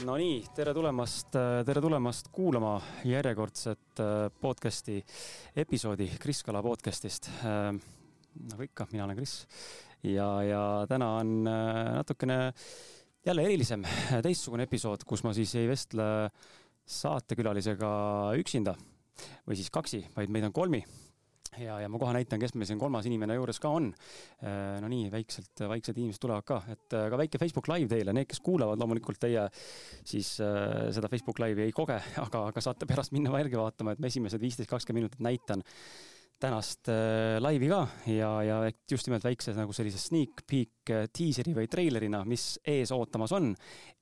Nonii, tere tulemast, tere tulemast kuulama järjekordset äh, podcast'i episoodi Kris Kala podcast'ist. Äh, nagu ikka, mina olen Kris ja, ja täna on äh, natukene jälle erilisem, teistsugune episood, kus ma siis ei vestle saatekülalisega üksinda või siis kaksi, vaid meid on kolmi ja, ja ma kohe näitan, kes meil siin kolmas inimene juures ka on. Äh, no nii, väikselt, väiksed inimesed tulevad ka, et äh, ka väike Facebook live teile, need, kes kuulavad, loomulikult teie siis äh, seda Facebook live'i ei koge, aga, aga saate pärast minna järgi vaatama, et ma esimesed viisteist, kakskümmend minutit näitan tänast äh, laivi ka ja, ja just nimelt väikse nagu sellise sneak peek äh, diiseri või treilerina, mis ees ootamas on.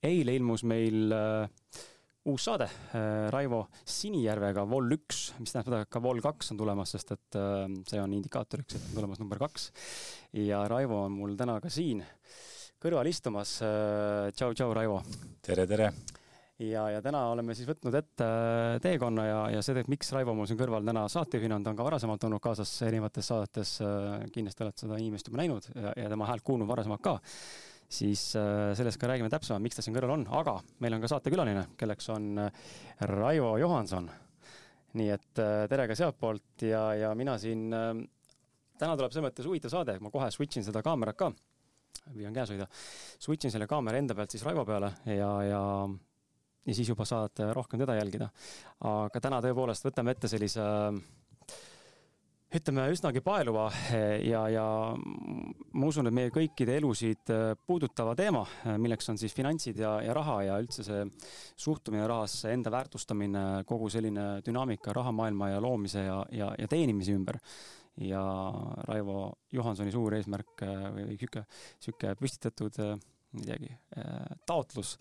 eile ilmus meil äh, uus saade äh, Raivo Sinijärvega, Vol üks, mis tähendab seda, et ka Vol kaks on tulemas, sest et äh, see on indikaatoriks, et on tulemas number kaks. ja Raivo on mul täna ka siin kõrval istumas. Äh, tšau, tšau, Raivo! tere, tere! ja, ja täna oleme siis võtnud ette teekonna ja, ja see, miks Raivo mul siin kõrval täna saatejuhina on, ta on ka varasemalt olnud kaasas erinevates saadetes, kindlasti olete seda inimest juba näinud ja, ja tema häält kuulnud varasemalt ka siis äh, sellest ka räägime täpsemalt, miks ta siin kõrval on, aga meil on ka saatekülaline, kelleks on äh, Raivo Johanson. nii et äh, tere ka sealtpoolt ja, ja mina siin, täna tuleb selles mõttes huvitav saade, ma kohe switch in seda kaamerat ka, püüan käes hoida, switch in selle kaamera enda pealt siis Raivo peale ja, ja ja siis juba saate rohkem teda jälgida. aga täna tõepoolest võtame ette sellise äh, ütleme, üsnagi paeluva eh, ja, ja ma usun, et meie kõikide elusid eh, puudutava teema, eh, milleks on siis finantsid ja, ja raha ja üldse see suhtumine rahasse, enda väärtustamine, kogu selline dünaamika rahamaailma ja loomise ja, ja, ja teenimise ümber. ja Raivo Johansoni suur eesmärk või niisugune, niisugune püstitatud ma ei teagi, taotlus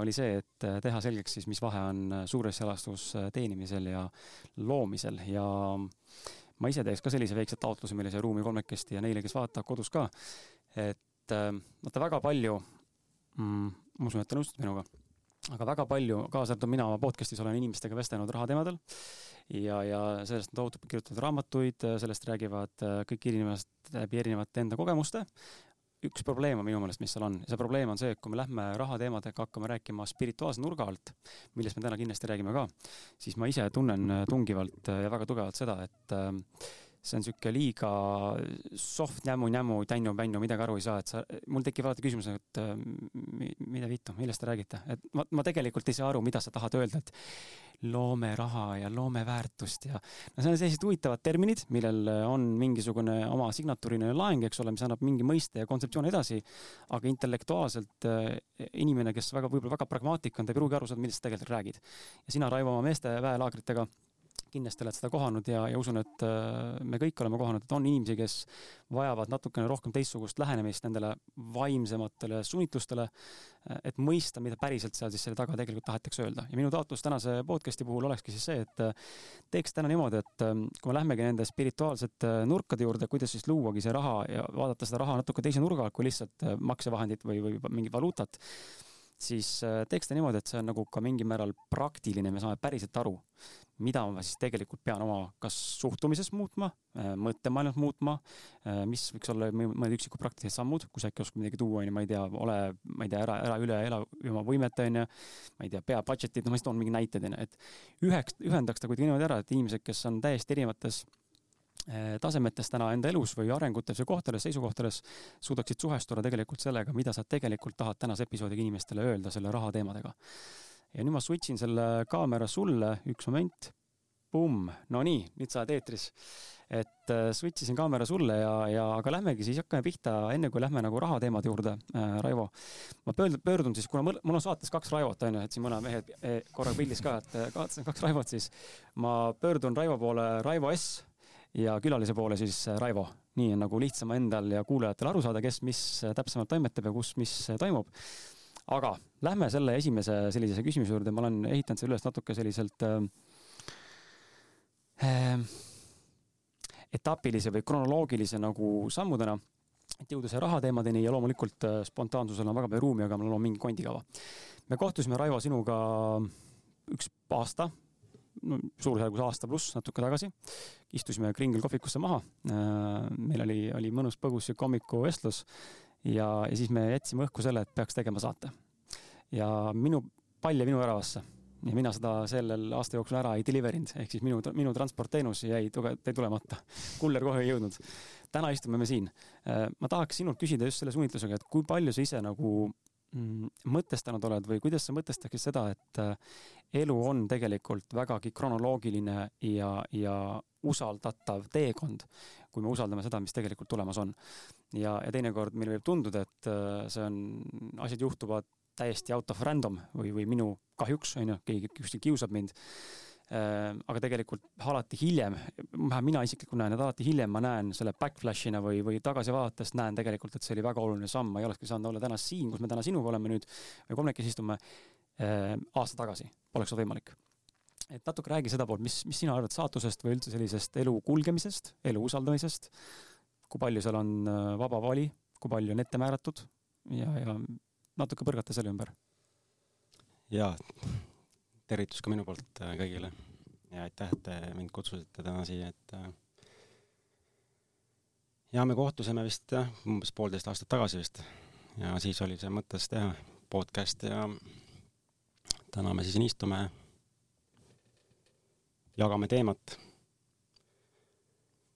oli see, et teha selgeks siis, mis vahe on suures elastus teenimisel ja loomisel ja ma ise teeks ka sellise väikse taotluse meile siia ruumi kolmekesti ja neile, kes vaatavad kodus ka, et äh, vaata väga palju mm,, ma usun, et te nõustute minuga, aga väga palju, kaasa arvatud mina oma podcast'is olen inimestega vestelnud rahateemadel ja, ja sellest on tohutult kirjutatud raamatuid, sellest räägivad äh, kõik inimesed läbi erinevate enda kogemuste, üks probleem on minu meelest, mis seal on, see probleem on see, et kui me lähme rahateemadega hakkama rääkima spirituaalse nurga alt, millest me täna kindlasti räägime ka, siis ma ise tunnen tungivalt ja väga tugevalt seda, et see on niisugune liiga soft nämu-nämu, tännu-pännu, midagi aru ei saa, et sa, mul tekib alati küsimus, et äh, mida vittu, millest te räägite, et ma, ma tegelikult ei saa aru, mida sa tahad öelda, et loome raha ja loome väärtust ja no see on sellised huvitavad terminid, millel on mingisugune oma signatuuriline laeng, eks ole, mis annab mingi mõiste ja kontseptsiooni edasi, aga intellektuaalselt äh, inimene, kes väga, võib-olla väga pragmaatik on, ta ei pruugi aru saada, millest sa tegelikult räägid. ja sina, Raivo, oma meeste väelaagritega kindlasti oled seda kohanud ja, ja usun, et äh, me kõik oleme kohanud, et on inimesi, kes vajavad natukene rohkem teistsugust lähenemist nendele vaimsematele suunitlustele, et mõista, mida päriselt seal siis selle taga tegelikult tahetakse öelda. ja minu taotlus tänase podcast'i puhul olekski siis see, et äh, teeks täna niimoodi, et äh, kui me lähmegi nende spirituaalsete nurkade juurde, kuidas siis luuagi see raha ja vaadata seda raha natuke teise nurga alt kui lihtsalt maksevahendit või, või mingit valuutat siis äh, teeks ta niimoodi, et see on nagu ka mingil määral praktiline, me saame päriselt aru, mida ma siis tegelikult pean oma kas suhtumises muutma, äh, mõttemaailmas muutma, äh, mis võiks olla mõned üksikud praktilised sammud, kui sa äkki oskad midagi tuua, on ju, ma ei tea, ole, ma ei tea, ära, ära üle ela oma võimete, on ju, ma ei tea, pea budget'id, no ma siis toon mingeid näiteid, on ju, et üheks, ühendaks ta kuidagi niimoodi ära, et inimesed, kes on täiesti erinevates tasemetes täna enda elus või arengutes või kohtades, seisukohtades suudaksid suhestuda tegelikult sellega, mida sa tegelikult tahad tänase episoodiga inimestele öelda selle raha teemadega. ja nüüd ma switch in selle kaamera sulle, üks moment, pumm, no nii, nüüd sa oled eetris. et äh, switch isin kaamera sulle ja, ja aga lähmegi siis, hakkame pihta, enne kui lähme nagu rahateemade juurde äh,, Raivo. ma pöördun, pöördun siis, kuna mul on saates kaks Raivot, on ju, et siin mõned mehed eh, korraga pildis ka, et kaotasin kaks Raivot, siis ma pöördun Raivo poole, Raivo S ja külalise poole siis äh, Raivo. nii on nagu lihtsam endal ja kuulajatel aru saada, kes mis äh, täpsemalt toimetab ja kus mis äh, toimub. aga lähme selle esimese sellise küsimuse juurde, ma olen ehitanud selle üles natuke selliselt äh, etapilise või kronoloogilise nagu sammudena, et jõuda see rahateemadeni ja loomulikult spontaansusel on väga palju ruumi, aga mul on mingi kondikava. me kohtusime, Raivo, sinuga üks aasta no suurusjärgus aasta pluss natuke tagasi. istusime Kringel kohvikusse maha. Äh, meil oli, oli mõnus põgus sihuke hommikuvestlus ja, ja siis me jätsime õhku selle, et peaks tegema saate. ja minu pall jäi minu väravasse ja mina seda sellel aasta jooksul ära ei deliver inud, ehk siis minu, minu transportteenus jäi jäi tulemata. kuller kohe ei jõudnud. täna istume me siin. Äh, ma tahaks sinult küsida just selle suunitlusega, et kui palju sa ise nagu mõtestanud oled või kuidas sa mõtestaksid seda, et äh, elu on tegelikult vägagi kronoloogiline ja, ja usaldatav teekond, kui me usaldame seda, mis tegelikult tulemas on. ja, ja teinekord meile võib tunduda, et äh, see on, asjad juhtuvad täiesti out of random või, või minu kahjuks, on ju, keegi kuskil kiusab mind. Äh, aga tegelikult alati hiljem, vähemalt mina isiklikult näen, et alati hiljem ma näen selle backflash'ina või, või tagasi vaadates näen tegelikult, et see oli väga oluline samm, ma ei olekski saanud olla täna siin, kus me täna sinuga oleme nüüd või kolmekesi istume äh, aasta tagasi, poleks olnud võimalik. Et natuke räägi seda poolt, mis, mis sina arvad saatusest või üldse sellisest elu kulgemisest, elu usaldamisest, kui palju seal on äh, vaba vali, kui palju on ette määratud? Ja, ja natuke põrgata selle ümber. jaa, tervitus ka minu poolt äh, kõigile. Ja aitäh, et te mind kutsusite täna siia, et äh, ja me kohtusime vist jah, umbes poolteist aastat tagasi vist. Ja siis oli see mõttes teha podcast ja täna me siis siin istume, jagame teemat.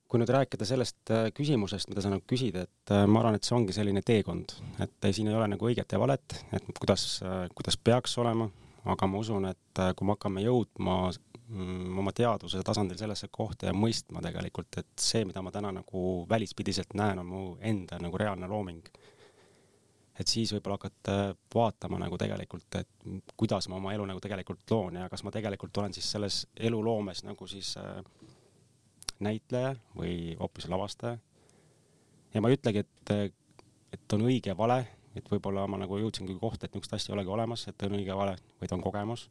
Kui nüüd rääkida sellest äh, küsimusest, mida sa nagu küsid, et ma arvan, et see ongi selline teekond, et siin ei ole nagu õiget ja valet, et kuidas, kuidas peaks olema, aga ma usun, et kui me hakkame jõudma mm, oma teadvuse tasandil sellesse kohta ja mõistma tegelikult, et see, mida ma täna nagu välispidiselt näen, on mu enda nagu reaalne looming. et siis võib-olla hakata vaatama nagu tegelikult, et kuidas ma oma elu nagu tegelikult loon ja kas ma tegelikult olen siis selles eluloomes nagu siis äh, näitleja või hoopis lavastaja. ja ma ei ütlegi, et, et on õige ja vale, et võib-olla ma nagu jõudsingi kohta, et niisugust asja ei olegi olemas, et on õige vale, vaid on kogemus.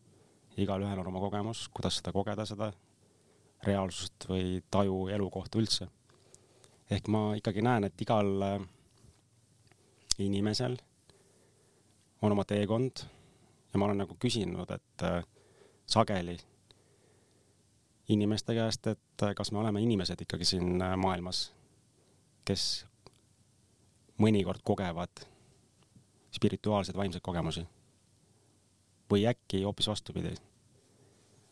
igalühel on oma kogemus, kuidas seda kogeda, seda reaalsust või taju elu kohta üldse. ehk ma ikkagi näen, et igal äh, inimesel on oma teekond ja ma olen nagu küsinud, et äh, sageli inimeste käest, et äh, kas me oleme inimesed ikkagi siin maailmas, kes mõnikord kogevad spirituaalseid vaimseid kogemusi. või äkki hoopis vastupidi.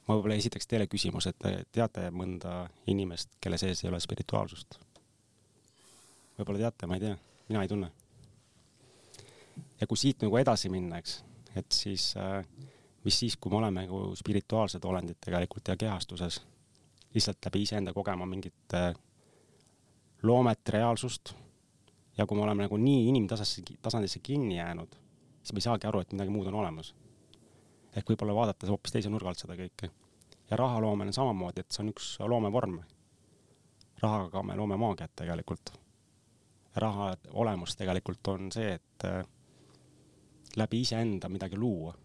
ma võib-olla esitaks teile küsimuse, et te teate mõnda inimest, kelle sees ei ole spirituaalsust? võib-olla teate, ma ei tea, mina ei tunne. ja kui siit nagu edasi minna, eks, et siis äh, mis siis, kui me oleme nagu spirituaalsed olendid tegelikult ja kehastuses, lihtsalt läbi iseenda kogema mingit äh, loomet, reaalsust, ja kui me oleme nagu nii inimtasandisse, tasandisse kinni jäänud, siis me ei saagi aru, et midagi muud on olemas. ehk võib-olla vaadata hoopis teise nurga alt seda kõike. ja rahaloomel on samamoodi, et see on üks loomevorm. rahaga me loome maagiat tegelikult. raha olemus tegelikult on see, et äh, läbi iseenda midagi luua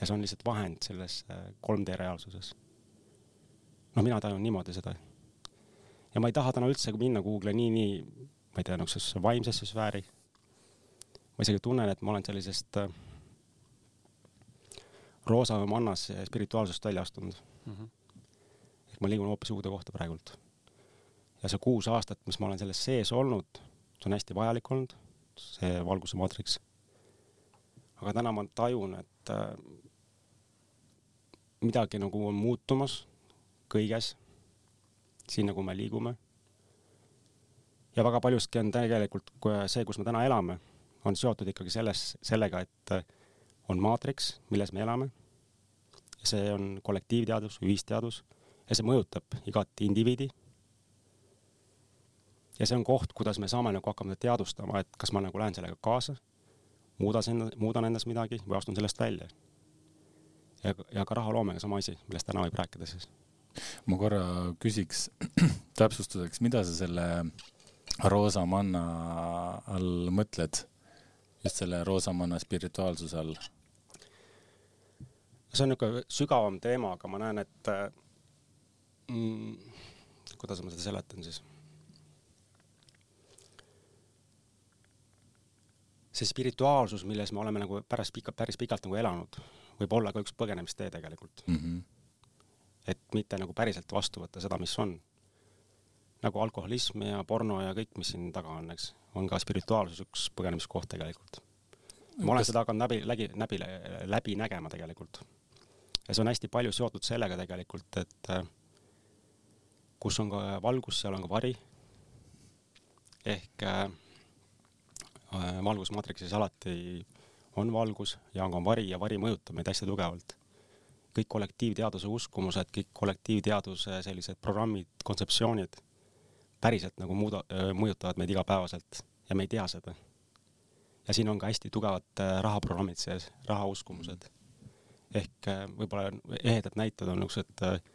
ja see on lihtsalt vahend selles 3D äh, reaalsuses. noh, mina tajun niimoodi seda. ja ma ei taha täna üldse minna kuhugile nii, nii, ma ei tea, niisugusesse vaimsesse sfääri. ma isegi tunnen, et ma olen sellisest äh, roosa mannas spirituaalsusest välja astunud mm. -hmm. ehk ma liigun hoopis uude kohta praegult. ja see kuus aastat, mis ma olen selles sees olnud, see on hästi vajalik olnud, see valguse maatriks. aga täna ma tajun, et äh, midagi nagu on muutumas kõiges, siin nagu me liigume. Ja väga paljuski on tegelikult see, kus me täna elame, on seotud ikkagi selles, sellega, et on maatriks, milles me elame. see on kollektiivteadus, ühisteadus ja see mõjutab igat indiviidi. ja see on koht, kuidas me saame nagu hakkama teadvustama, et kas ma nagu lähen sellega kaasa, muudan, muudan endas midagi või astun sellest välja ja, ja ka rahaloomega sama asi, millest täna võib rääkida siis. ma korra küsiks täpsustuseks, mida sa selle roosa manna all mõtled? just selle roosa manna spirituaalsuse all? see on niisugune sügavam teema, aga ma näen, et mm, kuidas ma seda seletan siis see spirituaalsus, milles me oleme nagu pärast pika, päris pikalt nagu elanud, võib olla ka üks põgenemistee tegelikult mm. -hmm. et mitte nagu päriselt vastu võtta seda, mis on. Nagu alkoholism ja porno ja kõik, mis siin taga on, eks, on ka spirituaalsus üks põgenemiskoht tegelikult. ma olen seda hakanud läbi, läbi, läbi, läbi nägema tegelikult. ja see on hästi palju seotud sellega tegelikult, et äh, kus on ka valgus, seal on ka vari. ehk äh, äh valgusmaatriksis alati on valgus ja on ka vari ja vari mõjutab meid hästi tugevalt. kõik kollektiivteaduse uskumused, kõik kollektiivteaduse sellised programmid, kontseptsioonid päriselt nagu muuda-, mõjutavad meid igapäevaselt ja me ei tea seda ja siin on ka hästi tugevad rahaprogrammid sees, rahauskumused. ehk võib-olla ehedad näited on niisugused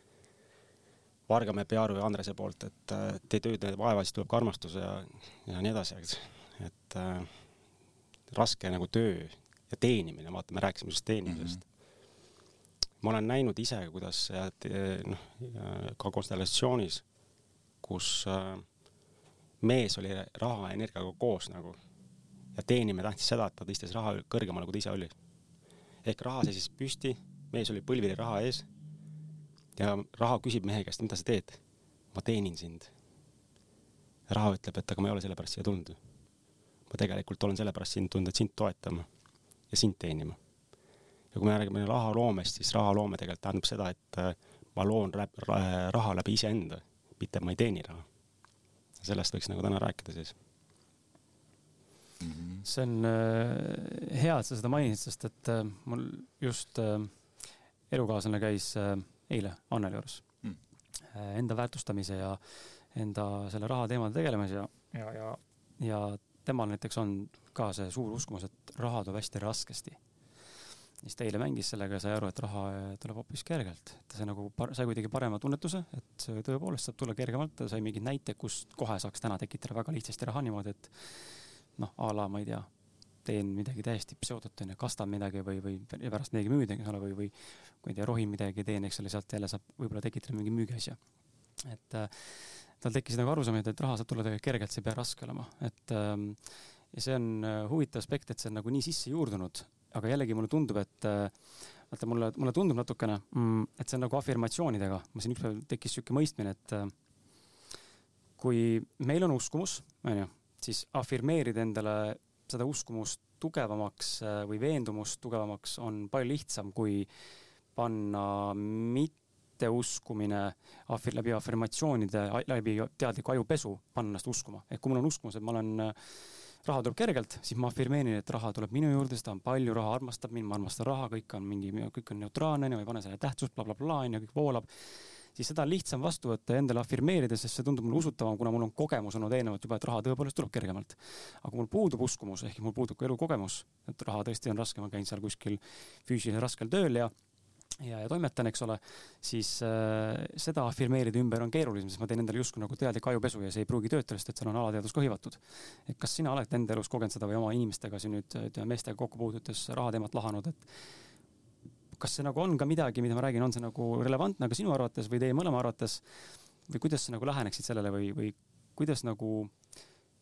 Vargamäe, Pearu ja Andrese poolt, et tee tööd vaeva, siis tuleb ka armastus ja, ja nii edasi, eks. et äh, raske nagu töö ja teenimine, vaata, me rääkisime just teenimisest mm. -hmm. ma olen näinud ise, kuidas noh, ka konstellatsioonis, kus äh, mees oli raha ja energiaga koos nagu ja teenimine tähtis seda, et ta tõstis raha kõrgemale, kui ta ise oli. ehk raha seisis püsti, mees oli põlvili raha ees ja raha küsib mehe käest, mida sa teed? ma teenin sind. raha ütleb, et aga ma ei ole sellepärast siia tulnud. ma tegelikult olen sellepärast sind tulnud, et sind toetama ja sind teenima. ja kui me räägime rahaloomest, siis rahaloome tegelikult tähendab seda, et äh, ma loon raha läbi iseenda, mitte ma ei teeni raha. sellest võiks nagu täna rääkida siis mm. -hmm. see on äh, hea, et sa seda mainisid, sest et äh, mul just äh, elukaaslane käis eile Anneli juures mm. enda väärtustamise ja enda selle raha teemadega tegelemas ja, ja, ja, ja temal näiteks on ka see suur uskumus, et raha tuleb hästi raskesti. Siis ta eile mängis sellega ja sai aru, et raha tuleb hoopis kergelt, et see nagu sai kuidagi parema tunnetuse, et see tõepoolest saab tulla kergemalt, ta sai mingeid näiteid, kust kohe saaks täna tekitada väga lihtsasti raha niimoodi, et noh, a la ma ei tea, teen midagi täiesti pseudot onju, kastan midagi või, või pärast midagi müüd, eks ole, või, või kui ei tea, rohin midagi, teen, eks ole, sealt jälle saab võib-olla tekitada mingi müügiasja. et äh, tal tekkis nagu arusaam, et raha saab tulla tegelikult kergelt, see ei pea raske olema, et ähm, ja see on huvitav aspekt, et see on nagu nii sisse juurdunud, aga jällegi mulle tundub, et äh, vaata mulle, mulle tundub natukene mm,, et see on nagu afirmatsioonidega, ma siin ükspäev tekkis sihuke mõistmine, et äh, kui meil on uskumus, onju siis afirmeerida endale seda uskumust tugevamaks äh, või veendumust tugevamaks on palju lihtsam, kui panna mitteuskumine afir-, läbi afirmatsioonide, läbi teadliku ajupesu, panna ennast uskuma. ehk kui mul on uskumus, et ma olen, äh, raha tuleb kergelt, siis ma afirmeerin, et raha tuleb minu juurde, seda on palju, raha armastab mind, ma armastan raha, kõik on mingi, kõik on neutraalne, onju, ma ei pane sellele tähtsust bla,, blablabla, onju, kõik voolab siis seda on lihtsam vastu võtta ja endale afirmeerida, sest see tundub mulle usutavam, kuna mul on kogemus olnud eelnevalt juba, et raha tõepoolest tuleb kergemalt. aga mul puudub uskumus, ehk mul puudub ka elukogemus, et raha tõesti on raske, ma käin seal kuskil füüsiliselt raskel tööl ja ja, ja toimetan, eks ole, siis äh, seda afirmeerida ümber on keerulisem, sest ma teen endale justkui nagu teadlik ajupesu ja see ei pruugi töötada, sest et seal on alateadvus ka hõivatud. et kas sina oled enda elus kogenud seda või oma inimestega siin nüüd ütleme meestega kokku puutudes rahateemat lahanud, et kas see nagu on ka midagi, mida ma räägin, on see nagu relevantne ka sinu arvates või teie mõlema arvates või kuidas sa nagu läheneksid sellele või, või kuidas nagu,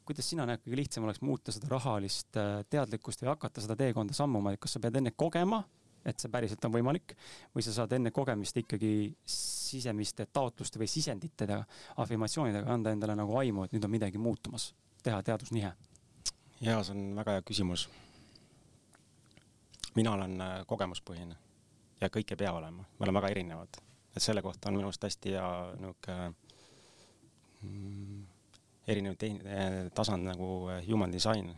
kuidas sina näed, kõige lihtsam oleks muuta seda rahalist äh, teadlikkust või hakata seda teekonda sammuma, et kas sa pead enne kogema, et see päriselt on võimalik või sa saad enne kogemist ikkagi sisemiste taotluste või sisenditega, afirmatsioonidega anda endale nagu aimu, et nüüd on midagi muutumas, teha teadusnihe? jaa, see on väga hea küsimus. mina olen äh, kogemuspõhine ja kõik ei pea olema, me oleme väga erinevad. et selle kohta on minu arust hästi hea niisugune mm, erinev tehn-, tasand nagu äh, human design,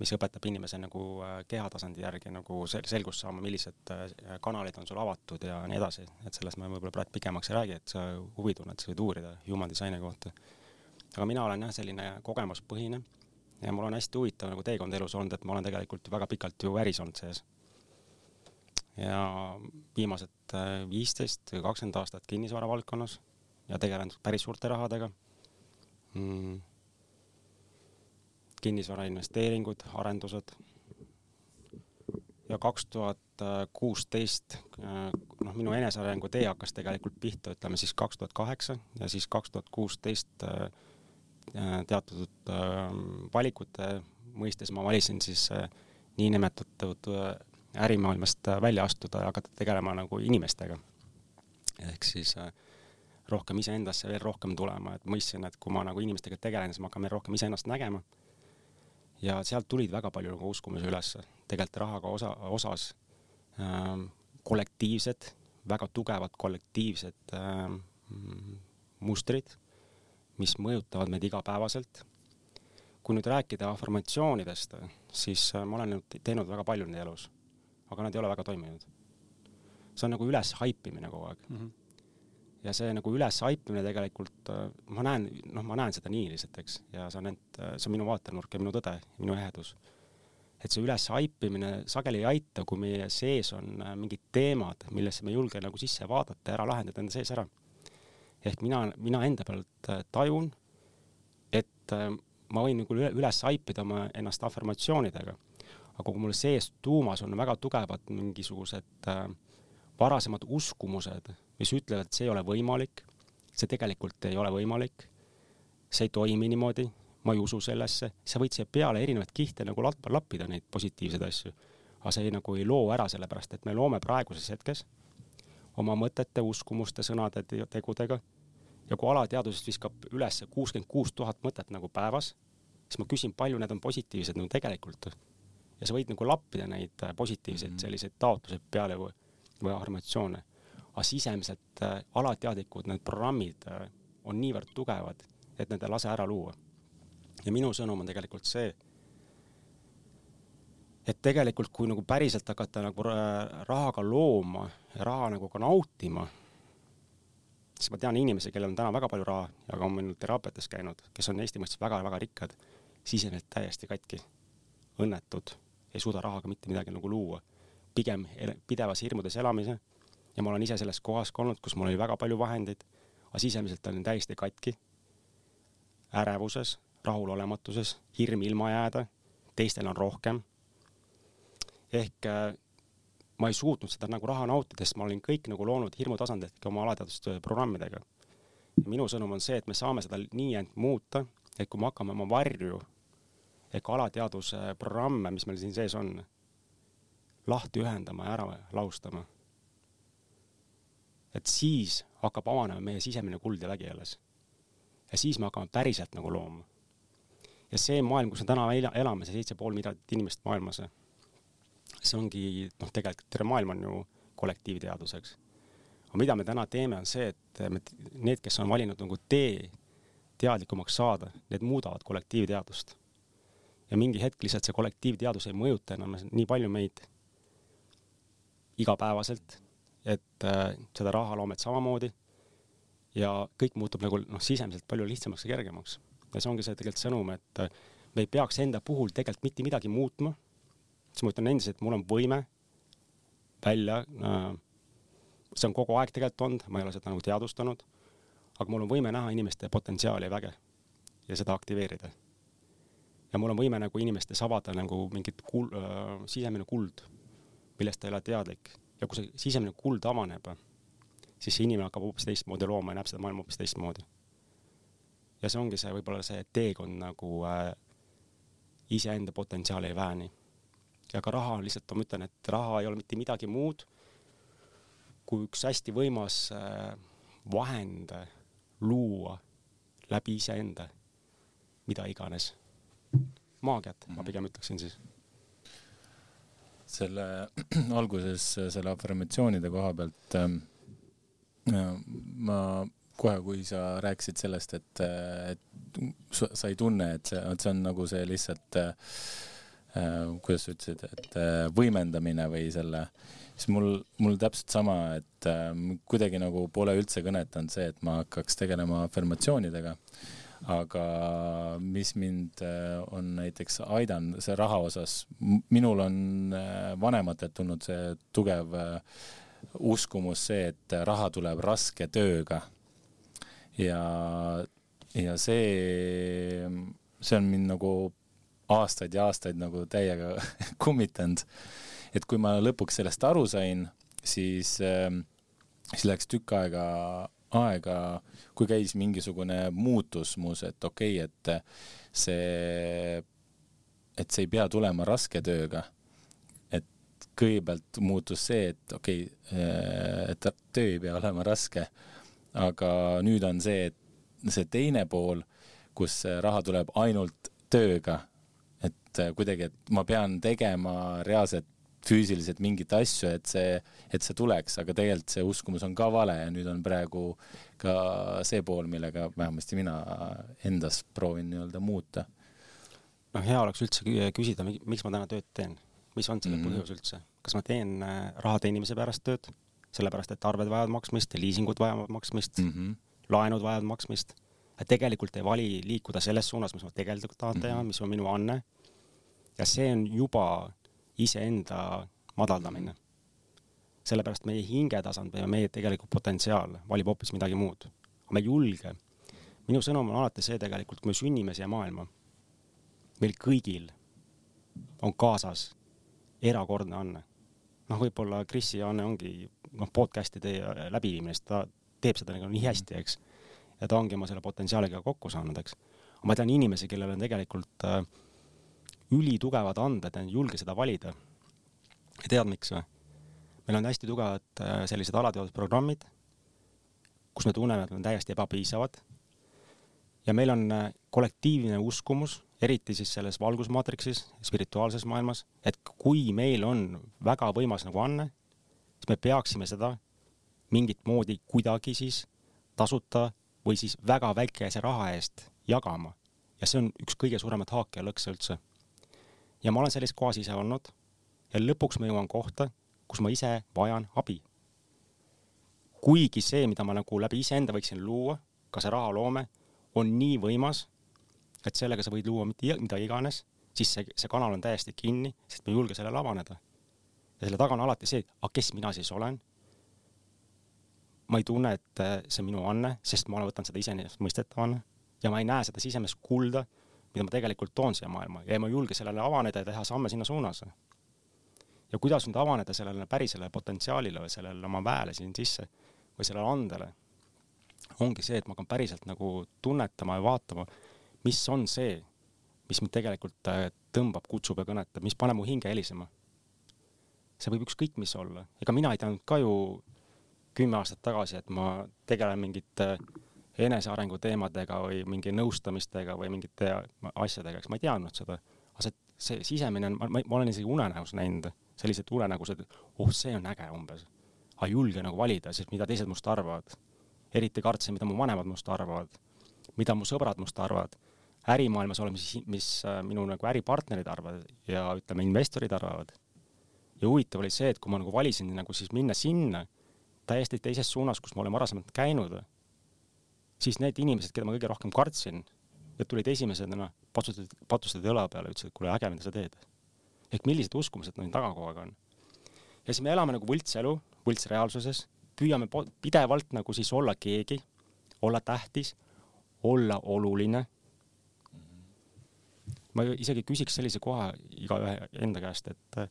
mis õpetab inimese nagu äh, kehatasandi järgi nagu sel-, selgust saama, millised äh, kanalid on sul avatud ja nii edasi, et sellest ma võib-olla praegu pikemaks ei räägi, et sa huvi tunned, sa võid uurida human design'i kohta. aga mina olen jah, selline kogemuspõhine ja mul on hästi huvitav nagu teekond elus olnud, et ma olen tegelikult väga pikalt ju äris olnud sees. Ja viimased äh, viisteist või kakskümmend aastat kinnisvara valdkonnas ja tegelenud päris suurte rahadega. Mm.. Kinnisvara investeeringud, arendused. ja kaks tuhat kuusteist, äh, noh, minu enesearengu tee hakkas tegelikult pihta, ütleme siis kaks tuhat kaheksa ja siis kaks tuhat kuusteist äh, teatud valikute mõistes ma valisin siis niinimetatud ärimaailmast välja astuda ja hakata tegelema nagu inimestega. ehk siis äh, rohkem iseendasse veel rohkem tulema, et mõistsin, et kui ma nagu inimestega tegelen, siis ma hakkan veel rohkem iseennast nägema. Ja sealt tulid väga palju nagu uskumusi ülesse, tegelikult rahaga osa, osas äh, kollektiivsed, väga tugevad kollektiivsed äh, mustrid, mis mõjutavad meid igapäevaselt. kui nüüd rääkida afirmatsioonidest, siis äh, ma olen nüüd teinud väga palju nende elus, aga nad ei ole väga toiminud. see on nagu üles haipimine kogu aeg mm. -hmm ja see nagu üles haipimine tegelikult, äh, ma näen, noh, ma näen seda nii lihtsalt, eks, ja see on ent-, see on minu vaatenurk ja minu tõde, minu ehedus. Et see üles haipimine sageli ei aita, kui meie sees on äh, mingid teemad, millesse me ei julge nagu sisse vaadata ja ära lahendada enda sees ära. ehk mina, mina enda pealt äh, tajun, et äh, ma võin nagu üles haipida oma ennast afirmatsioonidega, aga kui mul sees tuumas on väga tugevad mingisugused varasemad uskumused, mis ütlevad, et see ei ole võimalik, see tegelikult ei ole võimalik, see ei toimi niimoodi ma ei usu sellesse, sa võid siia peale erinevaid kihte nagu lappida neid positiivseid asju. aga see ei, nagu ei loo ära, sellepärast et me loome praeguses hetkes oma mõtete, uskumuste, sõnade, tegudega. ja kui alateadvusest viskab üles kuuskümmend kuus tuhat mõtet nagu päevas, siis ma küsin, palju need on positiivsed nagu tegelikult. ja sa võid nagu lappida neid positiivseid -hmm. selliseid taotluseid peale või, või armatsioone. aga sisemiselt äh, alateadlikud need programmid äh, on niivõrd tugevad, et need ei lase ära luua ja minu sõnum on tegelikult see, et tegelikult kui nagu päriselt hakata nagu rahaga looma ja raha nagu ka nautima, siis ma tean inimesi, kellel on täna väga palju raha ja ka on meil teraapiates käinud, kes on Eesti mõistes väga-väga rikkad, sisenevad täiesti katki, õnnetud, ei suuda rahaga mitte midagi nagu luua. Pigem pidevas hirmudes elamise ja ma olen ise selles kohas ka olnud, kus mul oli väga palju vahendeid, aga sisemiselt olin täiesti katki, ärevuses rahulolematuses, hirm ilma jääda, teistel on rohkem. ehk äh, ma ei suutnud seda nagu raha nautida, sest ma olin kõik nagu loonud hirmutasandit oma alateadvuste programmidega. minu sõnum on see, et me saame seda nii end muuta, et kui me hakkame oma varju ehk alateadvuse programme, mis meil siin sees on, lahti ühendama ja ära laustama, et siis hakkab avanema meie sisemine kuld ja vägi alles. ja siis me hakkame päriselt nagu looma ja see maailm, kus me täna elame, see seitse pool miljardit inimest maailmas, see ongi noh, tegelikult terve maailm on ju kollektiivteadus, eks. aga mida me täna teeme, on see, et me, need, kes on valinud nagu tee teadlikumaks saada, need muudavad kollektiivteadust. ja mingi hetk lihtsalt see kollektiivteadus ei mõjuta enam nii palju meid igapäevaselt, et äh, seda rahaloomet samamoodi. Ja kõik muutub nagu noh, sisemiselt palju lihtsamaks ja kergemaks. Ja see ongi see tegelikult sõnum, et äh, me ei peaks enda puhul tegelikult mitte midagi muutma, siis ma ütlen endiselt, mul on võime välja äh,, see on kogu aeg tegelikult olnud, ma ei ole seda nagu teadvustanud, aga mul on võime näha inimeste potentsiaali ja väge ja seda aktiveerida. ja mul on võime nagu inimestes avada nagu mingit kul- äh,, sisemine kuld, millest ta ei ole teadlik. ja kui see sisemine kuld avaneb, siis see inimene hakkab hoopis teistmoodi looma ja näeb seda maailma hoopis teistmoodi ja see ongi see võib-olla see teekond nagu äh, iseenda potentsiaali ei väheni. ja ka raha on lihtsalt, ma ütlen, et raha ei ole mitte midagi muud kui üks hästi võimas äh, vahend luua läbi iseenda mida iganes. maagiat mm, -hmm. ma mhm. pigem ütleksin siis. Selle alguses selle afirmatsioonide koha pealt ähm, äh, ma kohe, kui sa rääkisid sellest, et, et sa ei tunne, et see, et see on nagu see lihtsalt äh, kuidas sa ütlesid, et äh, võimendamine või selle, siis mul, mul täpselt sama, et äh, kuidagi nagu pole üldse kõnetanud see, et ma hakkaks tegelema afirmatsioonidega. Aga mis mind äh, on näiteks aidanud, see raha osas, minul on äh, vanematelt tulnud see tugev äh, uskumus see, et raha tuleb raske tööga ja, ja see, see on mind nagu aastaid ja aastaid nagu täiega kummitanud. et kui ma lõpuks sellest aru sain, siis, siis läks tükk aega, aega, kui käis mingisugune muutus muus, et okei okay,, et see, et see ei pea tulema raske tööga. et kõigepealt muutus see, et okei okay,, äh, et töö ei pea olema raske aga nüüd on see, et see teine pool, kus raha tuleb ainult tööga, et kuidagi, et ma pean tegema reaalselt füüsiliselt mingeid asju, et see, et see tuleks, aga tegelikult see uskumus on ka vale ja nüüd on praegu ka see pool, millega vähemasti mina endas proovin nii-öelda muuta. noh, hea oleks üldse küsida, miks ma täna tööd teen, mis on selle mm -hmm. põhjus üldse, kas ma teen äh, raha teenimise pärast tööd, sellepärast et arved vajavad maksmist, liisingud vajavad maksmist mm, -hmm. laenud vajavad maksmist, et tegelikult ei vali liikuda selles suunas, mis ma tegelikult tahan mm -hmm. teha, mis on minu anne. ja see on juba iseenda madaldamine. sellepärast meie hingetasand või meie tegelikult potentsiaal valib hoopis midagi muud. me ei julge. minu sõnum on alati see tegelikult, kui me sünnime siia maailma, meil kõigil on kaasas erakordne anne. noh, võib-olla Krisi anne ongi noh, podcast'ide läbiviimine, sest ta teeb seda nagu nii hästi, eks. ja ta ongi oma selle potentsiaaliga kokku saanud, eks. ma tean inimesi, kellel on tegelikult äh, ülitugevad anded, ei julge seda valida. tead, miks või? meil on hästi tugevad äh, sellised alateadusprogrammid, kus me tunneme, et me oleme täiesti ebapiisavad. ja meil on äh, kollektiivne uskumus, eriti siis selles valgusmaatriksis, spirituaalses maailmas, et kui meil on väga võimas nagu anne, siis me peaksime seda mingit moodi kuidagi siis tasuta või siis väga väikese raha eest jagama. ja see on üks kõige suuremaid haake ja lõkse üldse ja ma olen selles kohas ise olnud ja lõpuks ma jõuan kohta, kus ma ise vajan abi. kuigi see, mida ma nagu läbi iseenda võiksin luua, ka see rahaloome, on nii võimas, et sellega sa võid luua mitte mida iganes, siis see, see kanal on täiesti kinni, sest ma ei julge sellele avaneda. ja selle taga on alati see, aga kes mina siis olen? ma ei tunne, et see on minu anne, sest ma võtnud seda iseenesestmõistetavana ja ma ei näe seda sisemist kulda mida ma tegelikult toon siia maailma ja ma ei julge sellele avaneda ja teha samme sinna suunas. ja kuidas nüüd avaneda sellele pärisele potentsiaalile või sellele oma väele siin sisse või sellele andele, ongi see, et ma hakkan päriselt nagu tunnetama ja vaatama, mis on see, mis mind tegelikult äh, tõmbab, kutsub ja kõnetab, mis paneb mu hinge helisema. see võib ükskõik mis olla, ega mina ei teadnud ka ju kümme aastat tagasi, et ma tegelen mingite äh, enesearengu teemadega või mingi nõustamistega või mingite asjadega, eks ma ei teadnud seda. aga see, see sisemine, ma, ma olen isegi unenäos näinud sellised unenägused, oh, see on äge umbes. aga ei julge nagu valida, sest mida teised must arvavad. eriti kartsin, mida mu vanemad must arvavad, mida mu sõbrad must arvavad, ärimaailmas oleme siis, mis äh, minu nagu äripartnerid arvavad ja ütleme, investorid arvavad. ja huvitav oli see, et kui ma nagu valisin nagu siis minna sinna, täiesti teises suunas, kus ma olen varasemalt käinud siis need inimesed, keda ma kõige rohkem kartsin, need tulid esimesena, patsutasid, patsustasid õla peale, ütlesid, et kuule, äge, mida sa teed. ehk millised uskumused neil taga kogu aeg on. ja siis me elame nagu võltselu, võltsreaalsuses, püüame pidevalt nagu siis olla keegi, olla tähtis, olla oluline. ma isegi küsiks sellise koha igaühe enda käest, et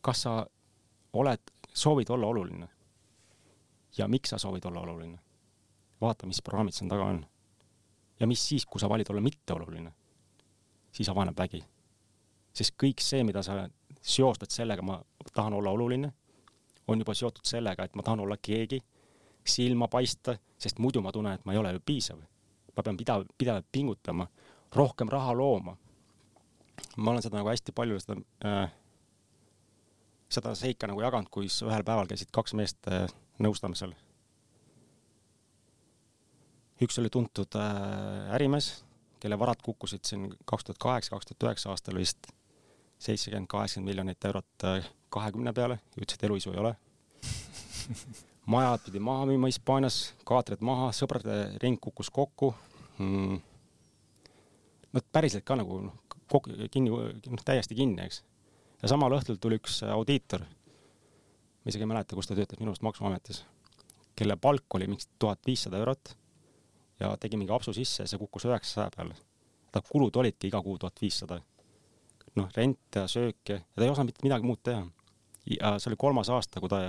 kas sa oled, soovid olla oluline? ja miks sa soovid olla oluline? Vaata, mis programmid seal taga on. ja mis siis, kui sa valid olla mitteoluline, siis avaneb vägi. sest kõik see, mida sa seostad sellega, ma tahan olla oluline, on juba seotud sellega, et ma tahan olla keegi, silma paista, sest muidu ma tunnen, et ma ei ole ju piisav. ma pean pidav, pidevalt pingutama, rohkem raha looma. ma olen seda nagu hästi palju seda äh, seda seika nagu jaganud, kui ühel päeval käisid kaks meest äh, nõustamisel üks oli tuntud äh, ärimees, kelle varad kukkusid siin kaks tuhat kaheksa, kaks tuhat üheksa aastal vist seitsekümmend, kaheksakümmend miljonit eurot äh, kahekümne peale, ütles, et eluisu ei ole. Majad pidi maha müüma Hispaanias, kaatrid maha, sõprade ring kukkus kokku. Mm.. no päriselt ka nagu noh, kinni, noh täiesti kinni, eks. ja samal õhtul tuli üks audiitor, ma isegi ei mäleta, kus ta töötas, minu arust Maksuametis, kelle palk oli mingi tuhat viissada eurot ja tegi mingi apsu sisse ja see kukkus üheksasaja peale. ta kulud olidki iga kuu tuhat viissada. noh, rent ja söök ja ta ei osanud mitte midagi muud teha. ja see oli kolmas aasta, kui ta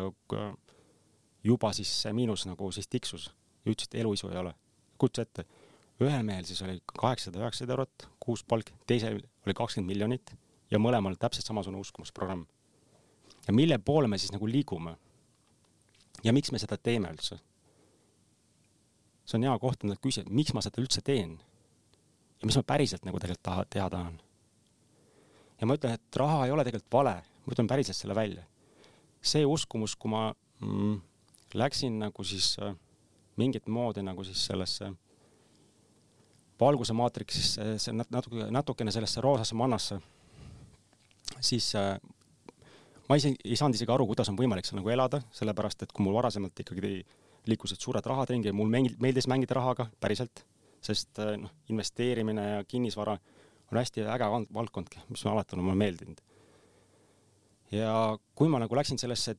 juba siis see miinus nagu siis tiksus ja ütles, et eluisu ei ole. kujuta ette, ühel mehel siis oli kaheksasada, üheksasada eurot kuus palk, teisel oli kakskümmend miljonit ja mõlemal täpselt samasugune uskumusprogramm. ja mille poole me siis nagu liigume? ja miks me seda teeme üldse? See on hea koht endalt küsida, miks ma seda üldse teen. ja mis ma päriselt nagu tegelikult taha, teha tahan. ja ma ütlen, et raha ei ole tegelikult vale, ma ütlen päriselt selle välja. see uskumus, kui ma mm, läksin nagu siis äh, mingit moodi nagu siis sellesse valguse maatriksisse, see natuke, natukene sellesse roosasse mannasse, siis äh, ma isegi ei saanud isegi aru, kuidas on võimalik seal nagu elada, sellepärast et kui mul varasemalt ikkagi liikusid suured rahad ringi ja mul meeldis mängida rahaga päriselt, sest äh, noh, investeerimine ja kinnisvara on hästi äge valdkond, mis alati on mulle meeldinud. ja kui ma nagu läksin sellesse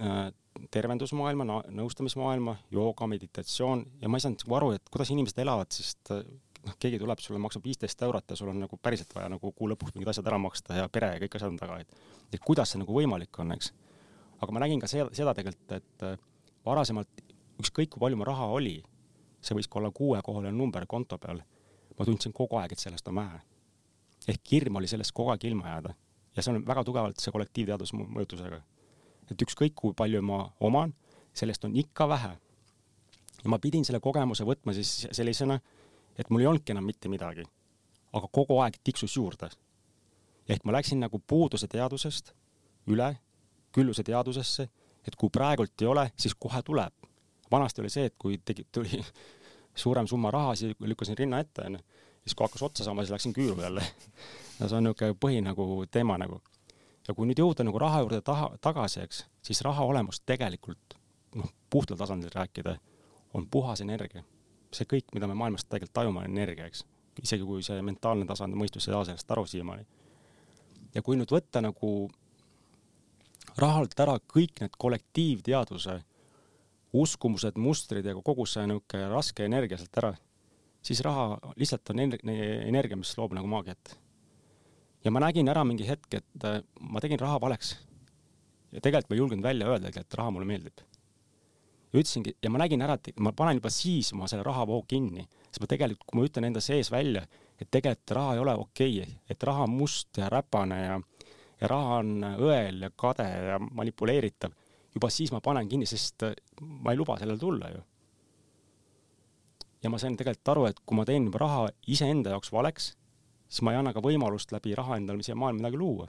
äh, tervendusmaailma, nõustamismaailma, jooga, meditatsioon ja ma ei saanud nagu aru, et kuidas inimesed elavad, sest äh, noh, keegi tuleb sulle, maksab viisteist eurot ja sul on nagu päriselt vaja nagu kuu lõpuks mingid asjad ära maksta ja pere ja kõik asjad on taga, et et kuidas see nagu võimalik on, eks. aga ma nägin ka seda, seda tegelikult, et varasemalt ükskõik kui palju mul raha oli, see võis ka olla kuuekohaline number konto peal, ma tundsin kogu aeg, et sellest on vähe ehk hirm oli sellest kogu aeg ilma jääda. ja see on väga tugevalt see kollektiivteaduse mõjutusega. et ükskõik kui palju ma oman, sellest on ikka vähe. ja ma pidin selle kogemuse võtma siis sellisena, et mul ei olnudki enam mitte midagi. aga kogu aeg tiksus juurde. ehk ma läksin nagu puuduse teadusest üle külluse teadusesse, et kui praegult ei ole, siis kohe tuleb. Vanasti oli see, et kui tegi, tuli suurem summa raha, siis lükkasin rinna ette, onju siis kui hakkas otsa saama, siis läksin küüru jälle no see on niisugune põhi nagu teema nagu. ja kui nüüd jõuda nagu raha juurde taha, tagasi, eks, siis raha olemus tegelikult noh, puhtal tasandil rääkida, on puhas energia. see kõik, mida me maailmas tegelikult tajume, on energia, eks. isegi kui see mentaalne tasand, mõistus ei saa sellest aru siiamaani. ja kui nüüd võtta nagu rahalt ära kõik need kollektiivteaduse uskumused, mustrid ja kogu see niisugune raske energia sealt ära siis raha lihtsalt on energia, mis loob nagu maagiat. ja ma nägin ära mingi hetk, et äh, ma tegin raha valeks. ja tegelikult ma ei julgenud välja öelda, et raha mulle meeldib. ja ütlesingi, ja ma nägin ära, et ma panen juba siis oma selle rahavoo kinni, sest ma tegelikult, kui ma ütlen enda sees välja, et tegelikult raha ei ole okei okay,, et raha on must ja räpane ja, ja raha on õel ja kade ja manipuleeritav, juba siis ma panen kinni, sest äh, ma ei luba sellele tulla ju ja ma sain tegelikult aru, et kui ma teen juba raha iseenda jaoks valeks, siis ma ei anna ka võimalust läbi raha endale siia maailma midagi luua.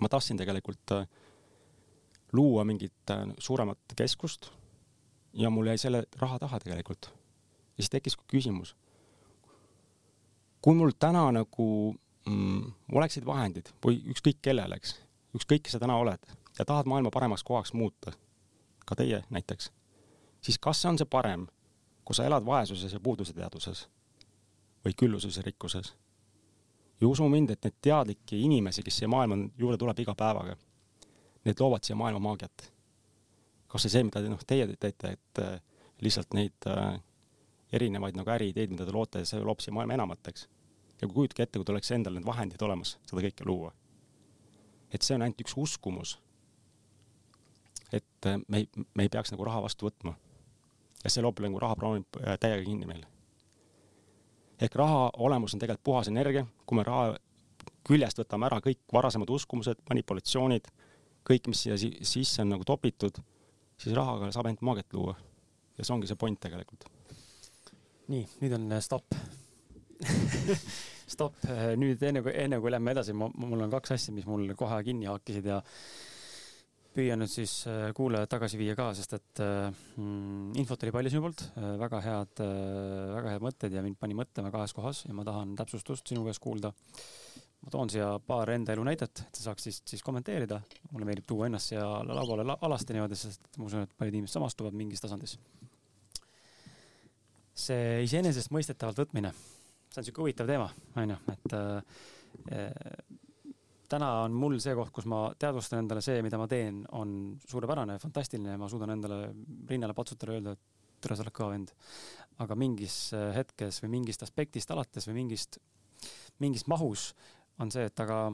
ma tahtsin tegelikult äh, luua mingit äh, suuremat keskust ja mul jäi selle raha taha tegelikult. ja siis tekkis küsimus. kui mul täna nagu mm, oleksid vahendid või ükskõik kellel, eks, ükskõik kes sa täna oled ja tahad maailma paremaks kohaks muuta, ka teie näiteks, siis kas see on see parem kui sa elad vaesuses ja puuduse teaduses või külluses ja rikkuses. ja usu mind, et neid teadlikke inimesi, kes siia maailma juurde tuleb iga päevaga, need loovad siia maailma maagiat. kas või see, mida noh, teie teete, et äh, lihtsalt neid äh, erinevaid nagu äriideid, mida te loote, see loob siia maailma enamat, eks. ja kujutage ette, kui teil oleks endal need vahendid olemas, seda kõike luua. et see on ainult üks uskumus. Et äh, me ei, me ei peaks nagu raha vastu võtma ja see loob nagu rahaprogrammib äh, täiega kinni meil. ehk raha olemus on tegelikult puhas energia, kui me raha küljest võtame ära kõik varasemad uskumused, manipulatsioonid, kõik, mis siia sisse on nagu topitud, siis rahaga saab ainult maagiat luua. ja see ongi see point tegelikult. nii, nüüd on äh, stopp stopp, nüüd enne kui, enne kui lähme edasi, mul on kaks asja, mis mul kohe kinni haakisid ja püüan nüüd siis äh, kuulajad tagasi viia ka, sest et äh, mm, infot oli palju sinu poolt, äh, väga head, väga head mõtted ja mind pani mõtlema kahes kohas ja ma tahan täpsustust sinu käest kuulda. ma toon siia paar enda elu näidet, et sa saaks siis, siis kommenteerida. mulle meeldib tuua ennast siia lauale alasti niimoodi, sest ma usun, et paljud inimesed samastuvad mingis tasandis. see iseenesestmõistetavalt võtmine, see on sihuke huvitav teema, onju, et äh, täna on mul see koht, kus ma teadvustan endale see, mida ma teen, on suurepärane, fantastiline ja ma suudan endale rinnale patsutada öelda, et tere, sa oled kõva vend. aga mingis äh, hetkes või mingist aspektist alates või mingist, mingis mahus on see, et aga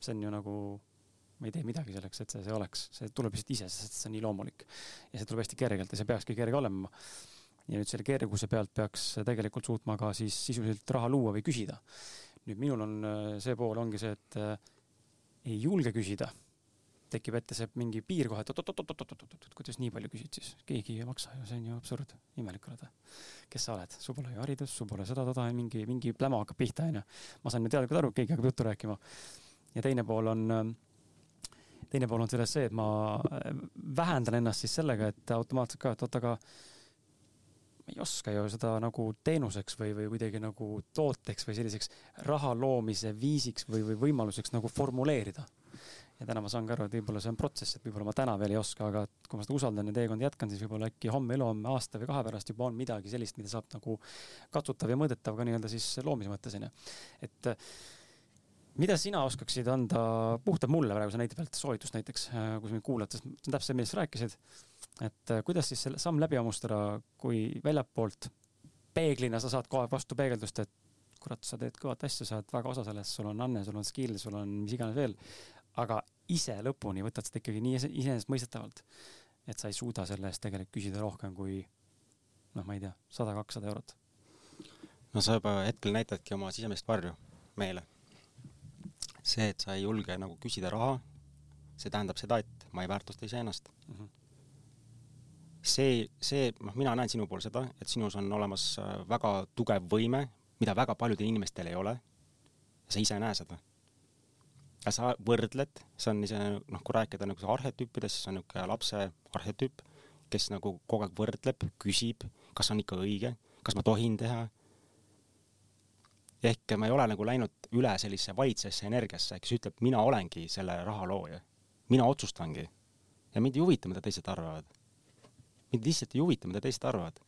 see on ju nagu, ma ei tee midagi selleks, et see, see oleks, see tuleb lihtsalt ise, sest see on nii loomulik. ja see tuleb hästi kergelt ja see peakski kerge olema. ja nüüd selle kerguse pealt peaks tegelikult suutma ka siis sisuliselt raha luua või küsida nüüd minul on äh, see pool ongi see, et äh, ei julge küsida. tekib ette see mingi piir kohe, et oot-oot-oot-oot-oot-oot, kuidas nii palju küsid siis, keegi ei maksa ju, see on ju absurd, imelik oled. kes sa oled, sul pole ju haridust, sul pole seda-toda, mingi, mingi pläma hakkab pihta, onju. ma saan ju teadlikult aru, keegi hakkab juttu rääkima. ja teine pool on, teine pool on selles see, et ma vähendan ennast siis sellega, et automaatselt ka, et oot, aga ei oska ju seda nagu teenuseks või, või kuidagi nagu tooteks või selliseks raha loomise viisiks või, või võimaluseks nagu formuleerida ja täna ma saan ka aru, et võib-olla see on protsess, et võib-olla ma täna veel ei oska, aga kui ma seda usaldan ja teekonda jätkan, siis võib-olla äkki homme, ülehomme, aasta või kahe pärast juba on midagi sellist, mida saab nagu katsutav ja mõõdetav ka nii-öelda siis loomise mõttes onju. et mida sina oskaksid anda puhtalt mulle praeguse näite pealt soovitust näiteks, kui sa mind kuulad, sest see on täpselt see, millest sa rääkisid. Et kuidas siis selle samm läbi hammustada, kui väljapoolt peeglina sa saad kohe vastu peegeldust, et kurat, sa teed kõvat asja, sa oled väga osa sellest, sul on anne, sul on skill, sul on mis iganes veel aga ise lõpuni võtad seda ikkagi nii iseenesestmõistetavalt, et sa ei suuda selle eest tegelikult küsida rohkem kui noh, ma ei tea, sada, kakssada eurot. no sa juba hetkel näitadki oma sisemist varju meile. see, et sa ei julge nagu küsida raha, see tähendab seda, et ma ei väärtusta iseennast mm. -hmm. See, see, noh, mina näen sinu puhul seda, et sinus on olemas äh, väga tugev võime, mida väga paljudel inimestel ei ole. sa ise ei näe seda ja sa võrdled, see on ise noh, kui rääkida nagu arhetüüpidest, siis on niisugune lapse arhetüüp, kes nagu kogu aeg võrdleb, küsib, kas on ikka õige, kas ma tohin teha. ehk ma ei ole nagu läinud üle sellisesse valitsejasse energiasse, kes ütleb, mina olengi selle raha looja, mina otsustangi ja mind ei huvita, mida teised arvavad. Mind lihtsalt ei huvita, mida teised arvavad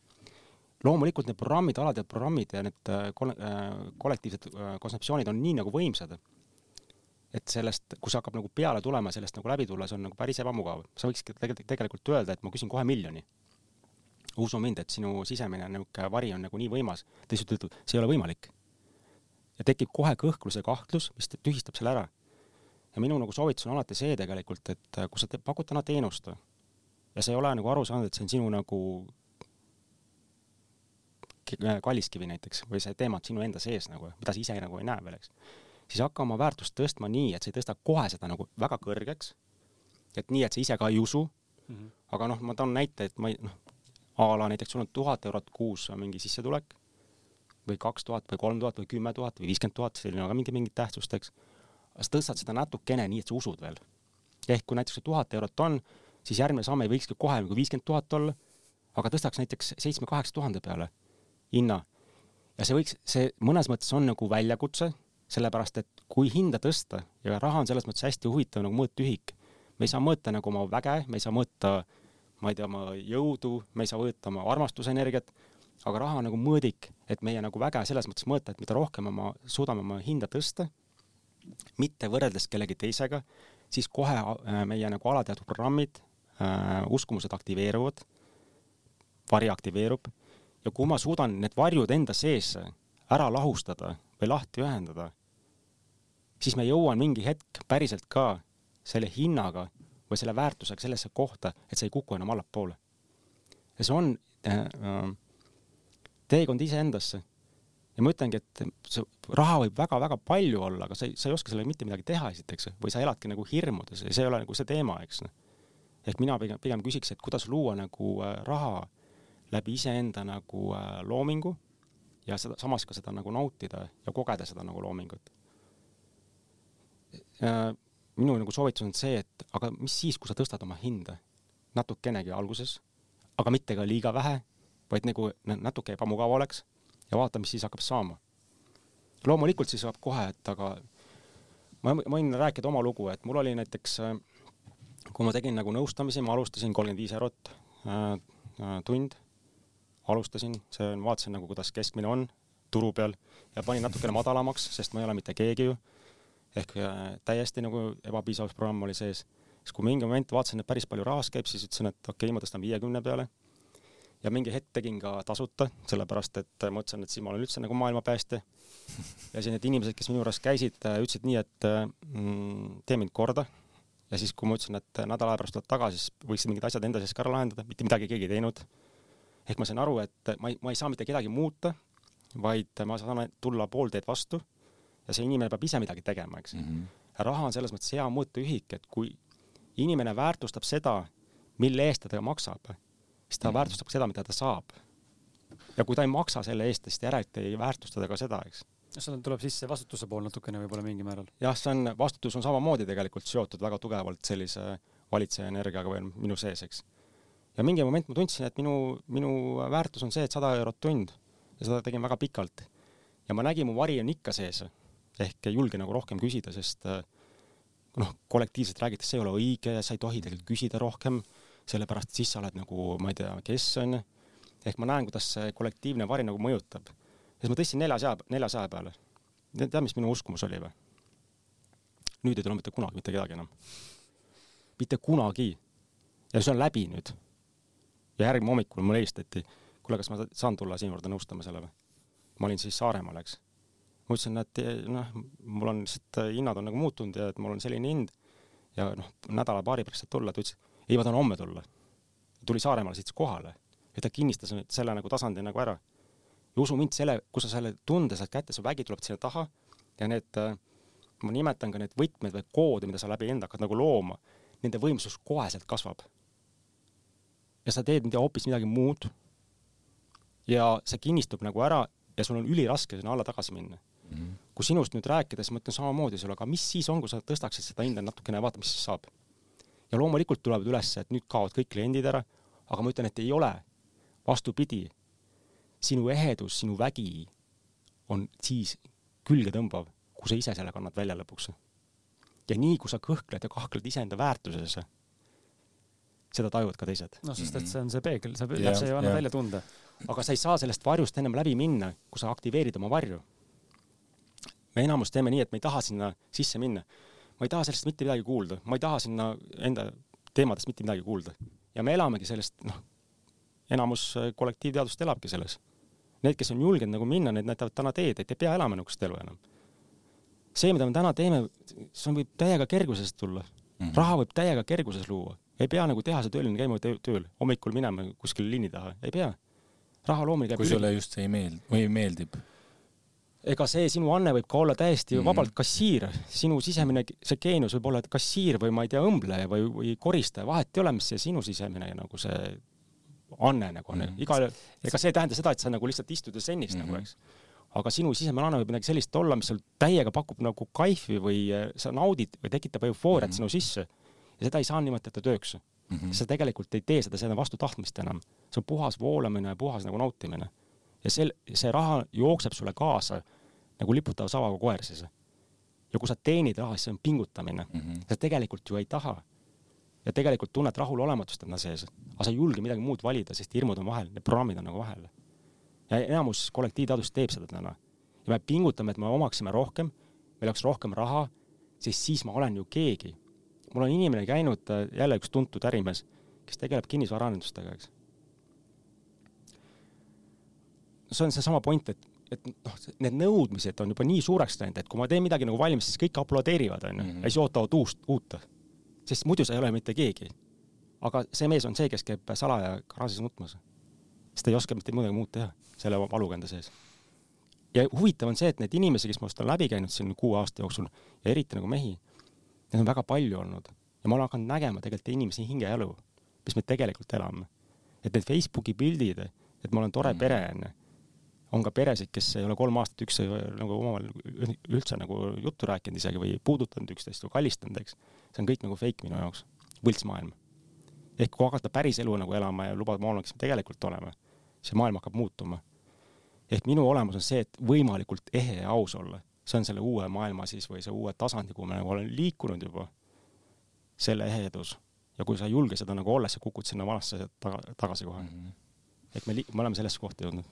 loomulikult need programmid, alatead programmid ja need äh, äh, kollektiivsed äh, kontseptsioonid on nii nagu võimsad et sellest, kui see hakkab nagu peale tulema, sellest nagu läbi tulla, see on nagu päris ebamugav. sa võikski tegelikult, öelda, et ma küsin kohe miljoni. usu mind, et sinu sisemine niisugune vari on nagu nii võimas, lihtsalt ütleb, see ei ole võimalik. ja tekib kohe kõhklus ja kahtlus, mis tühistab selle ära. ja minu nagu soovitus on alati see tegelikult, et kui sa pakud täna teenust ja sa ei ole nagu aru saanud, et see on sinu nagu kalliskivi näiteks või see teema on sinu enda sees nagu, mida sa ise nagu ei näe veel, eks siis hakka oma väärtust tõstma nii, et sa ei tõsta kohe seda nagu väga kõrgeks, et nii, et sa ise ka ei usu mm, -hmm. aga noh, ma toon näite, et ma ei, noh, a la näiteks sul on tuhat eurot kuus mingi sissetulek või kaks tuhat või kolm tuhat või kümme tuhat või viiskümmend tuhat, selline on ka mingi, mingit tähtsust, eks. sa tõstad seda natukene nii, et sa usud veel. ehk kui näiteks tuhat eurot on, siis järgmine samm ei võikski kohe nagu viiskümmend tuhat olla, aga tõstaks näiteks seitsme-kaheksa tuhande peale hinna. ja see võiks, see mõnes mõttes on nagu väljakutse sellepärast et kui hinda tõsta ja raha on selles mõttes hästi huvitav nagu mõõtühik, me ei saa mõõta nagu oma väge, me ei saa mõõta, ma ei tea, oma jõudu, me ei saa mõõta oma armastusenergiat, aga raha on nagu mõõdik, et meie nagu väge selles mõttes mõõta, et mida rohkem oma, suudame oma hinda tõsta, mitte võrreldes kellegi teisega, siis kohe äh, meie nagu alateadvused programmid äh,, uskumused aktiveeruvad, vari aktiveerub ja kui ma suudan need varjud enda sees ära lahustada või lahti ühendada, siis ma jõuan mingi hetk päriselt ka selle hinnaga või selle väärtusega sellesse kohta, et see ei kuku enam allapoole. ja see on äh, äh, teekond iseendasse. ja ma ütlengi, et see raha võib väga-väga palju olla, aga sa ei, sa ei oska sellega mitte midagi teha esiteks või sa eladki nagu hirmudes ja see ei ole nagu see teema, eks noh. Ehk mina pigem, pigem küsiks, et kuidas luua nagu äh, raha läbi iseenda nagu äh, loomingu ja seda, samas ka seda nagu nautida ja kogeda seda nagu loomingut minu nagu soovitus on see, et aga mis siis, kui sa tõstad oma hinda natukenegi alguses, aga mitte ka liiga vähe, vaid nagu natuke ebamugav oleks ja vaata, mis siis hakkab saama. loomulikult siis saab kohe, et aga ma, ma võin rääkida oma lugu, et mul oli näiteks, kui ma tegin nagu nõustamisi, ma alustasin kolmkümmend viis eurot äh, äh, tund, alustasin, see vaatasin nagu, kuidas keskmine on turu peal ja panin natukene madalamaks, sest ma ei ole mitte keegi ju ehk äh, täiesti nagu ebapiisavusprogramm oli sees. siis kui mingi moment vaatasin, et päris palju rahas käib, siis ütlesin, et okei okay,, ma tõstan viiekümne peale. ja mingi hetk tegin ka tasuta, sellepärast et mõtlesin, et siis ma olen üldse nagu maailmapäästja. ja siis need inimesed, kes minu juures käisid, ütlesid nii, et mm, tee mind korda. Ja siis, kui ma ütlesin, et nädala aja pärast tuled tagasi, siis võiksid mingid asjad enda sees ka ära lahendada, mitte midagi keegi ei teinud. ehk ma sain aru, et ma ei, ma ei saa mitte kedagi muuta, vaid ma saan tulla pool teed vastu ja see inimene peab ise midagi tegema, eks mm. -hmm. raha on selles mõttes hea mõõteühik, et kui inimene väärtustab seda, mille eest ta maksab, siis ta väärtustab ka seda, mida ta saab. ja kui ta ei maksa selle eest, siis järelikult ei väärtusta ta ka seda, eks seal tuleb sisse vastutuse pool natukene võib-olla mingil määral. jah, see on, vastutus on samamoodi tegelikult seotud väga tugevalt sellise valitseja energiaga või minu sees, eks. ja mingi moment ma tundsin, et minu, minu väärtus on see, et sada eurot tund ja seda tegin väga pikalt. ja ma nägin, mu vari on ikka sees ehk ei julge nagu rohkem küsida, sest noh, kollektiivselt räägitakse, see ei ole õige, sa ei tohi tegelikult küsida rohkem, sellepärast siis sa oled nagu, ma ei tea, kes on ehk ma näen, kuidas see kollektiivne vari nagu mõjutab siis ma tõstsin neljasaja, neljasaja peale. tead, mis minu uskumus oli või? nüüd ei tule mitte kunagi mitte kedagi enam. mitte kunagi. ja see on läbi nüüd. ja järgmine hommikul mulle helistati, kuule, kas ma saan tulla sinu juurde nõustama selle või? ma olin siis Saaremaal, eks. ma ütlesin, et noh, mul on lihtsalt hinnad on nagu muutunud ja et mul on selline hind ja noh, nädala-paari pärast saad tulla, ta ütles, ei, ma tahan homme tulla. tuli Saaremaale, sõitis kohale ja ta kinnistas selle nagu tasandi nagu ära ja usu mind, selle, kui sa selle tunde saad kätte, su vägi tuleb sinna taha ja need, äh, ma nimetan ka need võtmed või koode, mida sa läbi enda hakkad nagu looma, nende võimsus koheselt kasvab. ja sa teed mida hoopis midagi muud. ja see kinnistub nagu ära ja sul on üliraske sinna alla tagasi minna mm. -hmm. kui sinust nüüd rääkides, ma ütlen samamoodi sulle, aga mis siis on, kui sa tõstaksid seda hinda natukene ja vaata, mis siis saab. ja loomulikult tulevad üles, et nüüd kaovad kõik kliendid ära, aga ma ütlen, et ei ole. vastupidi sinu ehedus, sinu vägi on siis külgetõmbav, kui sa ise selle kannad välja lõpuks. ja nii, kui sa kõhkled ja kahkled iseenda väärtuses, seda tajuvad ka teised. noh, sest et see on see peegel, see yeah, see annab yeah. välja tunde. aga sa ei saa sellest varjust ennem läbi minna, kui sa aktiveerid oma varju. me enamus teeme nii, et me ei taha sinna sisse minna. ma ei taha sellest mitte midagi kuulda, ma ei taha sinna enda teemadest mitte midagi kuulda. ja me elamegi sellest, noh, enamus kollektiivteadust elabki selles Need, kes on julgenud nagu minna, need näitavad täna teed, et ei pea elama niisugust elu enam. see, mida me täna teeme, see võib täiega kergusest tulla mm. -hmm. raha võib täiega kerguses luua. ei pea nagu tehasetööline käima tööl, hommikul minema kuskile linni taha, ei pea. raha loomine käib kui sulle just ei meeldi või meeldib? ega see sinu anne võib ka olla täiesti mm -hmm. vabalt kassiir, sinu sisemine, see geenius võib olla kassiir või ma ei tea, õmbleja või, või koristaja, vahet ei ole, mis see sinu sisemine nagu see anne nagu on mm -hmm. igal, ega see ei tähenda seda, et sa nagu lihtsalt istud ja sennist mm -hmm. nagu, mhm. eks. aga sinu sisemine anne võib midagi sellist olla, mis sul täiega pakub nagu kaifi või äh, sa naudid või tekitab eufooriat mm -hmm. sinu sisse. ja seda ei saa nimetada tööks mm. -hmm. sa tegelikult ei tee seda selle vastu tahtmist enam. see on puhas voolamine ja puhas nagu nautimine. ja sel-, see raha jookseb sulle kaasa nagu liputava savaga koer siis. ja kui sa teenid raha, siis see on pingutamine mm. -hmm. sa tegelikult ju ei taha ja tegelikult tunned rahulolematust enda sees, aga sa ei julge midagi muud valida, sest hirmud on vahel, need programmid on nagu vahel. ja enamus kollektiivteadust teeb seda täna. ja me pingutame, et me omaksime rohkem, meil oleks rohkem raha, sest siis ma olen ju keegi. mul on inimene käinud, jälle üks tuntud ärimees, kes tegeleb kinnisvaraarendustega, eks. see on seesama point, et, et noh, need nõudmised on juba nii suureks läinud, et kui ma teen midagi nagu valmis, siis kõik aplodeerivad, onju, mhm. ja siis ootavad uust, uut sest muidu sa ei ole mitte keegi. aga see mees on see, kes käib salaja garaažis nutmas. sest ta ei oska mitte midagi muud teha selle valuga enda sees. ja huvitav on see, et neid inimesi, kes minust on läbi käinud siin kuue aasta jooksul ja eriti nagu mehi, neid on väga palju olnud ja ma olen hakanud nägema tegelikult inimese hingeelu, mis me tegelikult elame. et need Facebooki pildid, et ma olen tore mm. pere onju on ka peresid, kes ei ole kolm aastat üks nagu omavahel üldse nagu juttu rääkinud isegi või puudutanud üksteist või kallistanud, eks. See on kõik nagu fake minu jaoks, võltsmaailm. ehk kui hakata päris elu nagu elama ja lubada maailma, kes me tegelikult oleme, see maailm hakkab muutuma. ehk minu olemus on see, et võimalikult ehe ja aus olla, see on selle uue maailma siis või see uue tasandi, kuhu ma nagu olen liikunud juba, selle ehedus. ja kui sa ei julge seda nagu olla, sa kukud sinna vanasse taga, tagasi kohe mm. -hmm. et me, me oleme sellesse kohta jõudnud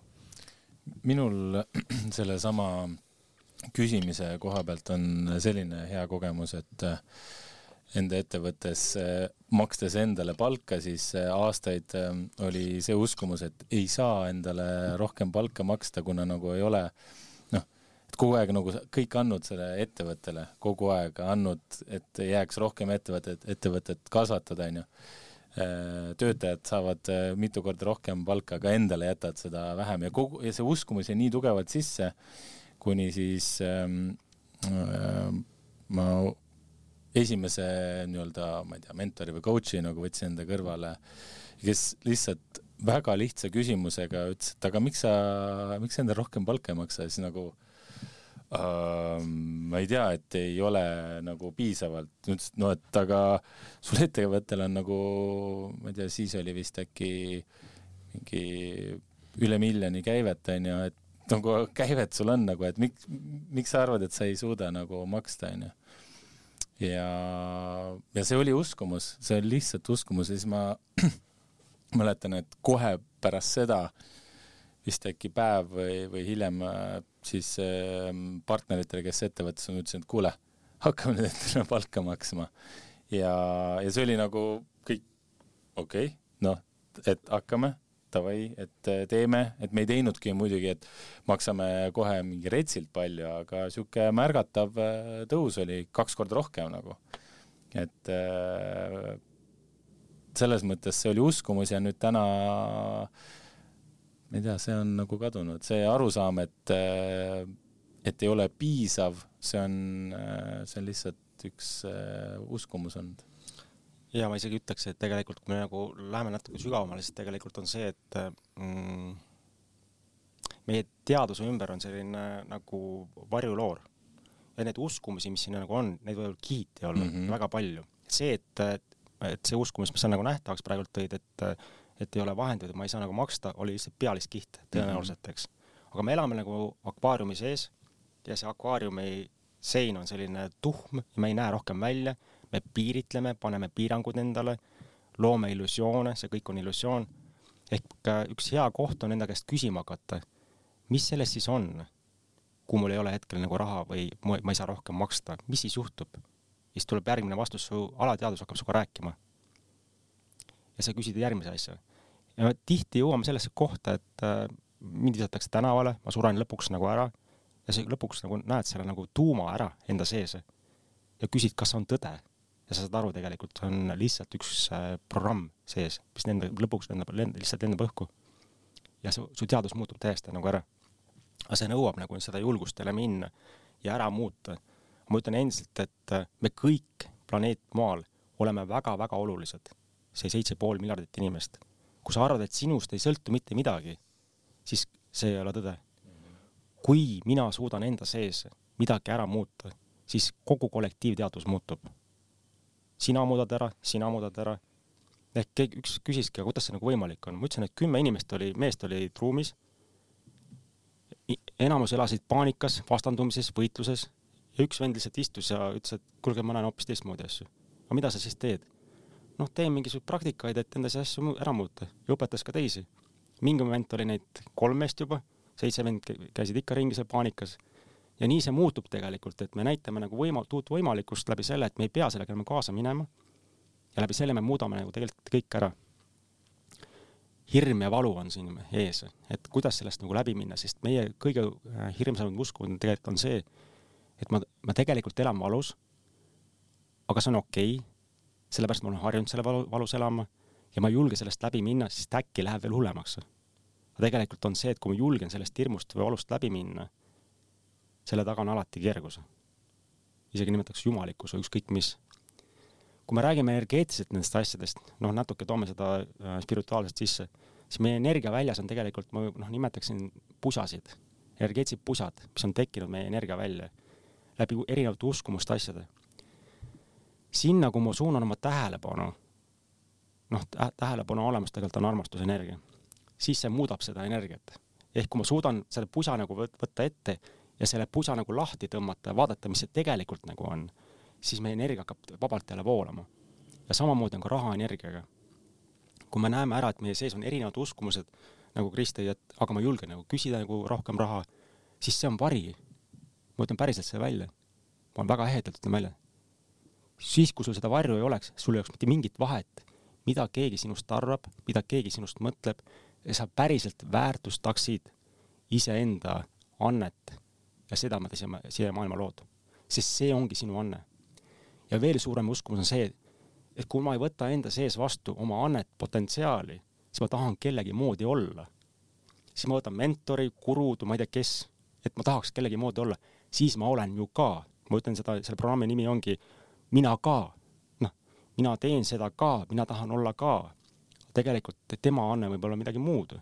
minul sellesama küsimise koha pealt on selline hea kogemus, et äh, enda ettevõttes äh, makstes endale palka, siis äh, aastaid oli see uskumus, et ei saa endale rohkem palka maksta, kuna nagu ei ole noh, et kogu aeg nagu kõik andnud selle ettevõttele, kogu aeg andnud, et jääks rohkem ettevõtet, ettevõtet kasvatada, onju. Äh, töötajad saavad äh, mitu korda rohkem palka, aga endale jätad seda vähem. Ja kogu, ja see uskumus jäi nii tugevalt sisse, kuni siis ähm, äh, ma esimese nii-öelda, ma ei tea, mentori või coach'i nagu võtsin enda kõrvale, kes lihtsalt väga lihtsa küsimusega ütles, et aga miks sa, miks sa endale rohkem palka ei maksa siis nagu Uh, ma ei tea, et ei ole nagu piisavalt, ütles, et no et aga sul ettevõttel on nagu, ma ei tea, siis oli vist äkki mingi üle miljoni käivet onju, et nagu käivet sul on nagu, et miks, miks sa arvad, et sa ei suuda nagu maksta onju. Ja, ja see oli uskumus, see oli lihtsalt uskumus ja siis ma mäletan, et kohe pärast seda vist äkki päev või, või hiljem siis ehm, partneritele, kes ettevõttes on, ütlesin, et kuule, hakkame nüüd endale palka maksma. ja, ja see oli nagu kõik okei okay,, noh, et hakkame, davai, et eh, teeme, et me ei teinudki muidugi, et maksame kohe mingi retsilt palju, aga sihuke märgatav eh, tõus oli kaks korda rohkem nagu. et eh, selles mõttes see oli uskumus ja nüüd täna äh, ma ei tea, see on nagu kadunud, see arusaam, et, äh, et ei ole piisav, see on, äh, see on lihtsalt üks äh, uskumus olnud. Ja ma isegi ütleks, et tegelikult kui me nagu läheme natuke sügavamale, siis tegelikult on see, et mm, meie teaduse ümber on selline nagu varjuloor ja neid uskumusi, mis siin nagu on, neid võib kihiti olla mm -hmm. väga palju. see, et, et see uskumus, mis sa nagu nähtavaks praegult tõid, et et ei ole vahendeid, ma ei saa nagu maksta, oli lihtsalt pealiskiht tõenäoliselt, eks. aga me elame nagu akvaariumi sees ja see akvaariumi sein on selline tuhm ja me ei näe rohkem välja, me piiritleme, paneme piirangud endale, loome illusioone, see kõik on illusioon. ehk üks hea koht on enda käest küsima hakata, mis sellest siis on, kui mul ei ole hetkel nagu raha või ma ei saa rohkem maksta, mis siis juhtub? siis tuleb järgmine vastus, su alateadvus hakkab sinuga rääkima ja sa küsid järgmise asja. ja tihti jõuame sellesse kohta, et äh, mind visatakse tänavale, ma suren lõpuks nagu ära ja sa lõpuks nagu näed selle nagu tuuma ära enda sees ja küsid, kas on tõde. Ja sa saad aru, tegelikult on lihtsalt üks äh, programm sees, mis nende lõpuks lendab, lendab, lihtsalt lendab õhku. ja su, su teadus muutub täiesti nagu ära. aga see nõuab nagu seda julgust jälle minna ja ära muuta. ma ütlen endiselt, et äh, me kõik planeet Maal oleme väga-väga olulised see seitse pool miljardit inimest. kui sa arvad, et sinust ei sõltu mitte midagi, siis see ei ole tõde. kui mina suudan enda sees midagi ära muuta, siis kogu kollektiivteadvus muutub. Sina muudad ära, sina muudad ära. ehk keegi, üks küsiski, aga kuidas see nagu võimalik on, ma ütlesin, et kümme inimest oli, meest olid ruumis. enamus elasid paanikas, vastandumises, võitluses ja üks vend lihtsalt istus ja ütles, et kuulge, ma näen hoopis teistmoodi asju. aga mida sa siis teed? noh, teen mingisuguseid praktikaid, et endas asju ära muuta ja õpetas ka teisi. mingi moment oli neid kolm meest juba, seitse vend käisid ikka ringi seal paanikas. Ja nii see muutub tegelikult, et me näitame nagu võima-, uut võimalikkust läbi selle, et me ei pea sellega enam kaasa minema. ja läbi selle me muudame nagu tegelikult kõik ära. hirm ja valu on siin ees, et kuidas sellest nagu läbi minna, sest meie kõige äh, hirmsamad uskud tegelikult on see, et ma, ma tegelikult elan valus, aga see on okei okay sellepärast ma olen harjunud selle valu, valus elama ja ma ei julge sellest läbi minna, sest äkki läheb veel hullemaks. aga tegelikult on see, et kui ma julgen sellest hirmust või valust läbi minna, selle taga on alati kergus. isegi nimetaks jumalikkus või ükskõik mis. kui me räägime energeetiliselt nendest asjadest, noh, natuke toome seda äh, spirituaalselt sisse, siis meie energiaväljas on tegelikult, ma noh, nimetaksin pusasid, energeetilised pusad, mis on tekkinud meie energiavälja läbi erinevate uskumuste asjade sinna, kui ma suunan oma tähelepanu, noh, tähelepanu olemus tegelikult on armastusenergia, siis see muudab seda energiat. ehk kui ma suudan selle pusa nagu võtta ette ja selle pusa nagu lahti tõmmata ja vaadata, mis see tegelikult nagu on, siis meie energia hakkab vabalt jälle voolama. ja samamoodi on ka rahaenergiaga. kui me näeme ära, et meie sees on erinevad uskumused, nagu Kris tõi, et aga ma julgen nagu küsida nagu rohkem raha, siis see on vari. ma ütlen päriselt selle välja. ma väga ehedalt ütlen välja siis, kui sul seda varju ei oleks, sul ei oleks mitte mingit vahet, mida keegi sinust arvab, mida keegi sinust mõtleb, sa päriselt väärtustaksid iseenda annet ja seda, mida sa siia maailma lood. sest see ongi sinu anne. ja veel suurem uskumus on see, et kui ma ei võta enda sees vastu oma annet, potentsiaali, siis ma tahan kellegi moodi olla. siis ma võtan mentori, guruud, ma ei tea, kes, et ma tahaks kellegi moodi olla, siis ma olen ju ka, ma ütlen seda, selle programmi nimi ongi mina ka, noh, mina teen seda ka, mina tahan olla ka. tegelikult tema anne võib olla midagi muud.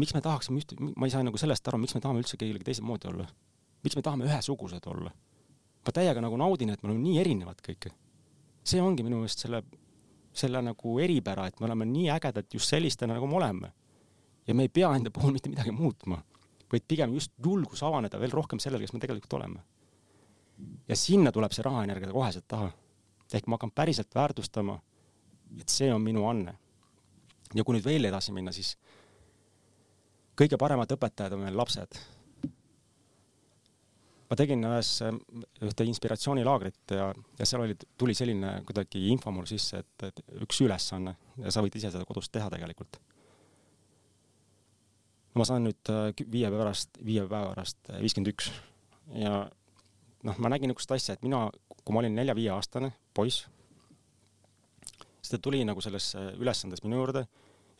Miks me tahaksime üht, ma ei saa nagu sellest aru, miks me tahame üldse kellegi teise moodi olla. miks me tahame ühesugused olla? ma täiega nagu naudin, et me oleme nii erinevad kõik. see ongi minu meelest selle, selle nagu eripära, et me oleme nii ägedad just sellistena, nagu me oleme. ja me ei pea enda puhul mitte midagi muutma, vaid pigem just julgus avaneda veel rohkem sellele, kes me tegelikult oleme. ja sinna tuleb see rahaenergia koheselt taha. ehk ma hakkan päriselt väärtustama, et see on minu anne. ja kui nüüd veel edasi minna, siis kõige paremad õpetajad on meil lapsed. Ma tegin ühes, ühte inspiratsioonilaagrit ja, ja seal oli, tuli selline kuidagi info mul sisse, et, et üks ülesanne ja sa võid ise seda kodus teha tegelikult. ma saan nüüd äh, viie päeva pärast, viie päeva pärast viiskümmend üks. Ja noh, ma nägin niisugust asja, et mina, kui ma olin nelja-viieaastane poiss, siis ta tuli nagu selles ülesandes minu juurde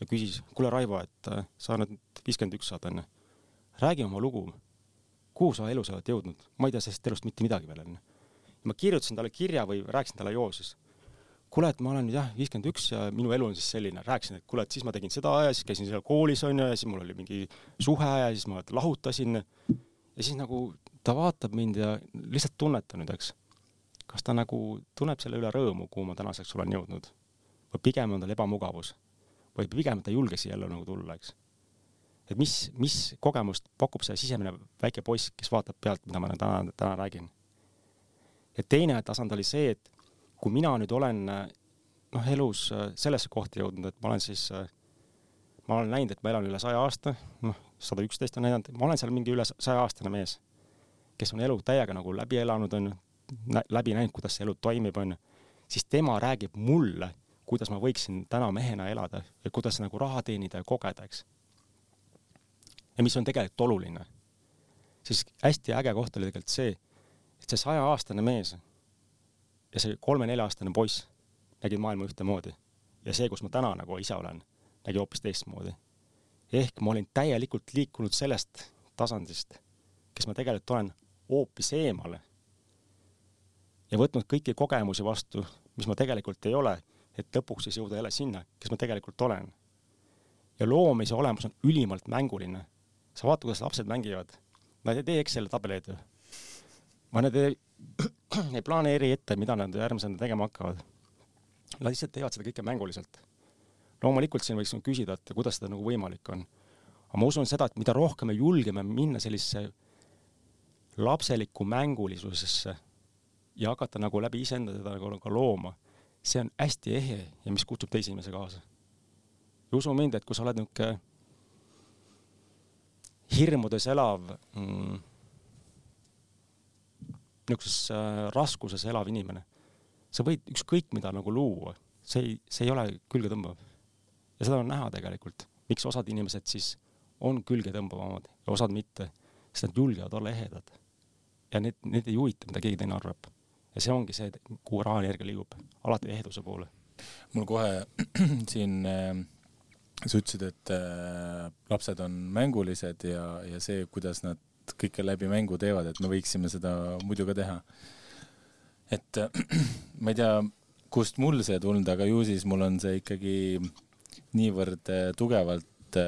ja küsis, kuule Raivo, et äh, sa nüüd viiskümmend üks saad onju, räägi oma lugu kuhu sa elus oled jõudnud, ma ei tea sellest elust mitte midagi veel onju. ma kirjutasin talle kirja või rääkisin talle jooses. kuule, et ma olen nüüd jah, viiskümmend üks ja minu elu on siis selline, rääkisin, et kuule, et siis ma tegin seda ja siis käisin seal koolis onju ja siis mul oli mingi suhe ja siis ma lahutasin. ja siis nagu ta vaatab mind ja lihtsalt tunneta nüüd, eks. kas ta nagu tunneb selle üle rõõmu, kuhu ma tänaseks olen jõudnud või pigem on tal ebamugavus või pigem ta ei julge siia ellu nagu tulla, eks et mis, mis kogemust pakub see sisemine väike poiss, kes vaatab pealt, mida ma täna, täna räägin. ja teine tasand oli see, et kui mina nüüd olen noh, elus sellesse kohta jõudnud, et ma olen siis, ma olen näinud, et ma elan üle saja aasta, noh, sada üksteist on näidanud, ma olen seal mingi üle saja aastane mees, kes on elu täiega nagu läbi elanud, on ju, läbi näinud, kuidas see elu toimib, on ju, siis tema räägib mulle, kuidas ma võiksin täna mehena elada ja kuidas nagu raha teenida ja kogeda, eks. Ja mis on tegelikult oluline, siis hästi äge koht oli tegelikult see, et see sajaaastane mees ja see kolme-nelja-aastane poiss nägid maailma ühtemoodi. Ja see, kus ma täna nagu ise olen, nägi hoopis teistmoodi. ehk ma olin täielikult liikunud sellest tasandist, kes ma tegelikult olen, hoopis eemale. Ja võtnud kõiki kogemusi vastu, mis ma tegelikult ei ole, et lõpuks siis jõuda jälle sinna, kes ma tegelikult olen. ja loomise olemus on ülimalt mänguline sa vaata, kuidas lapsed mängivad. Nad ei tee Exceli tabeleid ju. Nad ei, ei planeeri ette, mida nad järgmisena tegema hakkavad. Nad lihtsalt teevad seda kõike mänguliselt. loomulikult siin võiks küsida, et kuidas seda nagu võimalik on. aga ma usun seda, et mida rohkem me julgeme minna sellisesse lapselikku mängulisusesse ja hakata nagu läbi iseenda seda nagu ka looma, see on hästi ehe ja mis kutsub teisi inimesi kaasa. ja usu mind, et kui sa oled niisugune hirmudes elav mm,, niisuguses äh, raskuses elav inimene, sa võid ükskõik mida nagu luua, see ei, see ei ole külgetõmbav. ja seda on näha tegelikult, miks osad inimesed siis on külgetõmbavamad ja osad mitte, sest nad julgevad olla ehedad. ja need, need ei huvita, mida keegi teine arvab. Ja see ongi see, kuhu rahaenergia liigub, alati eheduse poole. mul kohe siin äh sa ütlesid, et äh, lapsed on mängulised ja, ja see, kuidas nad kõike läbi mängu teevad, et me võiksime seda muidu ka teha. et äh, ma ei tea, kust mul see tulnud, aga ju siis mul on see ikkagi niivõrd tugevalt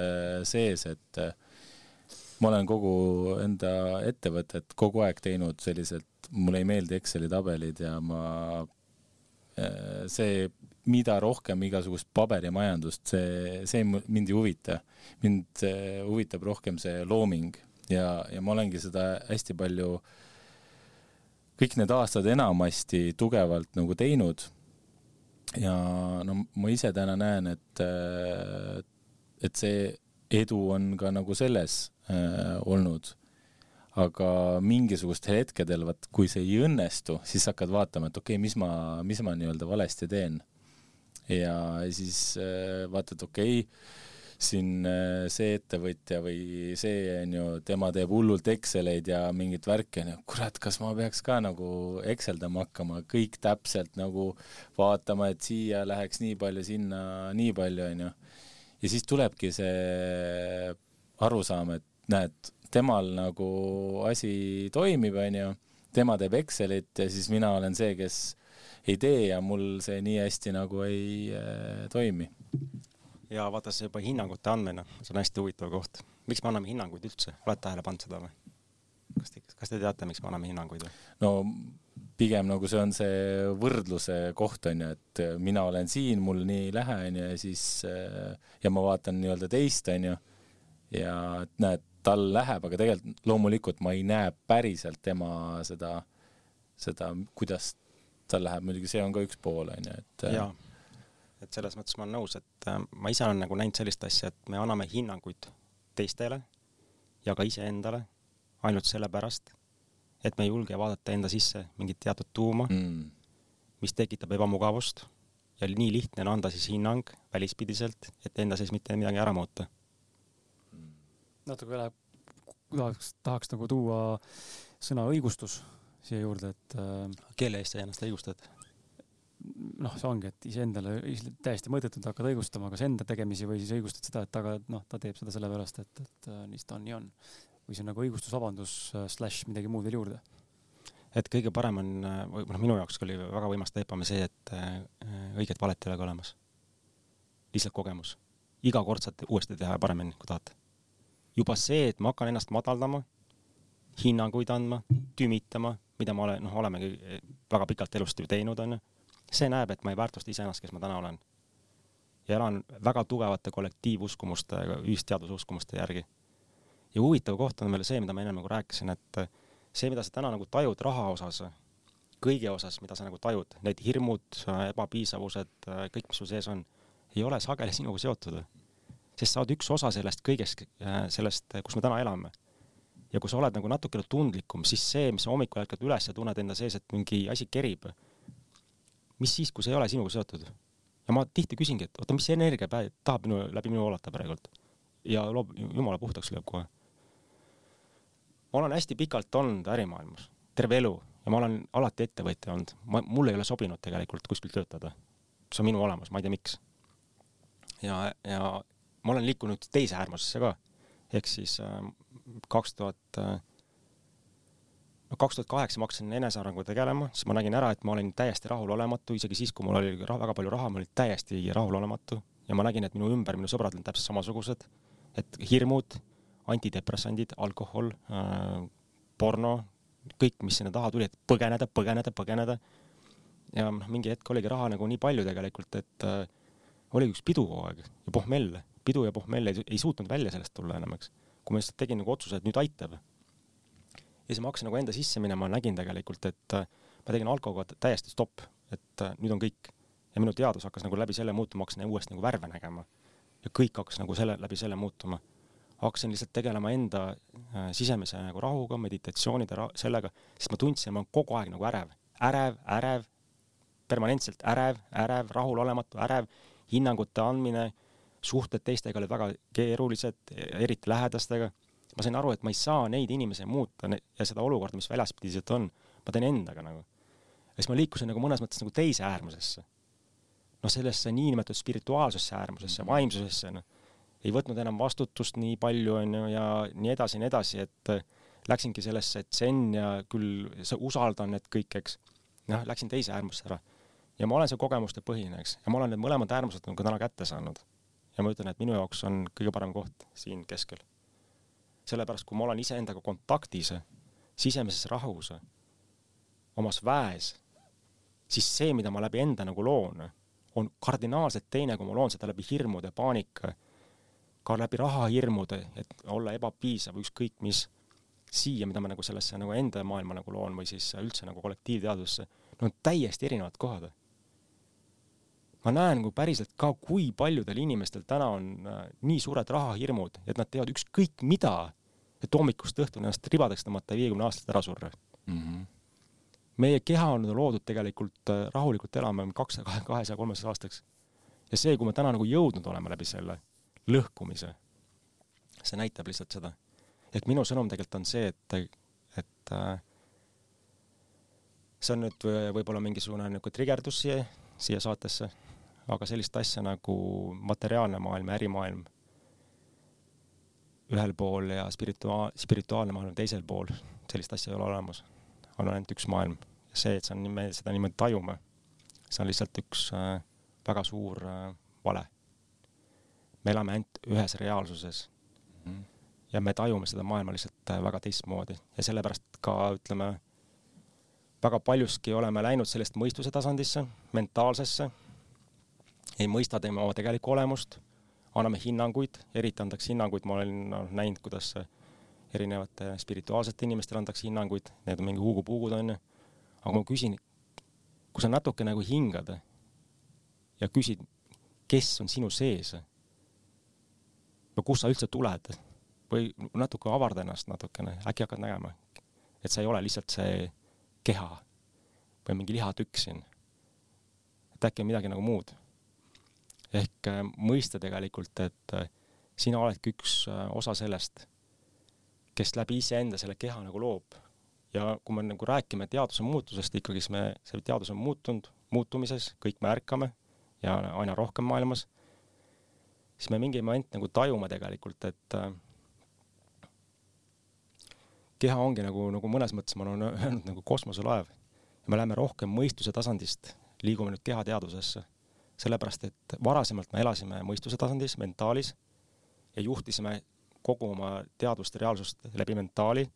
sees, et ma olen kogu enda ettevõtet kogu aeg teinud selliselt, mulle ei meeldi Exceli tabelid ja ma äh, see mida rohkem igasugust paberimajandust, see, see mind ei huvita. mind eh, huvitab rohkem see looming ja, ja ma olengi seda hästi palju kõik need aastad enamasti tugevalt nagu teinud. ja no ma ise täna näen, et, eh, et see edu on ka nagu selles äh, olnud. aga mingisugustel hetkedel, vaat kui see ei õnnestu, siis hakkad vaatama, et okei okay,, mis ma, mis ma nii-öelda valesti teen ja siis äh, vaatad, okei okay,, siin äh, see ettevõtja või see onju, tema teeb hullult Exceleid ja mingit värki onju, kurat, kas ma peaks ka nagu Exceldama hakkama, kõik täpselt nagu vaatama, et siia läheks nii palju, sinna nii palju onju. ja siis tulebki see arusaam, et näed, temal nagu asi toimib onju tema teeb Excelit ja siis mina olen see, kes ei tee ja mul see nii hästi nagu ei äh, toimi. ja vaata, see juba hinnangute andmine, see on hästi huvitav koht. miks me anname hinnanguid üldse, oled tähele pannud seda või? kas te, kas te teate, miks me anname hinnanguid või? no pigem nagu see on see võrdluse koht on ju, et mina olen siin, mul nii ei lähe on ju ja siis ja ma vaatan nii-öelda teist on ju ja et näed, tal läheb, aga tegelikult loomulikult ma ei näe päriselt tema seda, seda, kuidas tal läheb, muidugi see on ka üks pool on ju, et. jaa, et selles mõttes ma olen nõus, et äh, ma ise olen nagu näinud sellist asja, et me anname hinnanguid teistele ja ka iseendale ainult sellepärast, et me ei julge vaadata enda sisse mingit teatud tuuma mm., mis tekitab ebamugavust ja nii lihtne on anda siis hinnang välispidiselt, et enda sees mitte midagi ära muuta natuke läheb, tahaks, tahaks nagu tuua sõna õigustus siia juurde, et äh, kelle eest sa ennast õigustad? noh, see ongi, et iseendale täiesti mõttetult hakkad õigustama kas enda tegemisi või siis õigustad seda, et aga noh, ta teeb seda sellepärast, et, et äh, nii ta on, nii on. või see on nagu õigustusvabandus äh, slaš midagi muud veel juurde. et kõige parem on, või noh, minu jaoks oli väga võimas teepame see, et õiget valet ei ole ka olemas. lihtsalt kogemus. iga kord saate uuesti teha paremini, kui tahate juba see, et ma hakkan ennast madaldama, hinnanguid andma, tümitama, mida ma olen, noh, olemegi väga pikalt elust ju teinud, onju, see näeb, et ma ei väärtusta iseennast, kes ma täna olen. ja elan väga tugevate kollektiivuskumuste, ühisteadususkumuste järgi. ja huvitav koht on veel see, mida ma ennem nagu rääkisin, et see, mida sa täna nagu tajud raha osas, kõige osas, mida sa nagu tajud, need hirmud, ebapiisavused, kõik, mis sul sees on, ei ole sageli sinuga seotud sest sa oled üks osa sellest kõigest, äh, sellest, kus me täna elame. ja kui sa oled nagu natukene tundlikum, siis see, mis sa hommikul ärkad üles ja tunned enda sees, et mingi asi kerib, mis siis, kui see ei ole sinuga seotud? ja ma tihti küsingi, et oota, mis energia päev tahab minu, läbi minu voolata praegult. ja loob, jumala puhtaks lööb kohe. ma olen hästi pikalt olnud ärimaailmas, terve elu, ja ma olen alati ettevõtja olnud. ma, mulle ei ole sobinud tegelikult kuskil töötada. see on minu olemus, ma ei tea, miks. ja, ja ma olen liikunud teise äärmusesse ka, ehk siis äh, kaks tuhat, äh, no kaks tuhat kaheksa ma hakkasin enesearenguga tegelema, siis ma nägin ära, et ma olin täiesti rahulolematu, isegi siis, kui mul oli väga palju raha, ma olin täiesti rahulolematu. Ja ma nägin, et minu ümber minu sõbrad olid täpselt samasugused, et hirmud, antidepressandid, alkohol äh,, porno, kõik, mis sinna taha tuli, et põgeneda, põgeneda, põgeneda. ja noh, mingi hetk oligi raha nagu nii palju tegelikult, et äh, oligi üks pidu kogu aeg ja pohmell pidu ja pohmell ei, ei suutnud välja sellest tulla enam, eks. kui ma lihtsalt tegin nagu otsuse, et nüüd aitab. ja siis ma hakkasin nagu enda sisse minema, nägin tegelikult, et äh, ma tegin alkoga täiesti stopp, et äh, nüüd on kõik. ja minu teadvus hakkas nagu läbi selle muutuma, hakkasin uuesti nagu värve nägema. ja kõik hakkas nagu selle, läbi selle muutuma. hakkasin lihtsalt tegelema enda äh, sisemise nagu rahuga, meditatsioonide ra, sellega, sest ma tundsin, ma olen kogu aeg nagu ärev, ärev, ärev, permanentselt ärev, ärev, rahulolematu, ärev, hinnangute andmine suhted teistega olid väga keerulised, eriti lähedastega. ma sain aru, et ma ei saa neid inimesi muuta ja seda olukorda, mis väljaspidiselt on, ma teen endaga nagu. ja siis ma liikusin nagu mõnes mõttes nagu teise äärmusesse. noh, sellesse niinimetatud spirituaalsesse äärmusesse, vaimsusesse, noh. ei võtnud enam vastutust nii palju, on ju, ja nii edasi ja nii edasi, et läksingi sellesse tsenn ja küll usaldan, et kõik, eks. noh, läksin teise äärmusse ära. ja ma olen see kogemuste põhine, eks, ja ma olen need mõlemad äärmused nagu täna kätte saanud ja ma ütlen, et minu jaoks on kõige parem koht siin keskel. sellepärast, kui ma olen iseendaga kontaktis, sisemises rahus, omas väes, siis see, mida ma läbi enda nagu loon, on kardinaalselt teine, kui ma loon seda läbi hirmude, paanika, ka läbi rahahirmude, et olla ebapiisav, ükskõik mis, siia, mida ma nagu sellesse nagu enda maailma nagu loon või siis üldse nagu kollektiivteadusesse, no on täiesti erinevad kohad ma näen nagu päriselt ka, kui paljudel inimestel täna on äh, nii suured rahahirmud, et nad teevad ükskõik mida, et hommikust õhtuni ennast ribadeks tõmmata ja viiekümne aastaselt ära surra mm. -hmm. meie keha on loodud tegelikult äh, rahulikult elama kaksasaja, kahesaja, kolmesaja aastaks. ja see, kui me täna nagu jõudnud oleme läbi selle lõhkumise, see näitab lihtsalt seda. et minu sõnum tegelikult on see, et, et äh, see on nüüd võib-olla mingisugune niisugune trigerdus siia, siia saatesse aga sellist asja nagu materiaalne maailm ja ärimaailm ühel pool ja spiritua-, spirituaalne maailm teisel pool, sellist asja ei ole olemas. on ainult üks maailm see, et see on, me seda niimoodi tajume, see on lihtsalt üks äh, väga suur äh, vale. me elame ainult ühes reaalsuses mm. -hmm. ja me tajume seda maailma lihtsalt äh, väga teistmoodi ja sellepärast ka ütleme, väga paljuski oleme läinud sellest mõistuse tasandisse, mentaalsesse, ei mõista tema oma tegelikku olemust, anname hinnanguid, eriti antakse hinnanguid, ma olen no, näinud, kuidas erinevate spirituaalsete inimestele antakse hinnanguid, need on mingi huugupuugud onju, aga ma küsin, kui sa natuke nagu hingad ja küsid, kes on sinu sees või kust sa üldse tuled või natuke avarda ennast natukene, äkki hakkad nägema, et sa ei ole lihtsalt see keha või mingi lihatükk siin. et äkki on midagi nagu muud. Ehk äh, mõista tegelikult, et äh, sina oledki üks äh, osa sellest, kes läbi iseenda selle keha nagu loob. ja kui me nagu räägime teaduse muutusest ikkagi, siis me, see teadus on muutunud, muutumises, kõik me ärkame ja aina rohkem maailmas, siis me mingi moment nagu tajume tegelikult, et keha ongi nagu, nagu mõnes mõttes ma olen öelnud nagu kosmoselaev ja me läheme rohkem mõistuse tasandist, liigume nüüd kehateadusesse. Sellepärast, et varasemalt me elasime mõistuse tasandis, mentaalis ja juhtisime kogu oma teadvust ja reaalsust läbi mentaali,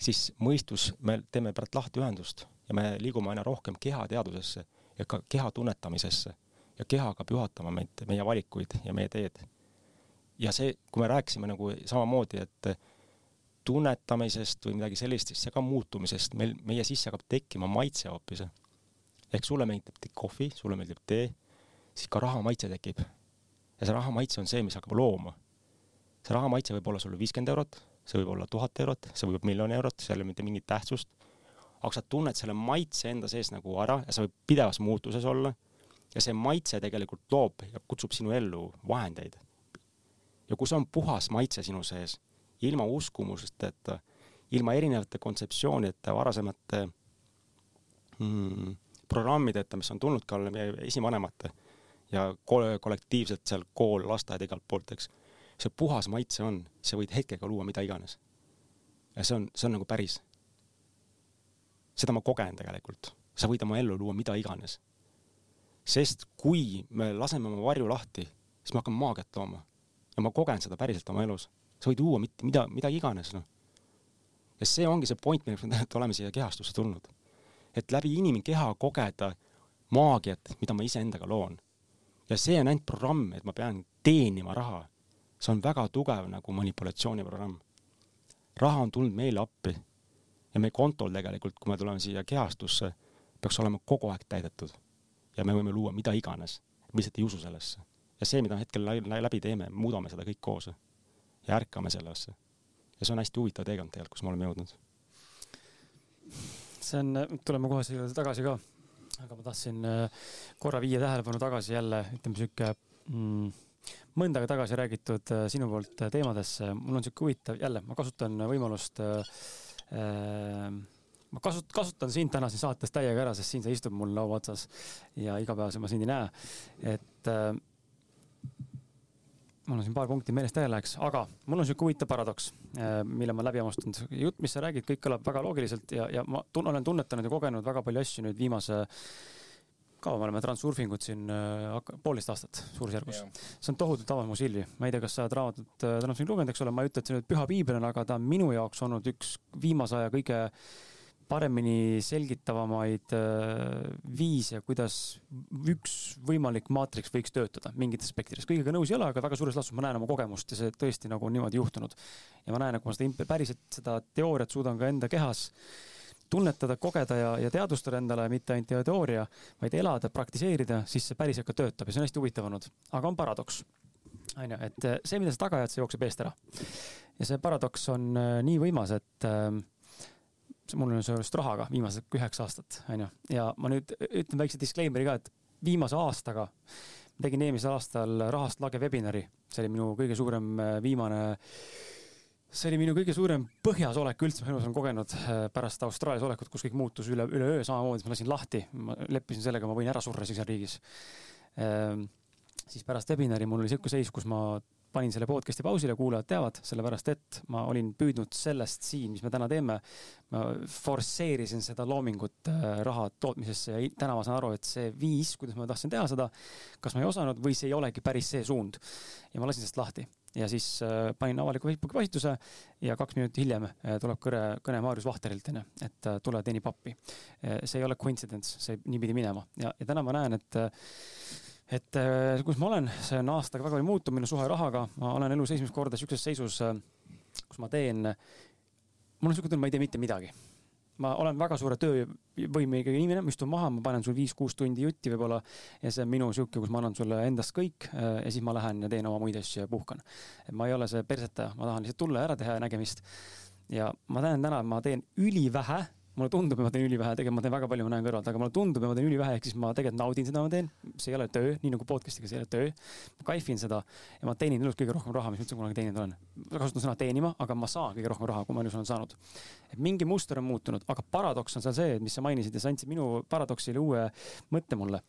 siis mõistus, me teeme pärast lahti ühendust ja me liigume aina rohkem kehateadusesse ja ka keha tunnetamisesse ja keha hakkab juhatama meid, meie valikuid ja meie teed. ja see, kui me rääkisime nagu samamoodi, et tunnetamisest või midagi sellist, siis see ka muutumisest, meil, meie sisse hakkab tekkima maitse hoopis. ehk sulle meeldib kohvi, sulle meeldib tee, siis ka raha maitse tekib. ja see raha maitse on see, mis hakkab looma. see raha maitse võib olla sulle viiskümmend eurot, see võib olla tuhat eurot, see võib miljon eurot, seal ei ole mitte mingit tähtsust. aga sa tunned selle maitse enda sees nagu ära ja sa võid pidevas muutuses olla ja see maitse tegelikult loob ja kutsub sinu ellu vahendeid. ja kui see on puhas maitse sinu sees, ilma uskumuseta, ilma erinevate kontseptsioonideta, varasemate mm, programmideta, mis on tulnud ka meie esivanemate ja kollektiivselt seal kool, lasteaed, igalt poolt, eks. see puhas maitse on, sa võid hetkega luua mida iganes. ja see on, see on nagu päris. seda ma kogen tegelikult, sa võid oma ellu luua mida iganes sest kui me laseme oma varju lahti, siis me hakkame maagiat looma. ja ma kogen seda päriselt oma elus. sa võid luua mitte mida, mida iganes, noh. ja see ongi see point, milleks me tegelikult oleme siia kehastusse tulnud. et läbi inimkeha kogeda maagiat, mida ma iseendaga loon. Ja see on ainult programm, et ma pean teenima raha. see on väga tugev nagu manipulatsiooniprogramm. raha on tulnud meile appi ja meie kontol tegelikult, kui me tuleme siia kehastusse, peaks olema kogu aeg täidetud ja me võime luua mida iganes, lihtsalt ei usu sellesse. ja see, mida hetkel läbi teeme, muudame seda kõik koos ja ärkame sellesse. ja see on hästi huvitav teekond tegelikult, kus me oleme jõudnud. see on, tuleme kohe selle juurde tagasi ka, aga ma tahtsin äh, korra viia tähelepanu tagasi jälle, ütleme sihuke mm, mõnda aega tagasi räägitud äh, sinu poolt äh, teemadesse, mul on sihuke huvitav, jälle ma kasutan võimalust äh, ma kasut-, kasutan sind täna siin saates täiega ära, sest siin sa istud mul laua otsas ja igapäevaselt ma sind ei näe. et äh, mul on siin paar punkti meelest ära läheks, aga mul on sihuke huvitav paradoks äh,, mille ma läbi hammustanud. jutt, mis sa räägid, kõik kõlab väga loogiliselt ja, ja ma tun, olen tunnetanud ja kogenud väga palju asju nüüd viimase ka me oleme transurfingut siin äh, poolteist aastat suurusjärgus. see on tohutult avanud mu silmi. ma ei tea, kas sa oled raamatut äh, transurfingu lugenud, eks ole, ma ei ütle, et see nüüd püha piibel on, aga ta on minu jaoks olnud üks viimase aja kõige äh, paremini selgitavamaid äh, viise, kuidas üks võimalik maatriks võiks töötada mingites aspektides. kõigega nõus ei ole, aga väga suures laastus ma näen oma kogemust ja see tõesti nagu on niimoodi juhtunud. ja ma näen, et kui ma seda päriselt seda teooriat suudan ka enda kehas tunnetada, kogeda ja, ja teadvustada endale, mitte ainult teooria, vaid elada, praktiseerida, siis see päriselt ka töötab ja see on hästi huvitav olnud. aga on paradoks on ju, et see, mida sa taga ajad, see jookseb eest ära. ja see paradoks on äh, nii võimas, et äh, mul on sellest rahaga viimased üheksa aastat, onju. ja ma nüüd ütlen väikse disclaimer'i ka, et viimase aastaga ma tegin eelmisel aastal rahast lage webinari, see oli minu kõige suurem äh, viimane, see oli minu kõige suurem põhjas olek üldse, mis ma elus olen kogenud äh, pärast Austraalias olekut, kus kõik muutus üle, üleöö samamoodi, ma lasin lahti, ma leppisin sellega, ma võin ära surra siin riigis. Ehm, siis pärast webinari mul oli sihuke seis, kus ma panin selle podcast'i pausile, kuulajad teavad, sellepärast et ma olin püüdnud sellest siin, mis me täna teeme, ma forsseerisin seda loomingut äh, raha tootmisesse ja täna ma saan aru, et see viis, kuidas ma tahtsin teha seda, kas ma ei osanud või see ei olegi päris see suund. ja ma lasin sellest lahti ja siis äh, panin avaliku Facebooki postituse ja kaks minutit hiljem äh, tuleb kõne, kõne Maarjus Vahterilt onju, et tule teeni pappi. see ei ole coincidence, see nii pidi minema ja, ja täna ma näen, et et kus ma olen, see on aastaga väga palju muutunud, minu suhe rahaga, ma olen elus esimest korda sihukeses seisus, kus ma teen, mul on siuke tunne, ma ei tee mitte midagi ma olen väga suure töövõimega inimene, ma istun maha, ma panen sul viis-kuus tundi jutti võib-olla ja see on minu sihuke, kus ma annan sulle endast kõik äh, ja siis ma lähen ja teen oma muid asju ja puhkan. et ma ei ole see persetaja, ma tahan lihtsalt tulla ja ära teha ja nägemist. ja ma näen täna, ma teen ülivähe mulle tundub, et ma teen ülivähe, tegelikult ma teen väga palju, ma näen kõrvalt, aga mulle tundub, et ma teen ülivähe, ehk siis ma tegelikult naudin seda, ma teen. see ei ole töö, nii nagu podcast'iga, see ei ole töö. ma kaifin seda ja ma teenin elus kõige rohkem raha, mis üldse kunagi teeninud olen. kasutan sõna teenima, aga ma saan kõige rohkem raha, kui ma elus olen saanud. et mingi muster on muutunud, aga paradoks on seal see, mis sa mainisid ja sa andsid minu paradoksile uue mõtte mulle.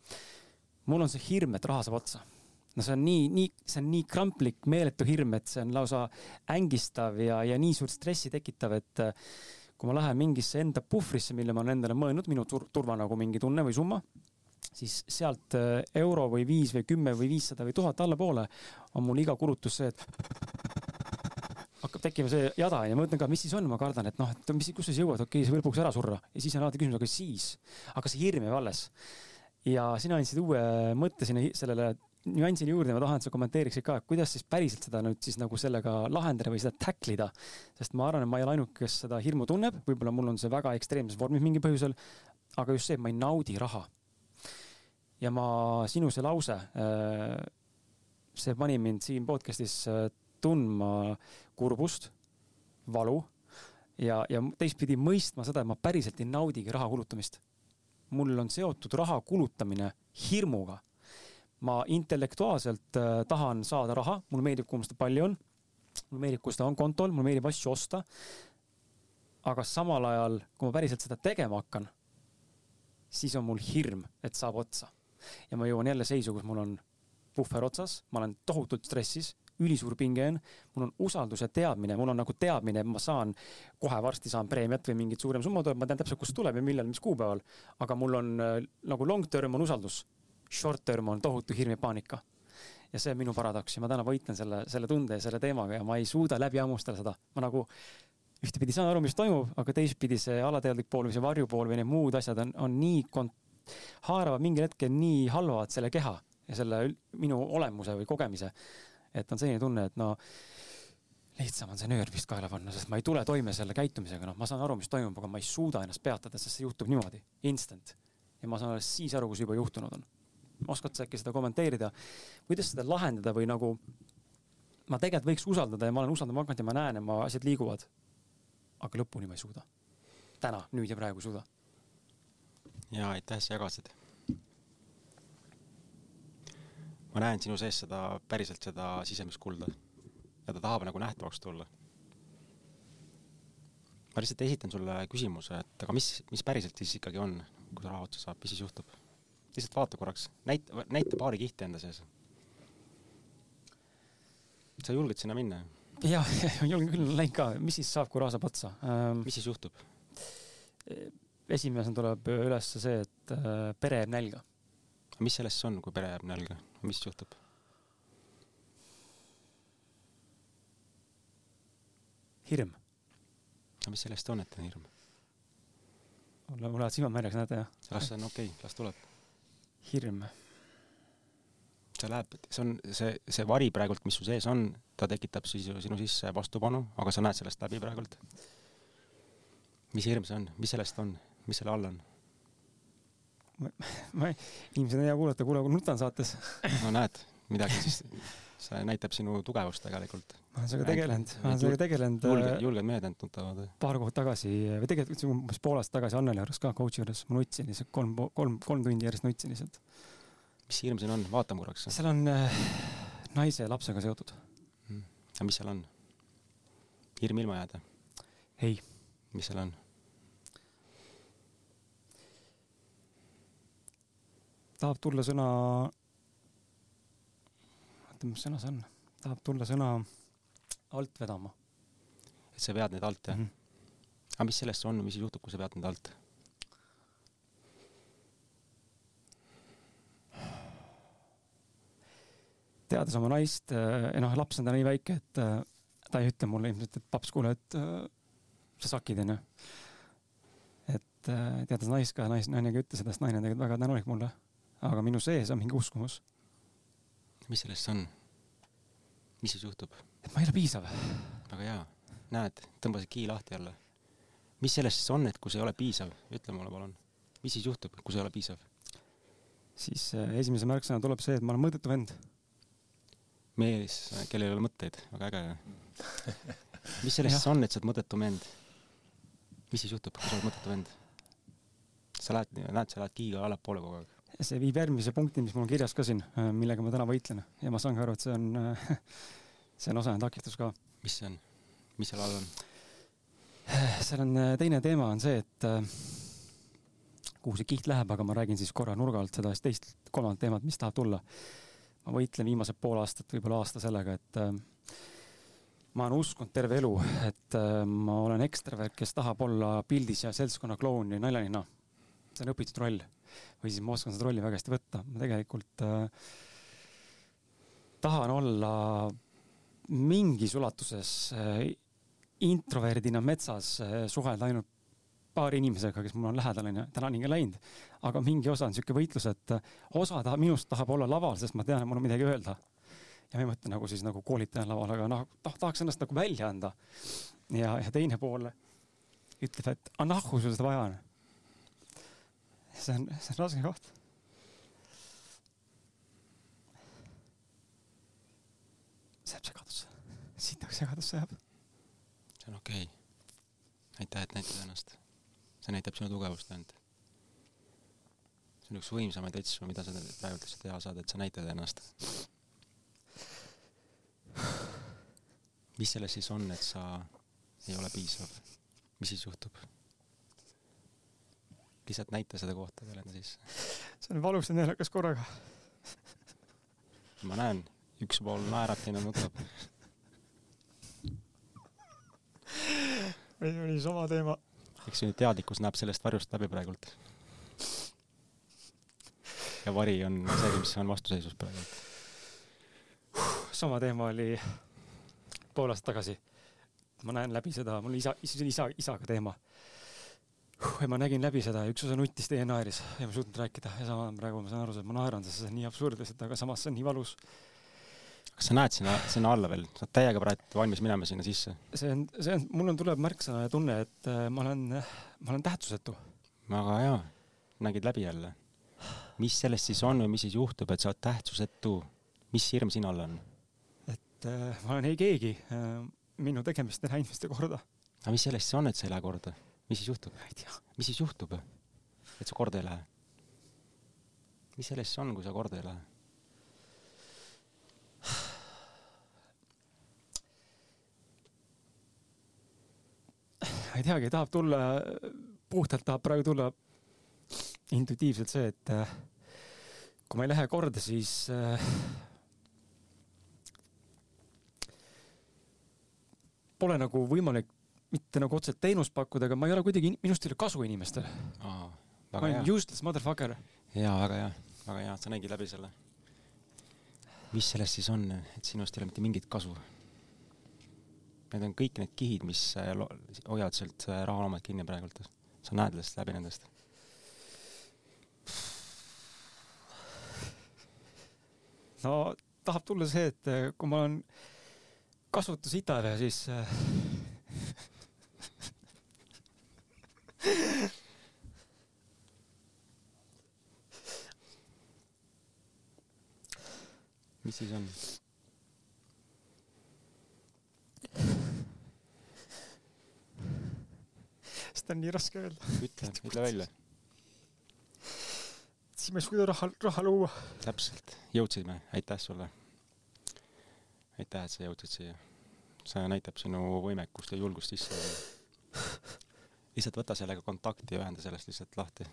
mul on see hirm, et raha saab otsa no see on nii, nii, see on nii kramplik, meeletu hirm, et see on lausa ängistav ja, ja nii suurt stressi tekitav, et kui ma lähen mingisse enda puhvrisse, mille ma olen endale mõelnud, minu tur turva nagu mingi tunne või summa, siis sealt äh, euro või viis või kümme või viissada või tuhat allapoole on mul iga kulutus see, et hakkab tekkima see jada ja ma mõtlen ka, mis siis on, ma kardan, et noh, et mis, kus sa siis jõuad, okei okay,, see võib lõpuks ära surra ja siis on alati küsimus, aga siis, aga see hirm jääb alles. ja sina andsid uue mõtte sinna sellele nüansini juurde, ma tahan, et sa kommenteeriksid ka, kuidas siis päriselt seda nüüd siis nagu sellega lahendada või seda tackle ida. sest ma arvan, et ma ei ole ainuke, kes seda hirmu tunneb, võib-olla mul on see väga ekstreemses vormis mingil põhjusel. aga just see, et ma ei naudi raha. ja ma, sinu see lause, äh, see pani mind siin podcast'is äh, tundma kurbust, valu ja, ja teistpidi mõistma seda, et ma päriselt ei naudigi raha kulutamist. mul on seotud raha kulutamine hirmuga ma intellektuaalselt äh, tahan saada raha, mulle meeldib, kui mul seda palju on. mulle meeldib, kui seda on kontol, mulle meeldib asju osta. aga samal ajal, kui ma päriselt seda tegema hakkan, siis on mul hirm, et saab otsa. ja ma jõuan jälle seisu, kus mul on puhver otsas, ma olen tohutult stressis, ülisuur pinge on, mul on usalduse teadmine, mul on nagu teadmine, et ma saan, kohe varsti saan preemiat või mingit suurem summa tuleb, ma tean täpselt, kust tuleb ja millal, mis kuupäeval. aga mul on äh, nagu long term on usaldus short term on tohutu hirm ja paanika. ja see on minu paradoks ja ma täna võitlen selle, selle tunde ja selle teemaga ja ma ei suuda läbi hammustada seda. ma nagu ühtepidi saan aru, mis toimub, aga teistpidi see alateadlik pool või see varjupool või need muud asjad on, on nii kont-, haaravad mingil hetkel nii halvavad selle keha ja selle minu olemuse või kogemise. et on selline tunne, et no lihtsam on see nöör vist kaela panna, sest ma ei tule toime selle käitumisega, noh, ma saan aru, mis toimub, aga ma ei suuda ennast peatada, sest see juhtub niimoodi, instant. ja ma saan alles siis aru, kui see juba juhtunud on oskad sa äkki seda kommenteerida, kuidas seda lahendada või nagu ma tegelikult võiks usaldada ja ma olen usaldama hakanud ja ma näen, et ma asjad liiguvad. aga lõpuni ma ei suuda. täna, nüüd ja praegu ei suuda. ja aitäh, sa jagasid. ma näen sinu sees seda, päriselt seda sisemist kulda ja ta tahab nagu nähtavaks tulla. ma lihtsalt esitan sulle küsimuse, et aga mis, mis päriselt siis ikkagi on, kui raha otsa saab, mis siis juhtub? Lihtsalt vaata korraks, näita, näita paari kihti enda sees. sa julged sinna minna? jah, julgen küll, läinud ka, mis siis saab, kui raha saab otsa ähm,? mis siis juhtub? esimesena tuleb üles see, et äh, pere jääb nälga. mis sellest on, kui pere jääb nälga, mis juhtub? hirm. aga mis sellest on, et on hirm? mul lähevad silmad märjaks, näete jah? las see on okei okay,, las tuleb hirm? see läheb, see on see, see vari praegult, mis su sees on, ta tekitab siis sinu sisse vastupanu, aga sa näed sellest läbi praegult. mis hirm see on, mis sellest on, mis selle all on? ma ei, inimesed on hea kuulata, kuule, kui nutan saates. no näed, midagi siis, see näitab sinu tugevust tegelikult. ma olen sellega tegelenud, ma olen sellega tegelenud. julged, äh, julged mehed ainult nutavad. paar kuud tagasi või tegelikult umbes pool aastat tagasi Anneli juures ka, coach'i juures, ma nutsin lihtsalt kolm, kolm, kolm tundi järjest nutsin lihtsalt. mis hirm siin on, vaatame korraks. seal on äh, naise ja lapsega seotud mm.. aga mis seal on? hirm ilma jääda? ei. mis seal on? tahab tulla sõna, oota, mis sõna see on? tahab tulla sõna alt vedama. et sa vead neid alt, jah mm? -hmm. aga mis sellest on, mis juhtub, kui sa vead neid alt? teades oma naist, eh, noh, laps on ta nii väike, et eh, ta ei ütle mulle ilmselt, et paps, kuule, et sa sakid, onju. et teades naist ka, nais, naine ka ütles seda, sest naine on tegelikult väga tänulik mulle. aga minu sees on mingi uskumus. Mis sellest on? mis siis juhtub? et ma ei ole piisav. väga hea, näed, tõmbasid kii lahti jälle. mis sellest siis on, et kui see ei ole piisav, ütle mulle palun, mis siis juhtub, kui see ei ole piisav? siis äh, esimese märksõna tuleb see, et ma olen mõõdetu vend mees, kellel ei ole mõtteid, väga äge. mis sellest siis on, et sa oled mõttetu vend? mis siis juhtub, kui sa oled mõttetu vend? sa lähed, näed, sa lähed kiiga allapoole kogu aeg. See viib järgmise punkti, mis mul on kirjas ka siin, äh, millega ma täna võitlen ja ma saan ka aru, et see on, äh, see on osane takistus ka. mis see on, mis seal all on? seal on äh, teine teema on see, et kuhu see kiht läheb, aga ma räägin siis korra nurga alt seda teist, kolmandat teemat, mis tahab tulla ma võitlen viimased pool aastat, võib-olla aasta sellega, et ma olen uskunud terve elu, et ma olen ekstravert, kes tahab olla pildis ja seltskonna kloun ja naljanina. see on õpitud roll või siis ma oskan seda rolli väga hästi võtta. ma tegelikult äh, tahan olla mingis ulatuses äh, introverdina metsas äh, suhelda ainult paari inimesega, kes mul on lähedal, onju, tänani ka läinud. aga mingi osa on sihuke võitlus, et osa tahab, minust tahab olla laval, sest ma tean, et mul on midagi öelda. ja ma ei mõtle nagu siis nagu koolitaja laval, aga noh, tahaks ennast nagu välja anda. ja, ja teine pool ütleb, et aga nahku sul seda vaja on. See on, see on raske koht. see jääb segadusse, sitaks segadusse jääb. see on okei okay aitäh, et näitad ennast see näitab sinu tugevust ainult. see on üks võimsamaid asju, mida sa praegu lihtsalt teha saad, et sa näitad ennast. mis selles siis on, et sa ei ole piisav? mis siis juhtub? Lihtsalt näita seda kohta veel enda sisse. see on valus ja naljakas korraga. ma näen, üks pool naerab, teine nutab. meil oli sama teema eks ju teadlikkus näeb sellest varjust läbi praegult. ja vari on see, mis on vastuseisus praegu. sama teema oli pool aastat tagasi. ma näen läbi seda, mul isa, isa, isaga teema. Ja ma nägin läbi seda ja üks osa nuttis, teine naeris ja ma ei suutnud rääkida ja sama praegu ma saan aru, et ma naeran, sest see on nii absurdselt, aga samas see on nii valus kas sa näed sinna, sinna alla veel, sa oled täiega praegu valmis minema sinna sisse? see on, see on, mul on, tuleb märksõna ja tunne, et äh, ma olen, ma olen tähtsusetu. väga hea, nägid läbi jälle. mis sellest siis on või mis siis juhtub, et sa oled tähtsusetu? mis hirm sinu all on? et äh, ma olen ei keegi äh,, minu tegemist ei lähe inimeste korda. aga mis sellest siis on, et sa ei lähe korda? Mis siis juhtub? mis siis juhtub, et sa korda ei lähe? mis sellest siis on, kui sa korda ei lähe? ei teagi, tahab tulla, puhtalt tahab praegu tulla intuitiivselt see, et äh, kui ma ei lähe korda, siis äh, pole nagu võimalik mitte nagu otseselt teenust pakkuda, aga ma ei ole kuidagi, minust ei ole kasu inimestele. ma olen useless motherfucker. jaa, väga hea, väga hea, sa nägid läbi selle. mis sellest siis on, et sinust ei ole mitte mingit kasu? Need on kõik need kihid, mis äh, hoiavad sealt äh, rahaloomet kinni praegult. sa näed sellest läbi nendest. no tahab tulla see, et äh, kui ma olen kasvatus Italia, siis mis siis on? seda on nii raske öelda. ütle, ütle välja. siis ma ei suuda raha, raha luua. täpselt, jõudsime, aitäh sulle. aitäh, et sa jõudsid siia. see näitab sinu võimekust ja julgust sisse. Lihtsalt võta sellega kontakti ja ühenda sellest lihtsalt lahti.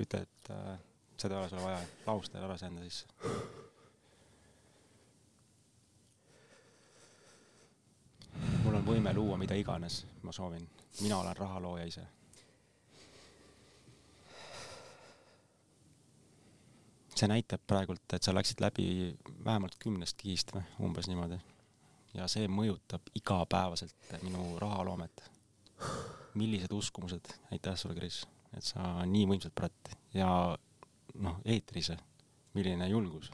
ütle, et äh, seda ei ole sulle vaja, lahusta ja lase enda sisse võime luua mida iganes ma soovin. mina olen rahalooja ise. see näitab praegult, et sa läksid läbi vähemalt kümnest kihist või umbes niimoodi. ja see mõjutab igapäevaselt minu rahaloomet. Millised uskumused, aitäh sulle, Kris, et sa nii võimsalt pratt ja noh, eetris, milline julgus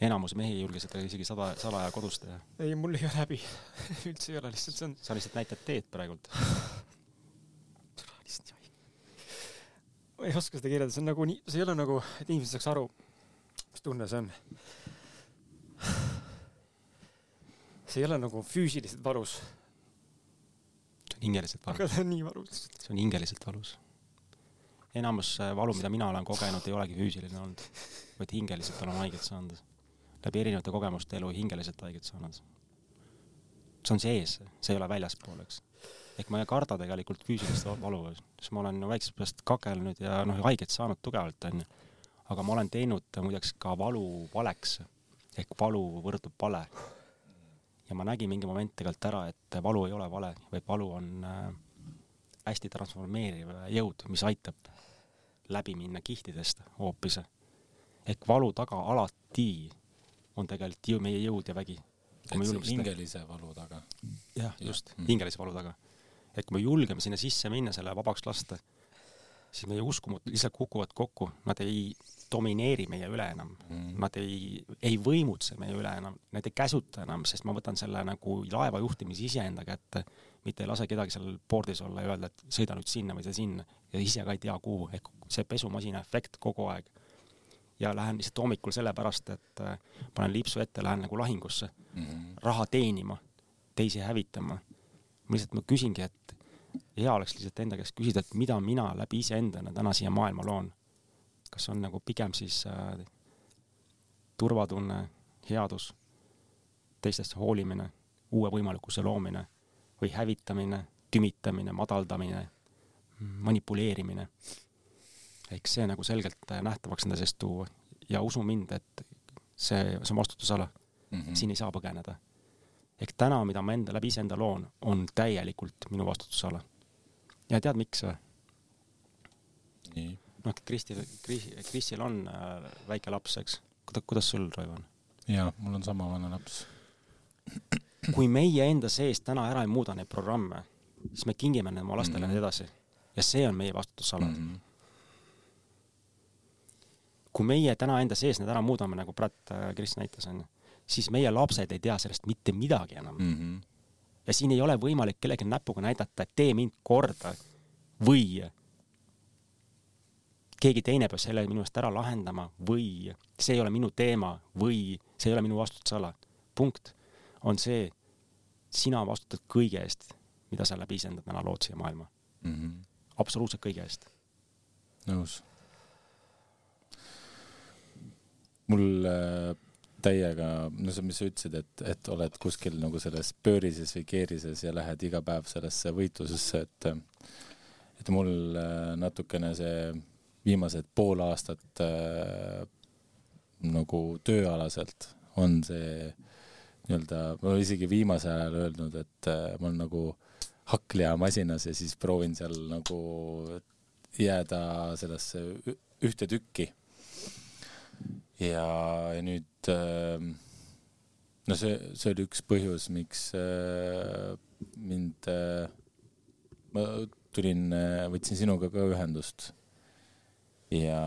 enamus mehi ei julge seda isegi sada, salaja kodus teha. ei, mul ei ole häbi üldse ei ole, lihtsalt see on. sa lihtsalt näitad teed praegult. ma ei oska seda kirjeldada, see on nagu nii, see ei ole nagu, et inimesed saaks aru, mis tunne see on. see ei ole nagu füüsiliselt valus. See on hingeliselt valus. aga see on nii valus. see on hingeliselt valus. enamus äh, valu, mida mina olen kogenud, ei olegi füüsiline olnud, vaid hingeliselt olen haiget saanud läbi erinevate kogemuste elu hingeliselt haiget saanud. see on sees, see ei ole väljaspool, eks. ehk ma ei karda tegelikult füüsilist valu, sest ma olen väiksest peast kakelnud ja noh, haiget saanud tugevalt, onju. aga ma olen teinud muideks ka valu valeks ehk valu võrdub vale. Ja ma nägin mingi moment tegelikult ära, et valu ei ole vale, vaid valu on äh, hästi transformeeriv jõud, mis aitab läbi minna kihtidest hoopis. ehk valu taga alati on tegelikult ju meie jõud ja vägi. hingelise valu taga. jah, just mm. hingelise valu taga. et kui me julgeme sinna sisse minna, selle vabaks lasta, siis meie uskumud lihtsalt kukuvad kokku, nad ei domineeri meie üle enam. Mm., nad ei, ei võimutse meie üle enam, nad ei käsuta enam, sest ma võtan selle nagu laeva juhtimise iseenda kätte, mitte ei lase kedagi seal pordis olla ja öelda, et sõida nüüd sinna või sinna. Ja ise ka ei tea, kuhu, ehk see pesumasina efekt kogu aeg. Ja lähen lihtsalt hommikul sellepärast, et äh, panen lipsu ette, lähen nagu lahingusse. Mm, raha teenima, teisi hävitama. ma lihtsalt, ma küsingi, et hea oleks lihtsalt enda käest küsida, et mida mina läbi iseendana täna siia maailma loon. Kas on nagu pigem siis äh, turvatunne, headus, teistest hoolimine, uue võimalikkuse loomine või hävitamine, tümitamine, madaldamine, manipuleerimine ehk see nagu selgelt äh, nähtavaks enda seest tuua ja usu mind, et see, see on vastutusala mm. -hmm. siin ei saa põgeneda. ehk täna, mida ma enda läbi iseenda loon, on täielikult minu vastutusala. ja tead, miks või? Noh, Kristil, Kris, Krisil on äh, väike laps, eks. kuidas, kuidas sul, Raivo, on? jaa, mul on sama vana laps. kui meie enda sees täna ära ei muuda neid programme, siis me kingime need oma lastele mm -hmm. edasi. ja see on meie vastutusala mm. -hmm kui meie täna enda sees need ära muudame, nagu Pratt äh, Kris näitas, onju, siis meie lapsed ei tea sellest mitte midagi enam mm. -hmm. ja siin ei ole võimalik kellelegi näpuga näidata, et tee mind korda või keegi teine peab selle minu eest ära lahendama või see ei ole minu teema või see ei ole minu vastutusala. punkt on see, sina vastutad kõige eest, mida sa läbi iseenda täna lood siia maailma mm. -hmm. absoluutselt kõige eest. nõus mul äh, täiega, no see, mis sa ütlesid, et, et oled kuskil nagu selles pöörises või keerises ja lähed iga päev sellesse võitlusesse, et et mul äh, natukene see viimased pool aastat äh, nagu tööalaselt on see nii-öelda, ma olen isegi viimasel ajal öelnud, et äh, ma olen nagu hakklihamaasinas ja siis proovin seal nagu jääda sellesse ühte tükki. Ja, ja nüüd äh, no see, see oli üks põhjus, miks äh, mind äh,, ma tulin äh,, võtsin sinuga ka ühendust ja,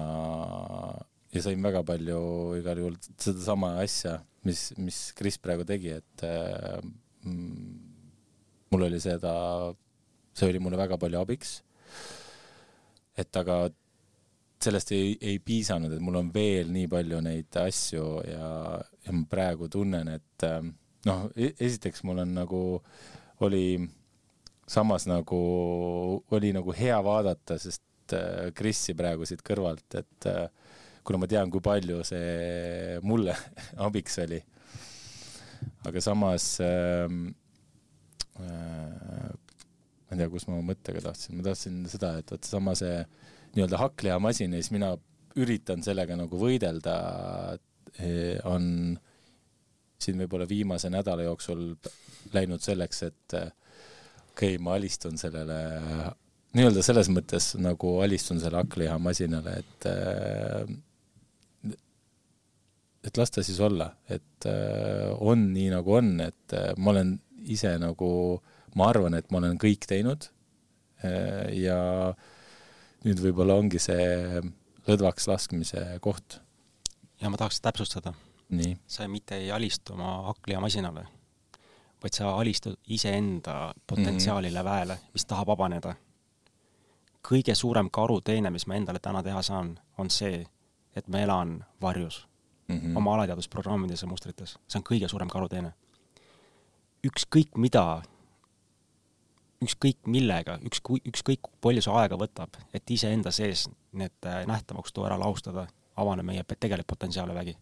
ja sain väga palju igal juhul sedasama asja, mis, mis Kris praegu tegi, et äh, mul oli seda, see oli mulle väga palju abiks. et aga sellest ei, ei piisanud, et mul on veel nii palju neid asju ja, ja ma praegu tunnen, et ähm, noh, e-, esiteks mul on nagu, oli samas nagu, oli nagu hea vaadata, sest äh, Krissi praegu siit kõrvalt, et äh, kuna ma tean, kui palju see mulle abiks oli. aga samas ähm, äh, ma ei tea, kus ma mõttega tahtsin, ma tahtsin seda, et vot sama see nii-öelda hakklihamasin ja siis mina üritan sellega nagu võidelda, on siin võib-olla viimase nädala jooksul läinud selleks, et okei okay,, ma alistun sellele, nii-öelda selles mõttes nagu alistun selle hakklihamasinale, et et las ta siis olla, et on nii, nagu on, et ma olen ise nagu, ma arvan, et ma olen kõik teinud ja nüüd võib-olla ongi see lõdvaks laskmise koht. ja ma tahaks täpsustada. sa mitte ei alistu oma hakklihamasinale, vaid sa alistud iseenda potentsiaalile mm -hmm. väele, mis tahab vabaneda. Kõige suurem karuteene, mis ma endale täna teha saan, on see, et ma elan varjus mm -hmm. oma alateadusprogrammides ja mustrites, see on kõige suurem karuteene. ükskõik mida ükskõik millega, ükskõik, ükskõik palju see aega võtab, et iseenda sees need äh, nähtavaks tuua, ära lahustada, avaneb meie tegelik potentsiaal ja vägi.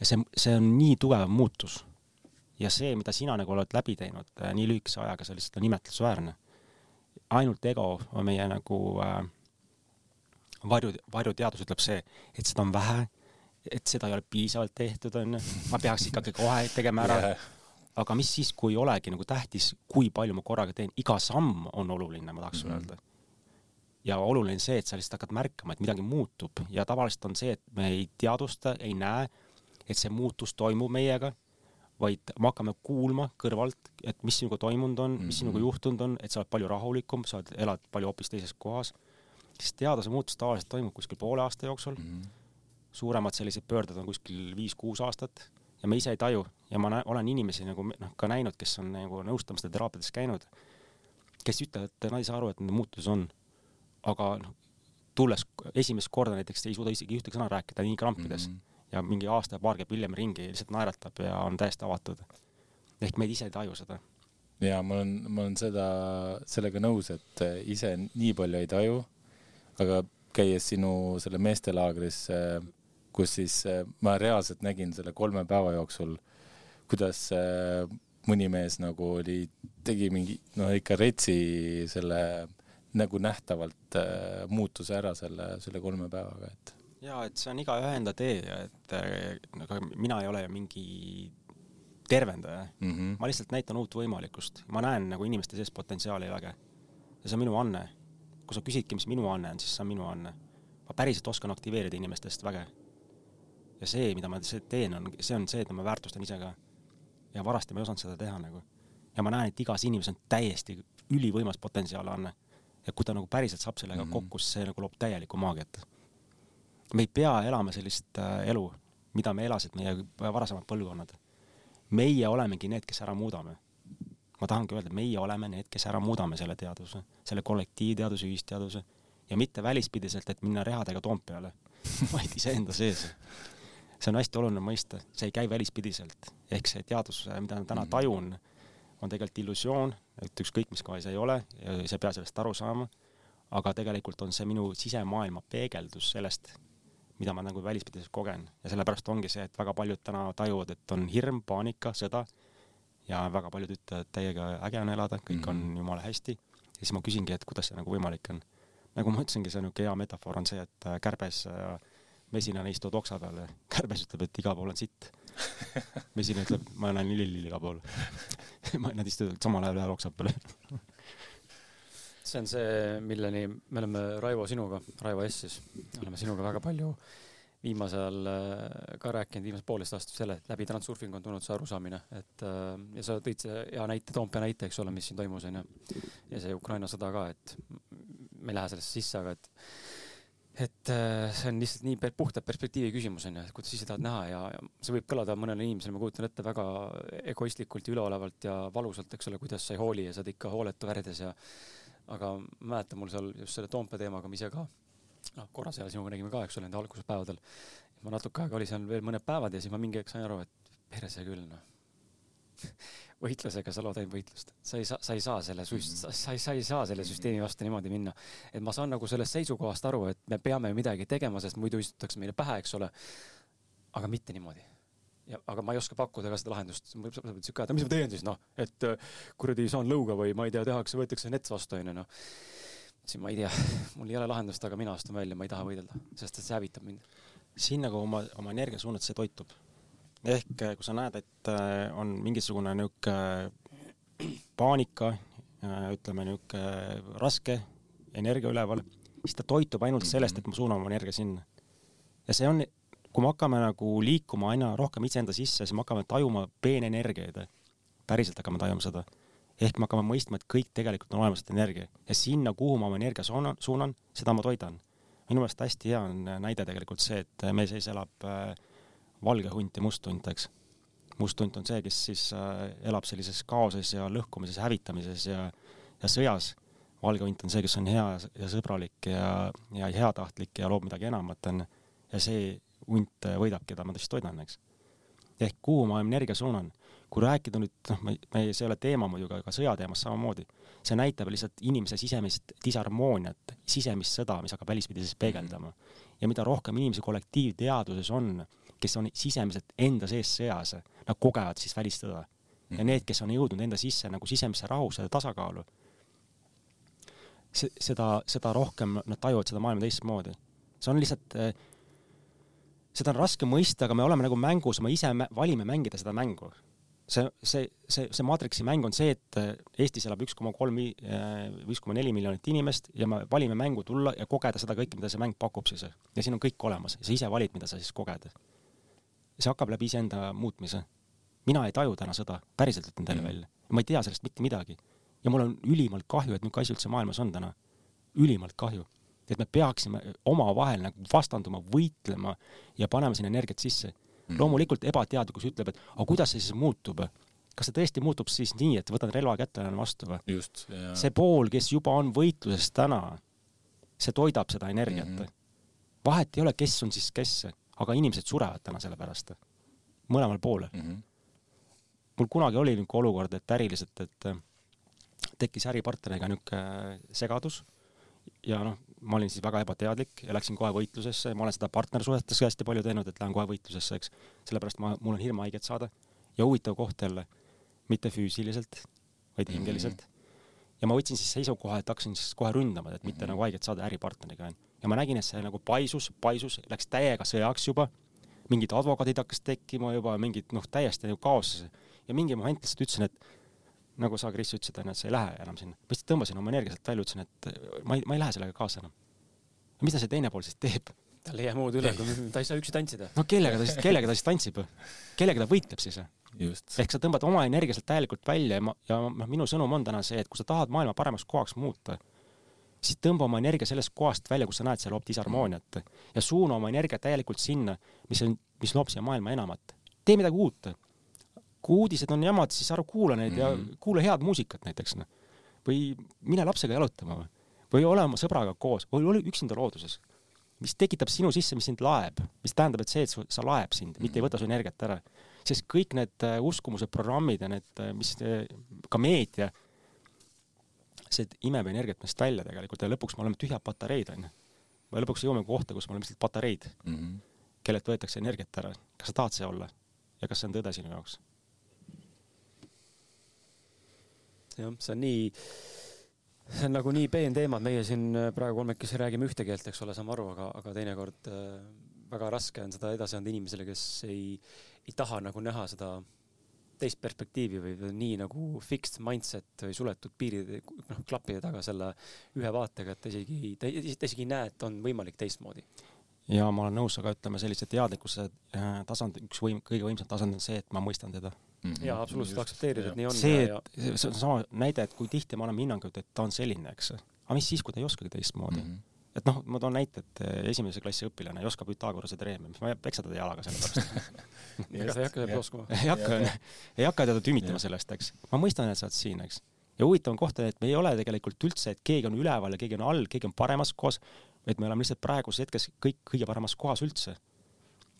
ja see, see on nii tugev muutus. ja see, mida sina nagu oled läbi teinud äh, nii lühikese ajaga, see lihtsalt on imetlusväärne. Ainult ego on meie nagu äh, varju, varjuteadus ütleb see, et seda on vähe, et seda ei ole piisavalt tehtud, onju, ma peaks ikkagi kohe tegema ära. Yeah aga mis siis, kui ei olegi nagu tähtis, kui palju ma korraga teen, iga samm on oluline, ma tahaks mm -hmm. öelda. ja oluline on see, et sa lihtsalt hakkad märkama, et midagi muutub. Ja tavaliselt on see, et me ei teadvusta, ei näe, et see muutus toimub meiega, vaid me hakkame kuulma kõrvalt, et mis sinuga toimunud on mm, -hmm. mis sinuga mhm. juhtunud on, et sa oled palju rahulikum, sa oled, elad palju hoopis teises kohas, siis teaduse muutus tavaliselt toimub kuskil poole aasta jooksul mm, -hmm. suuremad sellised pöörded on kuskil viis-kuus aastat ja me ise ei taju ja ma nä-, olen inimesi nagu noh, ka näinud, kes on nagu nõustamistel teraapiates käinud, kes ütlevad, et nad ei saa aru, et nende muutus on. aga noh, tulles esimest korda näiteks ei suuda isegi ühtegi sõna rääkida nii krampides mm -hmm. Ja mingi aasta ja paar käib hiljem ringi, lihtsalt naeratab ja on täiesti avatud. ehk meid ise ei taju seda. ja ma olen, ma olen seda, sellega nõus, et ise nii palju ei taju, aga käies sinu selle meestelaagris äh, kus siis äh, ma reaalselt nägin selle kolme päeva jooksul, kuidas mõni mees nagu oli, tegi mingi, no ikka retsi selle nagu nähtavalt äh, muutuse ära selle, selle kolme päevaga, et. Ja et see on igaühe enda tee ja et nagu mina ei ole mingi tervendaja mm. -hmm. ma lihtsalt näitan uut võimalikkust, ma näen nagu inimeste sees potentsiaali ja väge. ja see on minu anne. kui sa küsidki, mis minu anne on, siis see on minu anne. ma päriselt oskan aktiveerida inimestest väge ja see, mida ma teen, on, see on see, et ma väärtustan ise ka. ja varasti ma ei osanud seda teha nagu. ja ma näen, et igas inimeses on täiesti ülivõimas potentsiaal on. ja kui ta nagu päriselt saab sellega mm -hmm. kokku, siis see nagu loob täielikku maagiat. Me ei pea elama sellist äh, elu, mida me elasid meie varasemad põlvkonnad. meie olemegi need, kes ära muudame. ma tahangi öelda, meie oleme need, kes ära muudame selle teaduse, selle kollektiivteaduse, ühisteaduse ja mitte välispidiselt, et minna rehadega Toompeale, vaid iseenda sees see on hästi oluline mõista, see ei käi välispidiselt. ehk see teadus, mida ma täna mhm. tajun, on tegelikult illusioon, et ükskõik mis kohas ei ole ja sa ei pea sellest aru saama, aga tegelikult on see minu sisemaailma peegeldus sellest, mida ma nagu välispidiselt kogen ja sellepärast ongi see, et väga paljud täna tajuvad, et on hirm, paanika, sõda ja väga paljud ütlevad, et täiega äge on elada, kõik on mm -hmm. jumala hästi. ja siis ma küsingi, et kuidas see nagu võimalik on. nagu ma ütlesingi, see niisugune hea metafoor on see, et kärbes äh, mesinane istud oksa peal ja kärbes ütleb, et igal pool on sitt. mesinane ütleb, ma näen lilli igal pool Nad istuvad samal ajal ühel oksa peal see on see, milleni me oleme Raivo sinuga, Raivo S siis, oleme sinuga väga palju viimasel ajal äh, ka rääkinud, viimased poolteist aastat selle, et läbi Transurfingu on tulnud see arusaamine, et äh, ja sa tõid see hea näite, Toompea näite, eks ole, mis siin toimus, onju. ja see Ukraina sõda ka, et me ei lähe sellesse sisse, aga et et äh, see on lihtsalt nii puhtalt perspektiivi küsimus onju, et kuidas ise tahad näha ja, ja see võib kõlada mõnele inimesele, ma kujutan ette, väga egoistlikult ja üleolevalt ja valusalt, eks ole, kuidas sa ei hooli ja sa oled ikka hooletu värdes ja aga ma mäletan mul seal just selle Toompea teemaga me ise ka, noh korra seal sinuga nägime ka, eks ole, nende alguspäevadel. ma natuke aega oli seal veel mõned päevad ja siis ma mingi hetk sain aru, et perse küll noh võitlusega sa lood ainult võitlust. sa ei saa, sa ei saa selle süst-, mhm. sa ei, sa ei saa selle süsteemi vastu niimoodi minna. et ma saan nagu sellest seisukohast aru, et me peame midagi tegema, sest muidu istutakse meile pähe, eks ole. aga mitte niimoodi. Ja, aga ma ei oska pakkuda ka seda lahendust. mul võib siuke, et mis ma teen siis noh, et äh, kuradi saan lõuga või ma ei tea, tehakse, võetakse nets vastu onju noh. ütlesin, ma ei tea, mul ei ole lahendust, aga mina astun välja, ma ei taha võidelda, sest et see hävitab mind. siin nagu oma, oma energia suunad, see toitub ehk äh, kui sa näed, et äh, on mingisugune niisugune paanika, ütleme niisugune raske energia üleval, siis ta toitub ainult sellest, et ma suunan oma energia sinna. ja see on, kui me hakkame nagu liikuma aina rohkem iseenda sisse, siis me hakkame tajuma peenenergiaid. päriselt hakkame tajuma seda. ehk me hakkame mõistma, et kõik tegelikult on olemas energia ja sinna, kuhu ma oma energia suunan, suunan, seda ma toidan. minu meelest hästi hea on näide tegelikult see, et meie sees elab äh, valge hunt ja must hunt, eks. must hunt on see, kes siis äh, elab sellises kaoses ja lõhkumises, hävitamises ja, ja sõjas valge hunt on see, kes on hea ja sõbralik ja, ja heatahtlik ja loob midagi enamat, on. ja see hunt võidab, keda ma siis toidan, eks. ehk kuhu ma energia suunan. kui rääkida nüüd, noh, me, me, see ei ole teema muidugi, aga sõjateemas samamoodi, see näitab lihtsalt inimese sisemist disharmooniat, sisemist sõda, mis hakkab välispidi siis peegeldama. ja mida rohkem inimesi kollektiivteaduses on, kes on sisemiselt enda sees sõjas, nad kogevad siis välissõda. ja need, kes on jõudnud enda sisse nagu sisemisse rahusse ja tasakaalu seda, seda rohkem nad tajuvad seda maailma teistmoodi. see on lihtsalt, eh, seda on raske mõista, aga me oleme nagu mängus, me ise valime mängida seda mängu. see, see, see, see maatriksi mäng on see, et eh, Eestis elab üks koma kolm, eh, üks koma neli miljonit inimest ja me valime mängu tulla ja kogeda seda kõike, mida see mäng pakub siis. ja siin on kõik olemas sa ise valid, mida sa siis koged. see hakkab läbi iseenda muutmise. mina ei taju täna seda, päriselt ütlen teile mm. välja. ma ei tea sellest mitte midagi ja mul on ülimalt kahju, et niisugune asi üldse maailmas on täna. ülimalt kahju. Et me peaksime omavahel nagu vastanduma, võitlema ja panema sinna energiat sisse mm. loomulikult ebateadlikkus ütleb, et aga kuidas see siis muutub kas see tõesti muutub siis nii, et võtad relva kätte ja lähen vastu või? see pool, kes juba on võitluses täna, see toidab seda energiat mm. -hmm. vahet ei ole, kes on siis kes, aga inimesed surevad täna selle pärast. mõlemal pool mm. -hmm. mul kunagi oli niisugune olukord, et äriliselt, et tekkis äripartneriga niisugune segadus ja noh, ma olin siis väga ebateadlik ja läksin kohe võitlusesse, ma olen seda partnersuhetes hästi palju teinud, et lähen kohe võitlusesse, eks. sellepärast ma, mul on hirm haiget saada. ja huvitav koht jälle, mitte füüsiliselt, vaid mhm. hingeliselt mm. -hmm. ja ma võtsin siis seisukoha, et hakkasin siis kohe ründama, et mitte mm -hmm. nagu haiget saada äripartneriga, onju. ja ma nägin, et see nagu paisus, paisus, läks täiega sõjaks juba, mingid advokaadid hakkas tekkima juba, mingid noh, täiesti nagu kaoses. ja mingi moment lihtsalt ütlesin, et nagu sa, Kris, ütlesid, onju, et sa ei lähe enam sinna. ma lihtsalt tõmbasin oma energia sealt välja, ütlesin, et ma ei, ma ei lähe sellega kaasa enam. mida see teine pool siis teeb? tal ei jää muud üle, ta ei saa üksi tantsida. no kellega ta siis, kellega ta siis tantsib? kellega ta võitleb siis? ehk sa tõmbad oma energia sealt täielikult välja ja ma, ja noh, minu sõnum on täna see, et kui sa tahad maailma paremaks kohaks muuta, siis tõmba oma energia sellest kohast välja, kus sa näed seal hoopis harmooniat ja suuna oma energia täielikult sinna, mis on, mis loob siia maailma enamat. tee midagi uut kui uudised on jamad, siis ära kuula neid mm -hmm. ja mhm. kuula head muusikat näiteks noh. või mine lapsega jalutama või, või ole oma sõbraga koos või ole üksinda looduses. mis tekitab sinu sisse, mis sind laeb, mis tähendab, et see, et su, sa laeb sind mm, -hmm. mitte ei võta su energiat ära. sest kõik need uh, uskumused, programmid ja need uh,, mis uh, ka meedia, see imeb energiat meist välja tegelikult ja lõpuks me oleme tühjad patareid onju. või lõpuks jõuame kohta, kus me oleme lihtsalt patareid mm, -hmm. kellelt võetakse energiat ära. kas sa tahad see olla ja kas see on tõde sinu jaoks? Jah, see on nii, see on nagu nii peen teema, et meie siin äh, praegu kolmekesi räägime ühte keelt, eks ole, saame aru, aga, aga teinekord äh, väga raske on seda edasi anda inimesele, kes ei, ei taha nagu näha seda teist perspektiivi või nii nagu fixed mindset või suletud piirid, noh, klappide taga selle ühe vaatega, et isegi, ta isegi ei näe, et on võimalik teistmoodi. Ja ma olen nõus, aga ütleme sellise teadlikkuse äh, tasand, üks võim-, kõige võimsam tasand on see, et ma mõistan teda mm -hmm. jaa, absoluutselt aktsepteerida, et nii on. see, et see on sama näide, et kui tihti me anname hinnangut, et ta on selline, eks. aga mis siis, kui ta ei oskagi teistmoodi mm? -hmm et noh, ma toon näite, et esimese klassi õpilane ei oska Pythagorase tereemi, mis ma peksa teda jalaga selle pärast ega sa ei hakka seda oskama? ei hakka, ei hakka teda tümitama sellest, eks. ma mõistan, et sa oled siin, eks. ja huvitav on koht, et me ei ole tegelikult üldse, et keegi on üleval ja keegi on all, keegi on paremas kohas, vaid me oleme lihtsalt praeguses hetkes kõik kõige paremas kohas üldse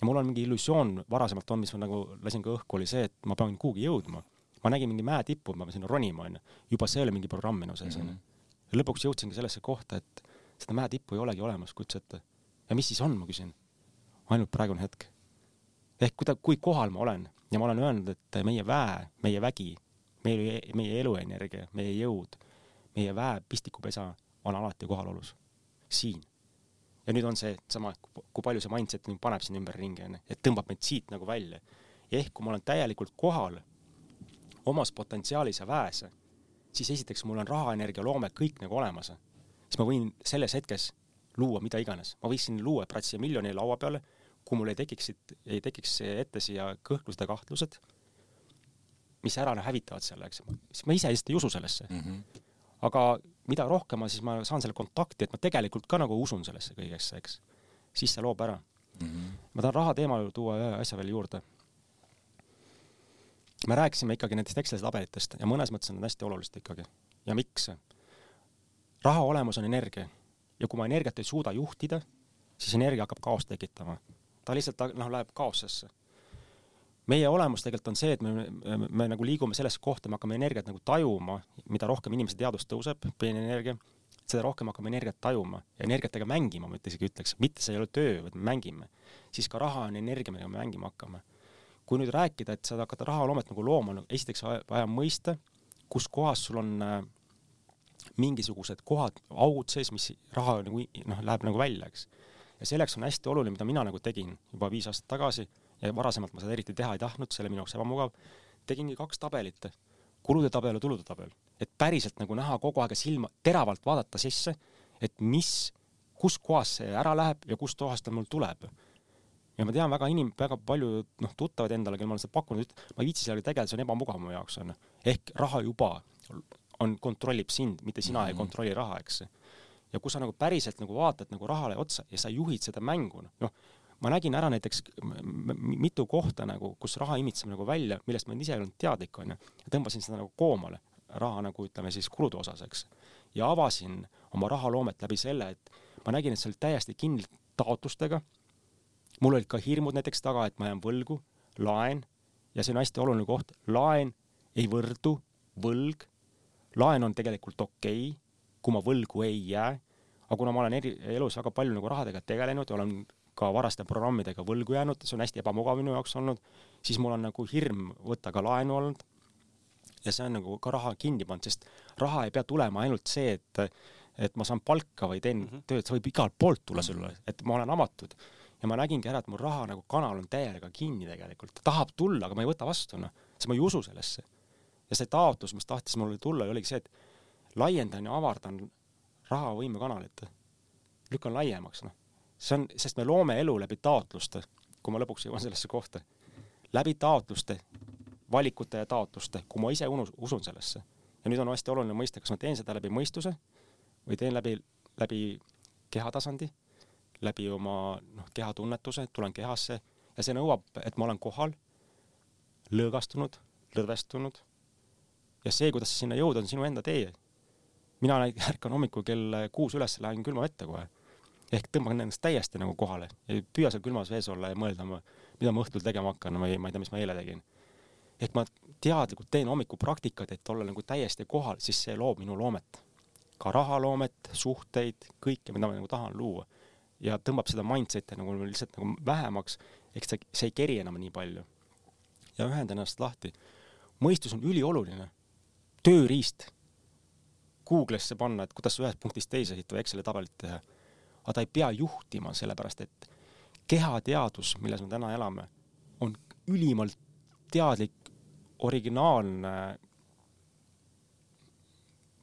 ja mul on mingi illusioon varasemalt on, mis ma nagu lasin ka õhku, oli see, et ma pean kuhugi jõudma. ma nägin mingi mäetippu, ma pean sinna ronima, onju. juba see oli mingi programm minu sees, onju. ja lõpuks jõudsingi sellesse kohta, et seda mäetippu ei olegi olemas, kujuta ette. ja mis siis on, ma küsin. ainult praegune hetk. ehk kui ta, kui kohal ma olen ja ma olen öelnud, et meie väe, meie vägi, meie, meie eluenergia, meie jõud, meie väe pistikupesa on alati kohalolus. siin ja nüüd on see sama, kui palju see mindset nüüd paneb sind ümberringi, onju, et tõmbab meid siit nagu välja. ja ehk kui ma olen täielikult kohal omas potentsiaalis ja väes, siis esiteks mul on raha, energia, loome kõik nagu olemas. siis ma võin selles hetkes luua mida iganes, ma võiksin luua pratsi miljoni laua peale, kui mul ei tekiks, ei tekiks ette siia kõhklused ja kahtlused, mis ära hävitavad selle, eks, siis ma ise lihtsalt ei usu sellesse mm. -hmm. aga mida rohkem ma siis, ma saan selle kontakti, et ma tegelikult ka nagu usun sellesse kõigesse, eks, siis see loob ära mm. -hmm. ma tahan raha teemal tuua ühe asja veel juurde me rääkisime ikkagi nendest Exceli tabelitest ja mõnes mõttes on need hästi olulised ikkagi. ja miks? raha olemus on energia ja kui ma energiat ei suuda juhtida, siis energia hakkab kaost tekitama. ta lihtsalt noh, läheb kaosesse. Meie olemus tegelikult on see, et me, me, me, me nagu liigume sellesse kohta, me hakkame energiat nagu tajuma, mida rohkem inimese teadus tõuseb, peenenergia, seda rohkem hakkame energiat tajuma ja energiatega mängima, ma isegi ütleks, mitte see ei ole töö, vaid me mängime. siis ka raha on energia, millega me mängima hakkame kui nüüd rääkida, et sa hakkad rahaloomet nagu looma, no esiteks vaja mõista, kus kohas sul on äh, mingisugused kohad, augud sees, mis raha nagu noh, läheb nagu välja, eks. ja selleks on hästi oluline, mida mina nagu tegin juba viis aastat tagasi ja varasemalt ma seda eriti teha ei tahtnud, see oli minu jaoks ebamugav, tegingi kaks tabelit, kulude tabel ja tulude tabel, et päriselt nagu näha kogu aeg silma, teravalt vaadata sisse, et mis, kus kohas see ära läheb ja kust kohast ta mul tuleb ja ma tean väga inim-, väga palju noh, tuttavaid endale, kellele ma olen seda pakkunud, ma ei viitsi sellega tegeleda, see on ebamugav mu jaoks onju. ehk raha juba on, kontrollib sind, mitte sina mm -hmm. ei mhm. kontrolli raha, eks. ja kui sa nagu päriselt nagu vaatad nagu rahale otsa ja sa juhid seda mängu, noh, ma nägin ära näiteks mitu kohta nagu, kus raha imitseb nagu välja, millest ma ise ei olnud teadlik, onju, ja tõmbasin seda nagu koomale, raha nagu ütleme siis kulude osas, eks. ja avasin oma rahaloomet läbi selle, et ma nägin, et see oli täiesti kinni taotlustega. Mul olid ka hirmud näiteks taga, et ma jään võlgu, laen, ja see on hästi oluline koht, laen ei võrdu, võlg, laen on tegelikult okei okay,, kui ma võlgu ei jää, aga kuna ma olen eri, elus väga palju nagu rahadega tegelenud ja olen ka varaste programmidega võlgu jäänud, see on hästi ebamugav minu jaoks olnud, siis mul on nagu hirm võtta ka laenu olnud. ja see on nagu ka raha kinni pannud, sest raha ei pea tulema ainult see, et, et ma saan palka või teen mm -hmm. tööd, see võib igalt poolt tulla sulle, et ma olen avatud ja ma nägingi ära, et mu raha nagu kanal on täiega kinni tegelikult, ta tahab tulla, aga ma ei võta vastu, noh, sest ma ei usu sellesse. ja see taotlus, mis tahtis mulle tulla, oligi see, et laiendan ja avardan rahavõime kanalit, lükkan laiemaks, noh. See on, sest me loome elu läbi taotluste, kui ma lõpuks jõuan sellesse kohta, läbi taotluste, valikute ja taotluste, kui ma ise unus, usun sellesse. ja nüüd on hästi oluline mõista, kas ma teen seda läbi mõistuse või teen läbi, läbi kehatasandi läbi oma noh, kehatunnetuse, tulen kehasse ja see nõuab, et ma olen kohal, lõõgastunud, lõdvestunud ja see, kuidas sinna jõuda, on sinu enda tee. mina ärkan hommikul kell kuus üles, lähen külma vette kohe. Ehk tõmban ennast täiesti nagu kohale, ei püüa seal külmas vees olla ja mõelda, mida ma õhtul tegema hakkan või ma ei tea, mis ma eile tegin. ehk ma teadlikult teen hommikupraktikat, et olla nagu täiesti kohal, siis see loob minu loomet. ka rahaloomet, suhteid, kõike, mida ma nagu tahan luua ja tõmbab seda mindset'i nagu lihtsalt nagu vähemaks, eks see, see ei keri enam nii palju. ja ühendan ennast lahti. mõistus on ülioluline, tööriist. Google'isse panna, et kuidas ühest punktist teise sõita või Exceli tabelit teha. Aga ta ei pea juhtima, sellepärast et kehateadus, milles me täna elame, on ülimalt teadlik, originaalne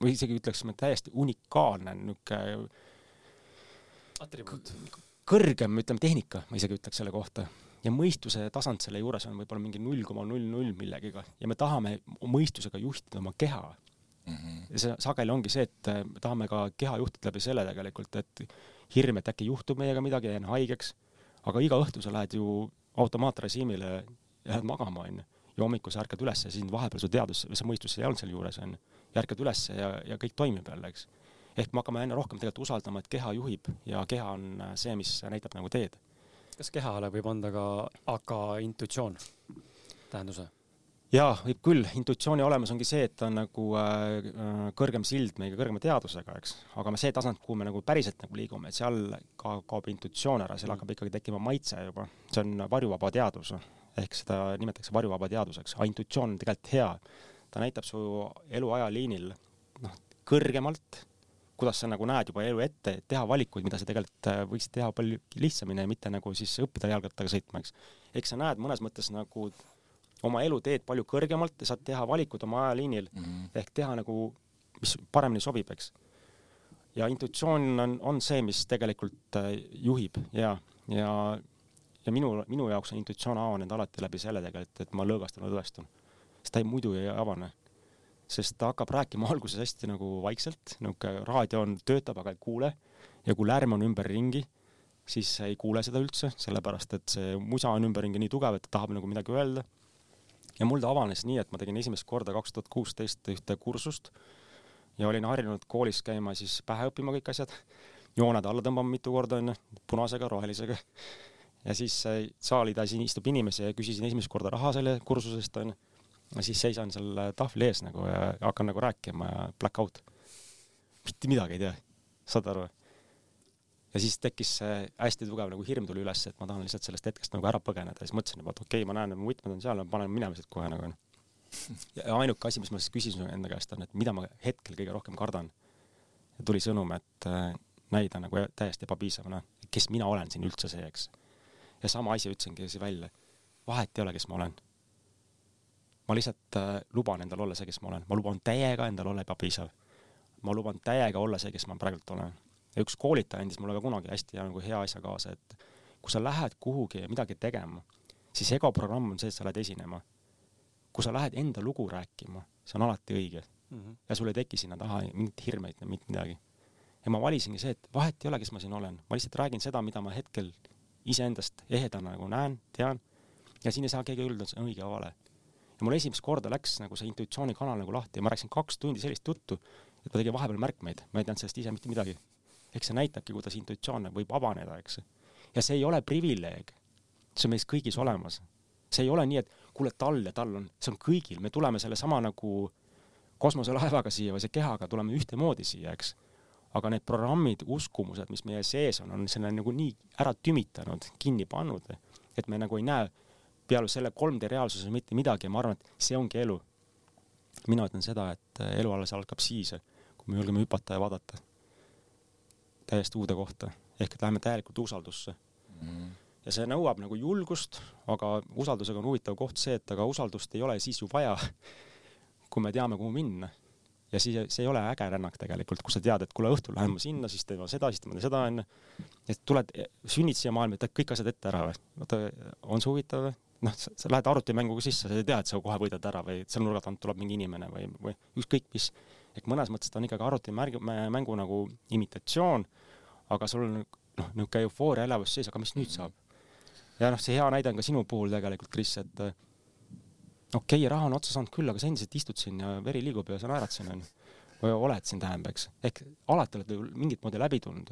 või isegi ütleksime täiesti unikaalne niisugune atribuut. kõrgem, ütleme, tehnika, ma isegi ütleks selle kohta. ja mõistuse tasand selle juures on võib-olla mingi null koma null null millegiga ja me tahame mõistusega juhtida oma keha mm. -hmm. ja see sageli ongi see, et me tahame ka keha juhtida läbi selle tegelikult, et hirm, et äkki juhtub meiega midagi, jään haigeks, aga iga õhtu sa lähed ju automaatrežiimile lähed magama, onju. ja hommikul sa ärkad üles ja sind vahepeal su teadus, see mõistus ei olnud seal juures, onju. ja ärkad üles ja, ja kõik toimib jälle, eks ehk me hakkame aina rohkem tegelikult usaldama, et keha juhib ja keha on see, mis näitab nagu teed. kas kehale võib anda ka AK intuitsioon tähenduse? Jaa, võib küll, intuitsiooni olemus ongi see, et ta on nagu äh, kõrgem sild meie kõrgema teadusega, eks, aga me see tasand, kuhu me nagu päriselt nagu liigume, et seal ka kaob intuitsioon ära, seal mm. hakkab ikkagi tekkima maitse juba, see on varjuvaba teadus, ehk seda nimetatakse varjuvaba teaduseks, aga intuitsioon on tegelikult hea, ta näitab su elu ajaliinil noh, kõrgemalt kuidas sa nagu näed juba elu ette, et teha valikuid, mida sa tegelikult äh, võiksid teha palju lihtsamini ja mitte nagu siis õppida jalgrattaga sõitma, eks. eks sa näed mõnes mõttes nagu oma eluteed palju kõrgemalt ja saad teha valikud oma ajaliinil mm -hmm. ehk teha nagu, mis paremini sobib, eks. ja intuitsioon on, on see, mis tegelikult äh, juhib ja, ja, ja minu, minu jaoks on intuitsioon avanenud alati läbi selle tegelikult, et ma lõõgastan lõdvestun. sest ta ei, muidu ei avane. sest ta hakkab rääkima alguses hästi nagu vaikselt, niisugune raadio on, töötab, aga ei kuule ja kui lärm on ümberringi siis ei kuule seda üldse, sellepärast et see musa on ümberringi nii tugev, et ta tahab nagu midagi öelda. Ja mul ta avanes nii, et ma tegin esimest korda kaks tuhat kuusteist ühte kursust ja olin harjunud koolis käima siis pähe õppima kõik asjad, jooned alla tõmbama mitu korda onju, punasega, rohelisega. ja siis saalitäis istub inimesi ja küsisin esimest korda raha selle kursuse eest onju. ja siis seisan seal tahvli ees nagu ja hakkan nagu rääkima ja black out. mitte midagi ei tea, saad aru ja siis tekkis see hästi tugev nagu hirm tuli üles, et ma tahan lihtsalt sellest hetkest nagu ära põgeneda siis mõtlesin juba, et okei okay,, ma näen, et mu võtmed on seal, ma panen minema siit kohe nagu. ja ainuke asi, mis ma siis küsisin enda käest on, et mida ma hetkel kõige rohkem kardan. ja tuli sõnum, et äh, näida nagu täiesti ebapiisavana, kes mina olen siin üldse see, eks. ja sama asja ütlesingi siis välja. vahet ei ole, kes ma olen. ma lihtsalt äh, luban endal olla see, kes ma olen, ma luban täiega endal olla ebapiisav. ma luban täiega olla see, kes ma praegult olen ja üks koolitaja andis mulle ka kunagi hästi nagu hea asja kaasa, et kui sa lähed kuhugi midagi tegema, siis ego programm on see, et sa lähed esinema. kui sa lähed enda lugu rääkima, see on alati õige mm. -hmm. ja sul ei teki sinna taha mingit hirmeid, mitte midagi. ja ma valisingi see, et vahet ei ole, kes ma siin olen, ma lihtsalt räägin seda, mida ma hetkel iseendast ehedana nagu näen, tean, ja siin ei saa keegi öelda, et see on õige või vale. ja mul esimest korda läks nagu see intuitsioonikanal nagu lahti ja ma rääkisin kaks tundi sellist juttu, et ma tegin vahepeal märkmeid, ma ei teadnud sellest ise mitte midagi eks see näitabki, kuidas intuitsioon võib avaneda, eks. ja see ei ole privileeg, see on meis kõigis olemas. see ei ole nii, et kuule, tal ja tal on, see on kõigil, me tuleme sellesama nagu kosmoselaevaga siia või see kehaga tuleme ühtemoodi siia, eks. aga need programmid, uskumused, mis meie sees on, on selle nagu nii ära tümitanud, kinni pannud, et me nagu ei näe peale selle 3D reaalsuses mitte midagi ja ma arvan, et see ongi elu. mina ütlen seda, et elu alles algab siis, kui me julgeme hüpata ja vaadata täiesti uude kohta, ehk et läheme täielikult usaldusse mm. ja see nõuab nagu julgust, aga usaldusega on huvitav koht see, et aga usaldust ei ole siis ju vaja, kui me teame, kuhu minna. ja siis see ei ole äge rännak tegelikult, kui sa tead, et kuule, õhtul lähen ma sinna, siis teen ma seda, siis teen ma seda, onju. et tuled, sünnid siia maailma, teed kõik asjad ette ära või? oota, on see huvitav või? noh, sa lähed arvutimänguga sisse, sa ei tea, et sa kohe võidad ära või seal nurga tagant tuleb mingi inimene või, või ükskõik mis ehk mõnes mõttes ta on ikkagi arvutimärgi, mängu nagu imitatsioon, aga sul on noh, niisugune eufooria elavus sees, aga mis nüüd saab? ja noh, see hea näide on ka sinu puhul tegelikult, Kris, et äh, okei okay,, raha on otsa saanud küll, aga sa endiselt istud siin ja veri liigub ja sa naerad siin onju. või oled siin tähendab, eks. ehk alati oled ju mingit moodi läbi tulnud.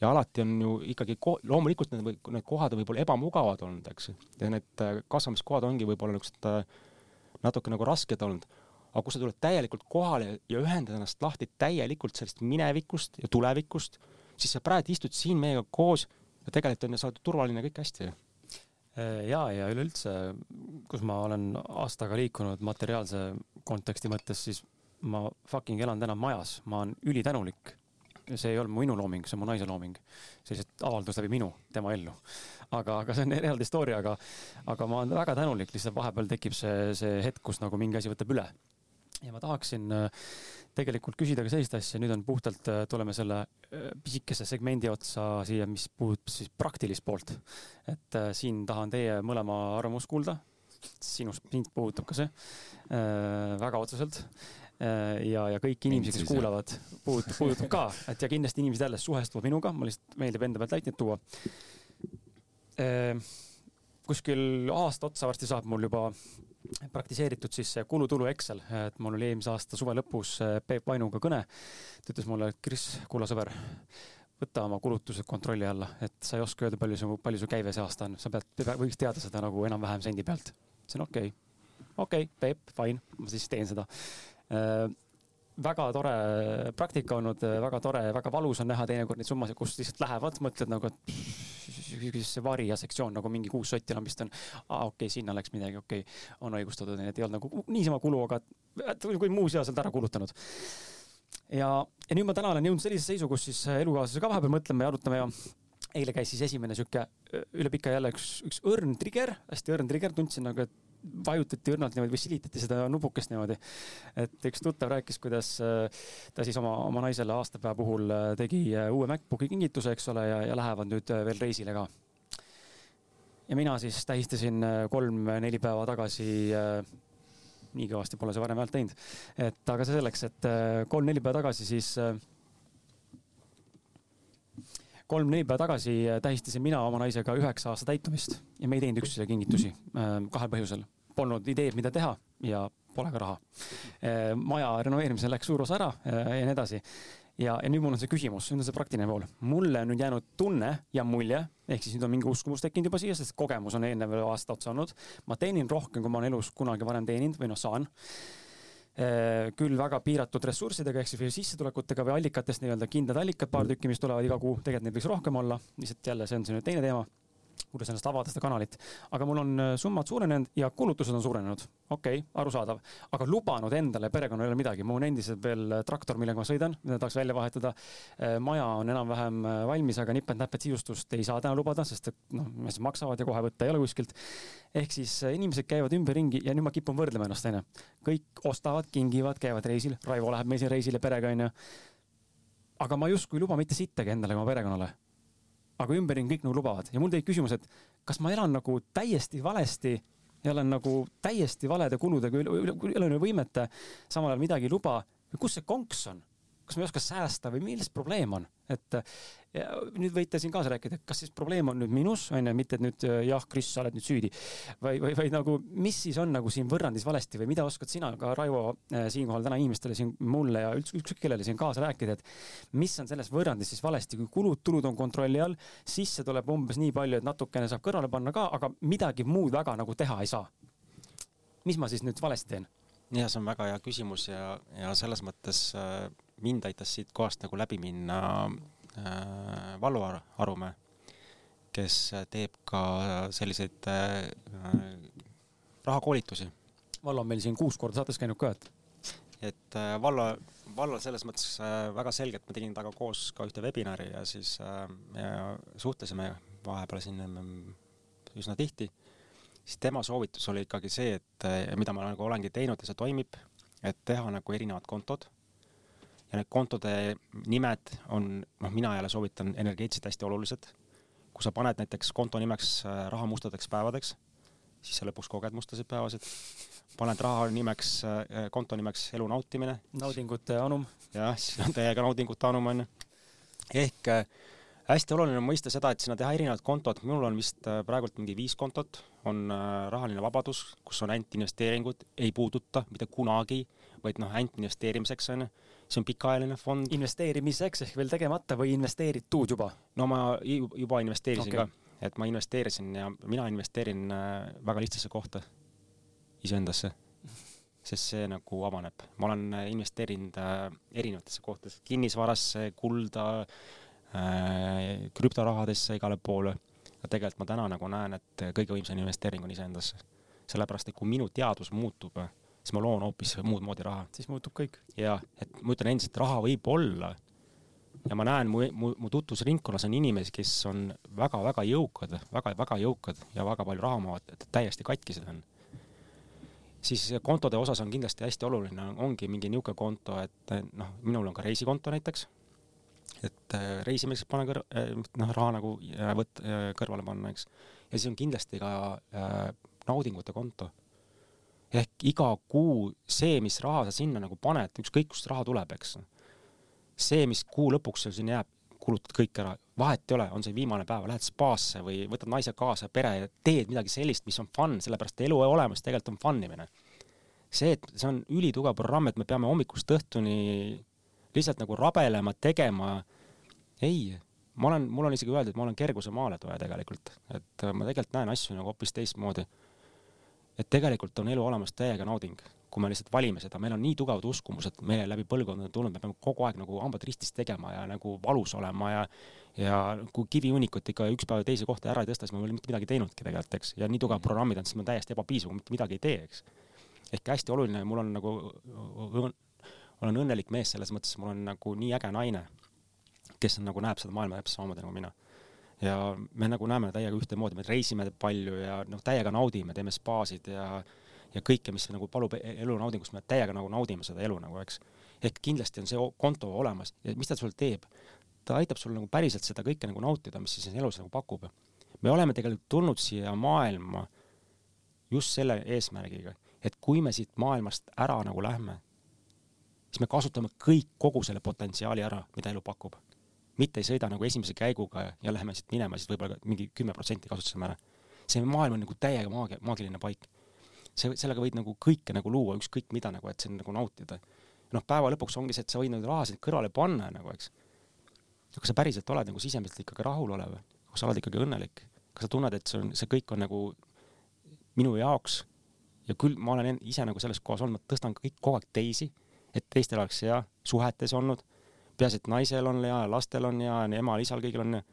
ja alati on ju ikkagi ko-, loomulikult need või need kohad on võib-olla ebamugavad olnud, eks. ja need äh, kasvamiskohad ongi võib-olla niisugused äh, natuke nagu rasked olnud aga kui sa tuled täielikult kohale ja ühendad ennast lahti täielikult sellest minevikust ja tulevikust, siis sa praegu istud siin meiega koos ja tegelikult on ju, sa oled turvaline, kõik hästi. Äh, ja, ja üleüldse, kus ma olen aastaga liikunud materiaalse konteksti mõttes, siis ma fucking elan täna majas, ma olen ülitänulik. see ei olnud minu looming, see on mu naise looming. sellised avaldus läbi minu, tema ellu. aga, aga see on eraldi story, aga, aga ma olen väga tänulik, lihtsalt vahepeal tekib see, see hetk, kus nagu mingi asi võtab üle ja ma tahaksin äh, tegelikult küsida ka sellist asja, nüüd on puhtalt, äh, tuleme selle äh, pisikese segmendi otsa siia, mis puudutab siis praktilist poolt. et siin tahan teie mõlema arvamust kuulda. sinust, sind puudutab ka see väga otseselt. Ja, ja kõik inimesed, kes kuulavad, puudutab, puudutab ka, et ja kindlasti inimesed jälle suhestuvad minuga, mul lihtsalt meeldib enda pealt näiteid tuua. Kuskil aasta otsa varsti saab mul juba praktiseeritud siis kulutulu Excel, et mul oli eelmise aasta suve lõpus eh, Peep Vainuga kõne. ta ütles mulle, et Kris, kulla sõber, võta oma kulutused kontrolli alla, et sa ei oska öelda, palju su, palju su käive see aasta on, sa pead, võiks teada seda nagu enam-vähem sendi pealt. ütlesin okei okay., okei okay,, Peep, fine, ma siis teen seda äh, väga tore praktika olnud, väga tore, väga valus on näha teinekord neid summasid, kus lihtsalt lähevad, mõtled nagu, et see varija sektsioon nagu mingi kuus sotti enam vist on. aa, okei okay,, sinna läks midagi, okei okay,, on õigustatud, nii et ei olnud nagu niisama kulu, aga kui muuseas oled ära kulutanud. ja, ja nüüd ma täna olen jõudnud sellisesse seisu, kus siis elukaaslasega ka vahepeal mõtleme ja arutame ja eile käis siis esimene sihuke üle pika jälle üks, üks õrn trigger, hästi õrn trigger, tundsin nagu, et vajutati õrnalt niimoodi või silitati seda nupukest niimoodi. et üks tuttav rääkis, kuidas ta siis oma, oma naisele aastapäeva puhul tegi uue MacBooki kingituse, eks ole, ja, ja lähevad nüüd veel reisile ka. ja mina siis tähistasin kolm-neli päeva tagasi nii kõvasti pole see varem häält teinud. et aga see selleks, et kolm-neli päeva tagasi siis kolm-neli päeva tagasi tähistasin mina oma naisega üheksa aasta täitumist ja me ei teinud üksteisele kingitusi äh, kahel põhjusel. Polnud ideed, mida teha ja pole ka raha. Äh, maja renoveerimisel läks suur osa ära äh, ja nii edasi. ja, ja nüüd mul on see küsimus, nüüd on see praktiline pool. mulle on nüüd jäänud tunne ja mulje, ehk siis nüüd on mingi uskumus tekkinud juba siia, sest kogemus on eelnev aasta otsa olnud. ma teenin rohkem, kui ma olen elus kunagi varem teeninud või noh, saan küll väga piiratud ressurssidega ehk siis sissetulekutega või allikatest nii-öelda kindlad allikad, paar tükki, mis tulevad iga kuu, tegelikult neid võiks rohkem olla, lihtsalt jälle see on nüüd teine teema kuidas ennast avada, seda kanalit. aga mul on äh, summad suurenenud ja kulutused on suurenenud. okei okay,, arusaadav, aga lubanud endale perekonnale midagi, mul on endiselt veel äh, traktor, millega ma sõidan, mida tahaks välja vahetada. Äh, maja on enam-vähem valmis, aga nipet-näpet sisustust ei saa täna lubada, sest et noh, mis maksavad ja kohe võtta ei ole kuskilt. ehk siis inimesed käivad ümberringi ja nüüd ma kipun võrdlema ennast, onju. kõik ostavad, kingivad, käivad reisil, Raivo läheb meil siin reisile perega, onju. aga ma justkui ei luba mitte sittagi endale oma perekonnale aga ümberringi kõik nagu lubavad ja mul tekib küsimus, et kas ma elan nagu täiesti valesti ja olen nagu täiesti valede kuludega üle, üle, üle, üle võimete, samal ajal midagi ei luba. kus see konks on? Kas me ei oska säästa või milles probleem on, et nüüd võite siin kaasa rääkida, kas siis probleem on nüüd minus, on ju, mitte et nüüd jah, Kris, sa oled nüüd süüdi või, või, või nagu, mis siis on nagu siin võrrandis valesti või mida oskad sina ka, Raivo, äh, siinkohal täna inimestele siin mulle ja üldse ükskõik kellele siin kaasa rääkida, et mis on selles võrrandis siis valesti, kui kulud-tulud on kontrolli all, sisse tuleb umbes nii palju, et natukene saab kõrvale panna ka, aga midagi muud väga nagu teha ei saa. mis ma siis nüüd valesti teen? ja see on väga hea küsimus ja, ja selles mõttes äh, mind aitas siit kohast nagu läbi minna äh, Vallo Arumäe, kes teeb ka selliseid äh, rahakoolitusi. Vallo on meil siin kuus korda saates käinud ka, et et äh, Vallo, Vallo selles mõttes äh, väga selgelt, ma tegin temaga koos ka ühte webinari ja siis äh, ja suhtlesime vahepeal siin üsna tihti, siis tema soovitus oli ikkagi see, et mida ma nagu olengi teinud ja see toimib, et teha nagu erinevad kontod ja need kontode nimed on, noh, mina jälle soovitan energeetiliselt hästi olulised. kui sa paned näiteks konto nimeks äh, raha mustadeks päevadeks, siis sa lõpuks koged mustasid päevasid. paned raha nimeks, äh, konto nimeks elu nautimine. naudingute anum. jah, siis on täiega naudingute anum onju. ehk äh, hästi oluline on mõista seda, et sinna teha erinevad kontod, minul on vist praegult mingi viis kontot, on rahaline vabadus, kus on ainult investeeringud, ei puuduta mitte kunagi, vaid noh, ainult investeerimiseks onju see on pikaajaline fond. investeerimiseks ehk veel tegemata või investeeritud juba? no ma juba investeerisin okay. ka, et ma investeerisin ja mina investeerin äh, väga lihtsasse kohta, iseendasse. sest see nagu avaneb, ma olen äh, investeerinud äh, erinevatesse kohtadesse, kinnisvarasse, kulda, krüptorahadesse, igale poole. ja tegelikult ma täna nagu näen, et kõige võimsam investeering on iseendasse. sellepärast, et kui minu teadvus muutub siis ma loon hoopis muud moodi raha. siis muutub kõik. ja, et ma ütlen endiselt, raha võib olla ja ma näen, mu, mu, mu tutvusringkonnas on inimesi, kes on väga-väga jõukad väga,, väga-väga jõukad ja väga palju raha omavad, täiesti katkised on. siis kontode osas on kindlasti hästi oluline, ongi mingi niisugune konto, et noh, minul on ka reisikonto näiteks, et äh, reisimiseks panen kõr-, äh, noh, raha nagu äh, võt-, kõrvale panna, eks. ja siis on kindlasti ka äh, naudingute konto ehk iga kuu see, mis raha sa sinna nagu paned, ükskõik kust raha tuleb, eks. see, mis kuu lõpuks sul sinna jääb, kulutad kõik ära, vahet ei ole, on see viimane päev, lähed spaasse või võtad naise kaasa, pere teed midagi sellist, mis on fun, sellepärast elu olemas tegelikult on fun imine. see, et see on ülitugev programm, et me peame hommikust õhtuni lihtsalt nagu rabelema, tegema, ei, ma olen, mul on isegi öeldud, et ma olen kerguse maaletooja tegelikult, et ma tegelikult näen asju nagu hoopis teistmoodi et tegelikult on elu olemas täiega nauding, kui me lihtsalt valime seda, meil on nii tugevad uskumused meile läbi põlvkondade tulnud, me peame kogu aeg nagu hambad ristis tegema ja nagu valus olema ja ja kui kivihunnikut ikka üks päev teise kohta ära ei tõsta, siis me ei ole mitte midagi teinudki tegelikult, eks, ja nii tugevad programmid on, siis me täiesti ebapiisav, mitte midagi ei tee, eks. ehk hästi oluline, mul on nagu, olen õnnelik mees selles mõttes, mul on nagu nii äge naine, kes on nagu näeb seda maailma täpselt samamoodi nagu mina ja me nagu näeme täiega ühtemoodi, me reisime palju ja noh, täiega naudime, teeme spaasid ja ja kõike, mis nagu palub e-, elunaudingust, me täiega nagu naudime seda elu nagu, eks. ehk kindlasti on see konto olemas ja mis ta sulle teeb? ta aitab sul nagu päriselt seda kõike nagu nautida, mis siis elus nagu pakub. me oleme tegelikult tulnud siia maailma just selle eesmärgiga, et kui me siit maailmast ära nagu lähme, siis me kasutame kõik, kogu selle potentsiaali ära, mida elu pakub. Mitte ei sõida nagu esimese käiguga ja, läheme siit minema, siis võib-olla mingi kümme protsenti kasutasime ära. see maailm on nagu täiega maagi-, maagiline paik. see, sellega võid nagu kõike nagu luua, ükskõik mida nagu, et siin nagu nautida. noh, päeva lõpuks ongi see, et sa võid nagu rahasid kõrvale panna nagu, eks. kas sa päriselt oled nagu sisemiselt ikkagi rahulolev, kas sa oled ikkagi õnnelik, kas sa tunned, et see on, see kõik on nagu minu jaoks ja küll ma olen ise nagu selles kohas olnud, ma tõstan kõik kogu aeg teisi et teistel oleks hea, suhetes olnud, peaasi, et naisel on hea, lastel on hea, emal-isal kõigil on hea.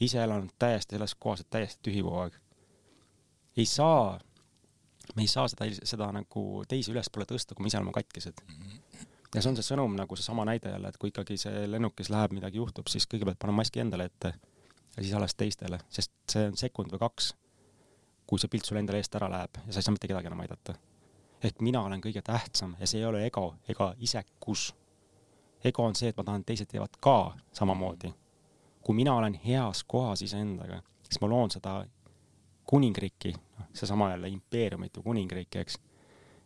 ise elan täiesti selles kohas, et täiesti tühi kogu aeg. ei saa, me ei saa seda, seda nagu teisi ülespoole tõsta, kui me ise oleme katkised. ja see on see sõnum nagu seesama näide jälle, et kui ikkagi see lennukis läheb, midagi juhtub, siis kõigepealt pane maski endale ette ja siis alles teistele, sest see on sekund või kaks, kui see pilt sul endale eest ära läheb ja sa ei saa mitte kedagi enam aidata ehk mina olen kõige tähtsam ja see ei ole ego ega isekus. Ego on see, et ma tahan, et teised teevad ka samamoodi. kui mina olen heas kohas iseendaga, siis ma loon seda kuningriiki, noh, seesama jälle impeeriumit või kuningriiki, eks,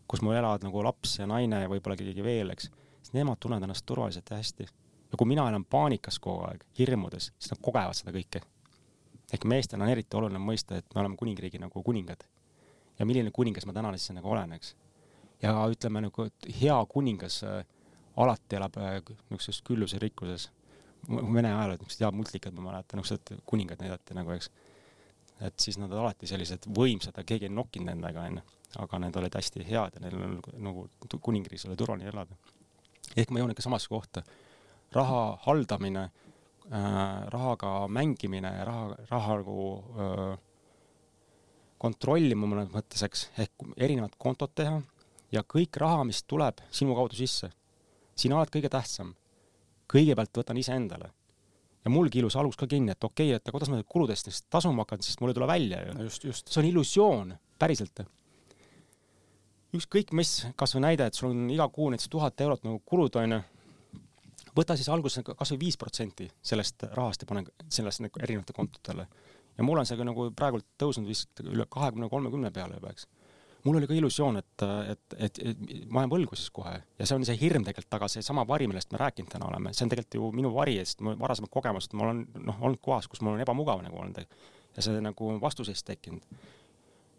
kus mul elavad nagu laps ja naine ja võib-olla keegi veel, eks, siis nemad tunnevad ennast turvaliselt ja hästi. ja kui mina elan paanikas kogu aeg, hirmudes, siis nad kogevad seda kõike. ehk meestel on eriti oluline mõista, et me oleme kuningriigi nagu kuningad. ja milline kuningas ma täna siis nagu olen, eks ja ütleme nagu, et hea kuningas äh, alati elab äh, niisuguses külluse rikkuses. Vene ajal olid niisugused head multikad, ma mäletan, niisugused kuningad näidati nagu, eks. et siis nad olid alati sellised võimsad ja keegi ei nokkinud nendega, onju. aga need olid hästi head ja neil on nagu kuningriigis oli turvaline elada. ehk ma jõuan ikka samasse kohta. raha haldamine äh,, rahaga mängimine raha, raha nagu äh, kontrollima mõnes mõttes, eks, ehk erinevad kontod teha ja kõik raha, mis tuleb sinu kaudu sisse, sina oled kõige tähtsam. kõigepealt võtan iseendale. ja mulgi ilus alus ka kinni, et okei okay,, et kuidas ma kuludest neist tasuma hakkan, sest mul ei tule välja ju no. just, just. see on illusioon, päriselt. ükskõik mis, kasvõi näide, et sul on iga kuu näiteks tuhat eurot nagu kulud onju, võta siis alguses kasvõi viis protsenti sellest rahast ja pane sellest nagu erinevate kontodele. ja mul on see ka nagu praegult tõusnud vist üle kahekümne, kolmekümne peale juba, eks mul oli ka illusioon, et, et, et, et ma jään võlgu siis kohe ja see on see hirm tegelikult taga, seesama vari, millest me rääkinud täna oleme, see on tegelikult ju minu vari, sest mu varasemad kogemused, ma olen noh, olnud kohas, kus mul on ebamugav nagu olnud ja see nagu vastuseis tekkinud.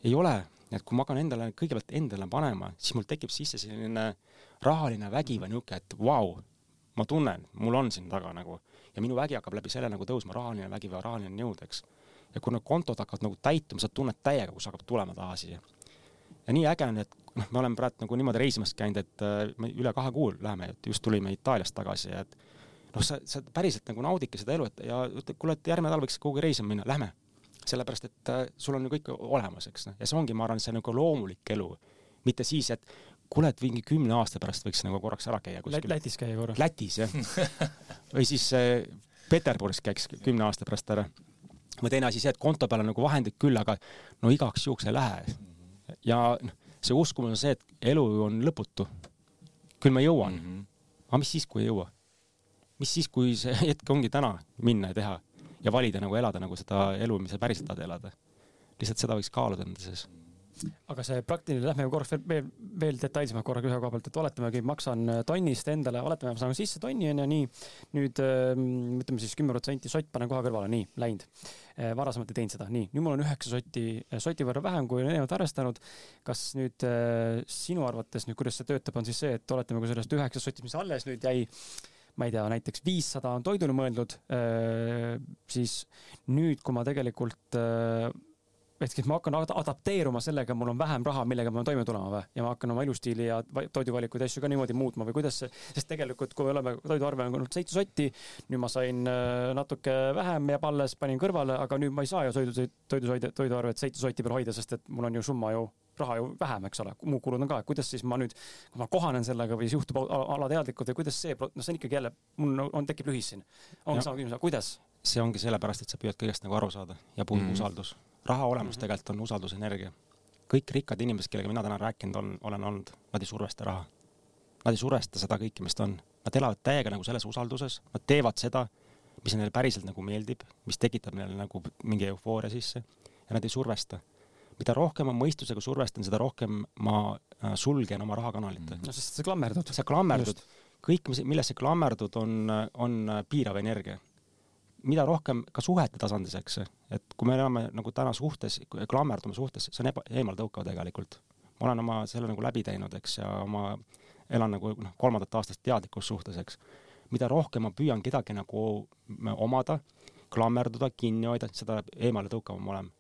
ei ole, et kui ma hakkan endale, kõigepealt endale panema, siis mul tekib sisse selline rahaline vägi või niisugune, et vau wow,, ma tunnen, mul on siin taga nagu ja minu vägi hakkab läbi selle nagu tõusma, rahaline vägi või rahaline jõud, eks. ja kui need kontod hakkavad nagu täituma, sa tunned täiega, kus hakkab tulema taha siia ja nii äge on, et noh, me oleme praegu nagu niimoodi reisimas käinud, et äh, me üle kahe kuu läheme, et just tulime Itaaliast tagasi et noh, sa, sa päriselt nagu naudidki seda elu, et ja ütled, kuule, et järgmine nädal võiks kuhugi reisima minna, lähme. sellepärast, et äh, sul on ju kõik olemas, eks noh, ja see ongi, ma arvan, see nagu loomulik elu. mitte siis, et kuule, et mingi kümne aasta pärast võiks nagu korraks ära käia kuskil. Lätis käia korra. Lätis, jah või siis äh, Peterburis käiks kümne aasta pärast ära. või teine asi see, et konto peal on nagu vahendid küll, aga no igaks juhuks ei lähe ja noh, see uskumus on see, et elu on lõputu. küll ma jõuan mm. -hmm. aga mis siis, kui ei jõua? mis siis, kui see hetk ongi täna minna ja teha ja valida nagu elada nagu seda elu, mis sa päriselt tahad elada. lihtsalt seda võiks kaaluda enda sees aga see praktiline, lähme korraks veel, veel, detailsemalt korraga ühe koha pealt, et oletamegi, maksan äh, tonnist endale, oletame, ma saan sisse tonni onju, nii. nüüd ähm, ütleme siis kümme protsenti sott panen kohe kõrvale, nii, läinud. Äh, varasemalt ei teinud seda, nii, nüüd mul on üheksa sotti, äh, soti võrra vähem, kui olen eelnevalt arvestanud. kas nüüd sinu arvates nüüd, kuidas see töötab, on siis see, et oletame, kui sellest üheksast sotist, mis alles nüüd jäi ma ei tea, näiteks viissada on toidule mõeldud, siis nüüd, kui ma tegelikult ehk siis ma hakkan adapteeruma sellega, mul on vähem raha, millega ma pean toime tulema või, ja ma hakkan oma elustiili ja toiduvalikuid ja asju ka niimoodi muutma või kuidas see, sest tegelikult, kui oleme, toiduarve on olnud seitse sotti, nüüd ma sain äh, natuke vähem, jääb alles, panin kõrvale, aga nüüd ma ei saa ju toidu, toidu, toiduarvet seitse sotti peal hoida, sest et mul on ju summa ju raha ju vähem, eks ole, muud kulud on ka, et kuidas siis ma nüüd, kui ma kohanen sellega või siis juhtub alateadlikult või kuidas see, noh, see on ikkagi jälle, mul on, tekib lühis siin. ongi sama küsimus, aga kuidas? see ongi sellepärast, et sa püüad kõigest nagu aru saada ja puudub mm usaldus. Raha olemus tegelikult on usaldusenergia. kõik rikkad inimesed, kellega mina täna rääkinud on, olen olnud, nad ei survesta raha. Nad ei survesta seda kõike, mis ta on. Nad elavad täiega nagu selles usalduses, nad teevad seda, mis neile päriselt nagu meeldib, mis tekitab neile nagu mingi eufooria sisse ja nad ei survesta. mida rohkem ma mõistusega survestan, seda rohkem ma äh, sulgen oma rahakanalit mm.. no sest sa klammerdud. sa klammerdud, kõik, mis, millesse klammerdud, on, on piirav energia. Mida rohkem ka suhete tasandis, eks, et kui me elame nagu täna suhtes, klammerdume suhtes, see on eba, eemaltõukav tegelikult. ma olen oma selle nagu läbi teinud, eks, ja oma, elan nagu noh, kolmandat aastat teadlikus suhtes, eks. mida rohkem ma püüan kedagi nagu omada, klammerduda, kinni hoida, seda eemaletõukavam ma olen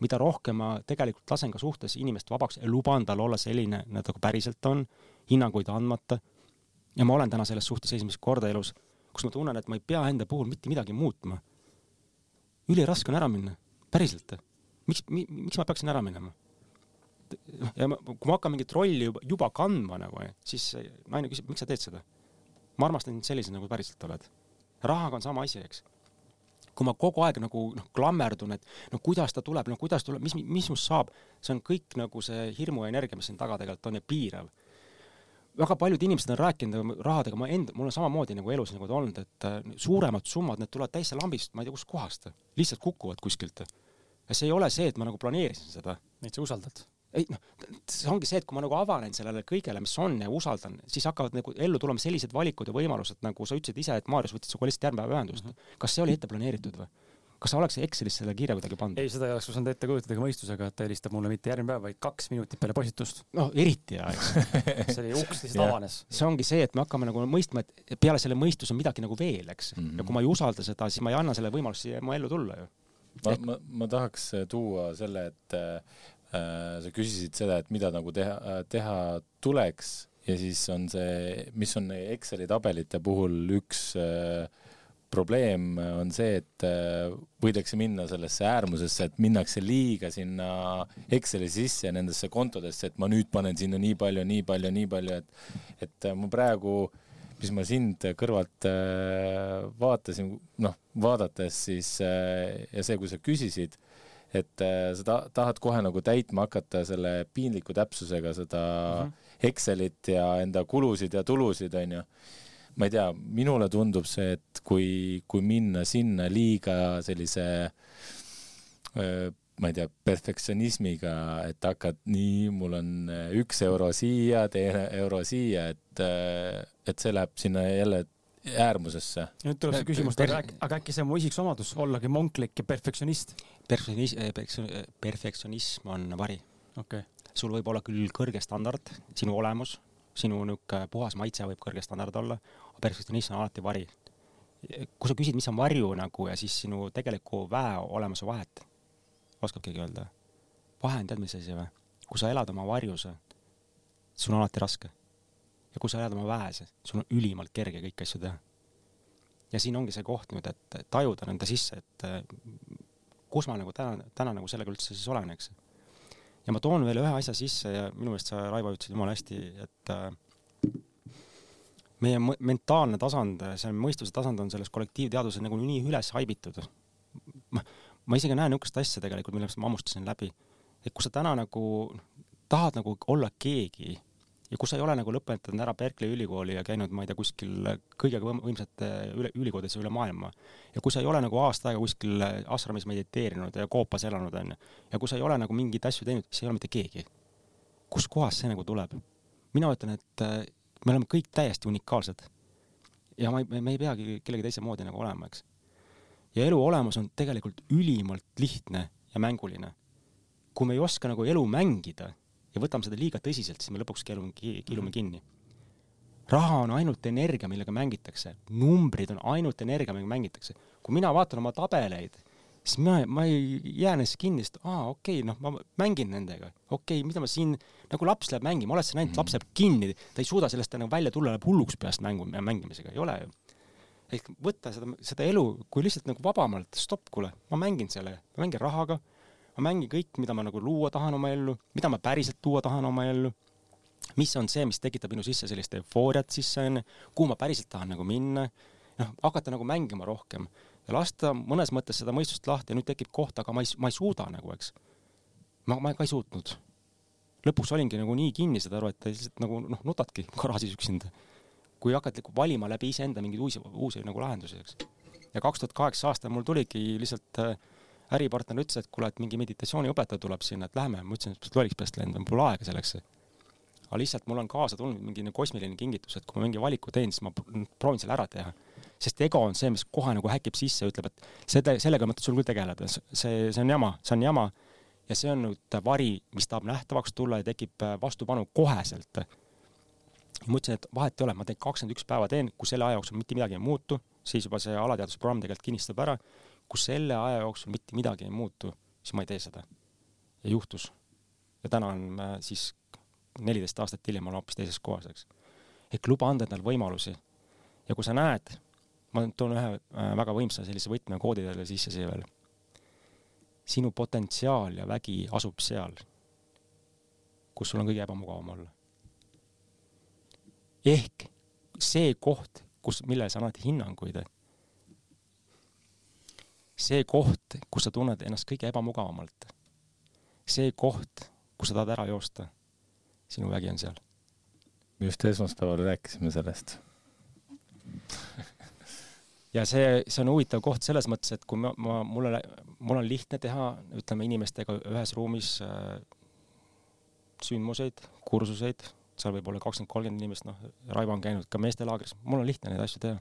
mida rohkem ma tegelikult lasen ka suhtes inimest vabaks luban tal olla selline, nagu päriselt on, hinnanguid andmata. ja ma olen täna selles suhtes esimest korda elus, kus ma tunnen, et ma ei pea enda puhul mitte midagi muutma. üliraske on ära minna, päriselt. miks mi,, miks ma peaksin ära minema? ja ma, kui ma hakkan mingit rolli juba, juba kandma nagu, siis naine küsib, miks sa teed seda? ma armastan sind sellisena, nagu päriselt oled. rahaga on sama asi, eks kui ma kogu aeg nagu noh, klammerdun, et no kuidas ta tuleb, no kuidas tuleb, mis, mis must saab, see on kõik nagu see hirmu ja energia, mis siin taga tegelikult on ja piirav. Väga paljud inimesed on rääkinud rahadega, ma enda, mul on samamoodi nagu elus nagu olnud, et äh, suuremad summad, need tulevad täitsa lambist, ma ei tea kustkohast, lihtsalt kukuvad kuskilt. ja see ei ole see, et ma nagu planeerisin seda. Neid sa usaldad. ei noh, see ongi see, et kui ma nagu avanen sellele kõigele, mis on ja usaldan, siis hakkavad nagu ellu tulema sellised valikud ja võimalused, nagu sa ütlesid ise, et Maarjas võttis sinuga lihtsalt järgmine päev ühendust mm. -hmm. kas see oli ette planeeritud või? Kas sa oleks Excelisse selle kirja kuidagi pannud? ei, seda ei oleks osanud ette kujutada ka mõistusega, et ta helistab mulle mitte järgmine päev, vaid kaks minutit peale postitust. noh, eriti hea, eks. see oli uks lihtsalt avanes. see ongi see, et me hakkame nagu mõistma, et peale selle mõistuse on midagi nagu veel, eks mm. -hmm. ja kui ma ei usalda seda, siis ma ei anna selle võimalust siia mu ellu tulla ju. ma, ma, ma tahaks tuua selle, et äh, sa küsisid seda, et mida nagu teha, teha tuleks ja siis on see, mis on Exceli tabelite puhul üks äh, probleem on see, et äh, võidakse minna sellesse äärmusesse, et minnakse liiga sinna Exceli sisse nendesse kontodesse, et ma nüüd panen sinna nii palju, nii palju, nii palju, et et äh, ma praegu mis ma sind kõrvalt äh, vaatasin, noh, vaadates siis ja see, kui sa küsisid, et sa ta, tahad kohe nagu täitma hakata selle piinliku täpsusega seda mm -hmm. Excelit ja enda kulusid ja tulusid, onju ma ei tea, minule tundub see, et kui, kui minna sinna liiga sellise öö, ma ei tea, perfektsionismiga, et hakkad nii, mul on äh, üks euro siia, teine euro siia, et, et see läheb sinna jälle äärmusesse. nüüd tuleb see küsimus, aga äkki, aga äkki see on mu isiksomadus, ollagi monklik ja perfektsionist? perfektsionism, perfektsionism on vari. okei okay., sul võib olla küll kõrge standard, sinu olemus, sinu niisugune puhas maitse võib kõrge standard olla, perfektsionism on alati vari. kui sa küsid, mis on varju nagu ja siis sinu tegeliku väe olemuse vahet, oskab keegi öelda? vahe on tead mis asi või? kui sa elad oma varjus, sul on alati raske. ja kui sa elad oma väes, sul on ülimalt kerge kõiki asju teha. ja siin ongi see koht nüüd, et tajuda nende sisse, et eh, kus ma nagu täna, täna nagu sellega üldse siis olen, eks ja ma toon veel ühe asja sisse ja minu meelest sa, Raivo, ütlesid jumala hästi, et äh, meie mentaalne tasand, see mõistuse tasand on selles kollektiivteaduses nagu nii üles haibitud. ma, ma isegi näen niisugust asja tegelikult, millest ma hammustasin läbi, et kui sa täna nagu tahad nagu olla keegi ja kui sa ei ole nagu lõpetanud ära Berkeley ülikooli ja käinud, ma ei tea, kuskil kõige võim- võimsate üle, ülikoolides üle maailma ja kui sa ei ole nagu aasta aega kuskil ashramis mediteerinud ja koopas elanud, onju, ja kui sa ei ole nagu mingeid asju teinud, siis ei ole mitte keegi. kustkohast see nagu tuleb? mina ütlen, et me oleme kõik täiesti unikaalsed. ja ma ei, me ei peagi kellegi teise moodi nagu olema, eks. ja elu olemus on tegelikult ülimalt lihtne ja mänguline. kui me ei oska nagu elu mängida ja võtame seda liiga tõsiselt, siis me lõpuks keelume, kiilume kinni. raha on ainult energia, millega mängitakse, numbrid on ainult energia, millega mängitakse. kui mina vaatan oma tabeleid, siis ma, ma ei jää neisse kinni, sest aa, okei okay,, noh, ma mängin nendega, okei okay,, mida ma siin, nagu laps läheb mängima, oled sa näinud, laps jääb kinni, ta ei suuda sellest nagu välja tulla, läheb hulluks peast mängu, mängimisega, ei ole ju. ehk võtta seda, seda elu kui lihtsalt nagu vabamalt, stopp, kuule, ma mängin sellega, ma mängin rahaga, ma mängin kõik, mida ma nagu luua tahan oma ellu, mida ma päriselt tuua tahan oma ellu mis on see, mis tekitab minu sisse sellist eufooriat sisse onju, kuhu ma päriselt tahan nagu minna, noh, hakata nagu mängima rohkem. Ja lasta mõnes mõttes seda mõistust lahti ja nüüd tekib koht, aga ma ei, ma ei suuda nagu, eks. ma, ma ka ei suutnud. lõpuks olingi nagu nii kinni, saad aru, et lihtsalt nagu noh, nutadki garaažis üksinda. kui hakkad nagu valima läbi iseenda mingeid uusi, uusi nagu lahendusi, eks. ja kaks tuhat kaheksa aastal mul tuligi lihtsalt äh, äripartner ütles, et kuule, et mingi meditatsiooniõpetaja tuleb sinna, et lähme, ma ütlesin, et lolliks peast lendama, pole aega selleks. aga lihtsalt mul on kaasa tulnud mingi kosmiline kingitus, et kui ma mingi valiku teen, siis ma proovin selle ära teha. Sest ego on see, mis kohe nagu häkib sisse, ütleb, et selle, sellega ei mõtle sul küll tegeleda, see, see on jama, see on jama. ja see on nüüd vari, mis tahab nähtavaks tulla ja tekib äh, vastupanu koheselt. ja ma ütlesin, et vahet ei ole, ma teen kakskümmend üks päeva teen, kui selle aja jooksul mitte midagi ei muutu, siis juba see alateadusprogramm tegelikult kinnistab ära kui selle aja jooksul mitte midagi ei muutu, siis ma ei tee seda. ja juhtus. ja täna on äh, siis neliteist aastat hiljem olen hoopis teises kohas, eks. ehk luba anda endale võimalusi. ja kui sa näed, ma toon ühe äh, väga võimsa sellise võtmekoodi teile sisse siia veel. sinu potentsiaal ja vägi asub seal, kus sul on kõige ebamugavam olla. ehk see koht, kus, millele sa annad hinnanguid see koht, kus sa tunned ennast kõige ebamugavamalt, see koht, kus sa tahad ära joosta, sinu vägi on seal. just esmaspäeval rääkisime sellest ja see, see on huvitav koht selles mõttes, et kui ma, ma, mul on, mul on lihtne teha, ütleme inimestega ühes ruumis äh, sündmuseid, kursuseid, seal võib olla kakskümmend, kolmkümmend inimest, noh, Raivo on käinud ka meestelaagris, mul on lihtne neid asju teha.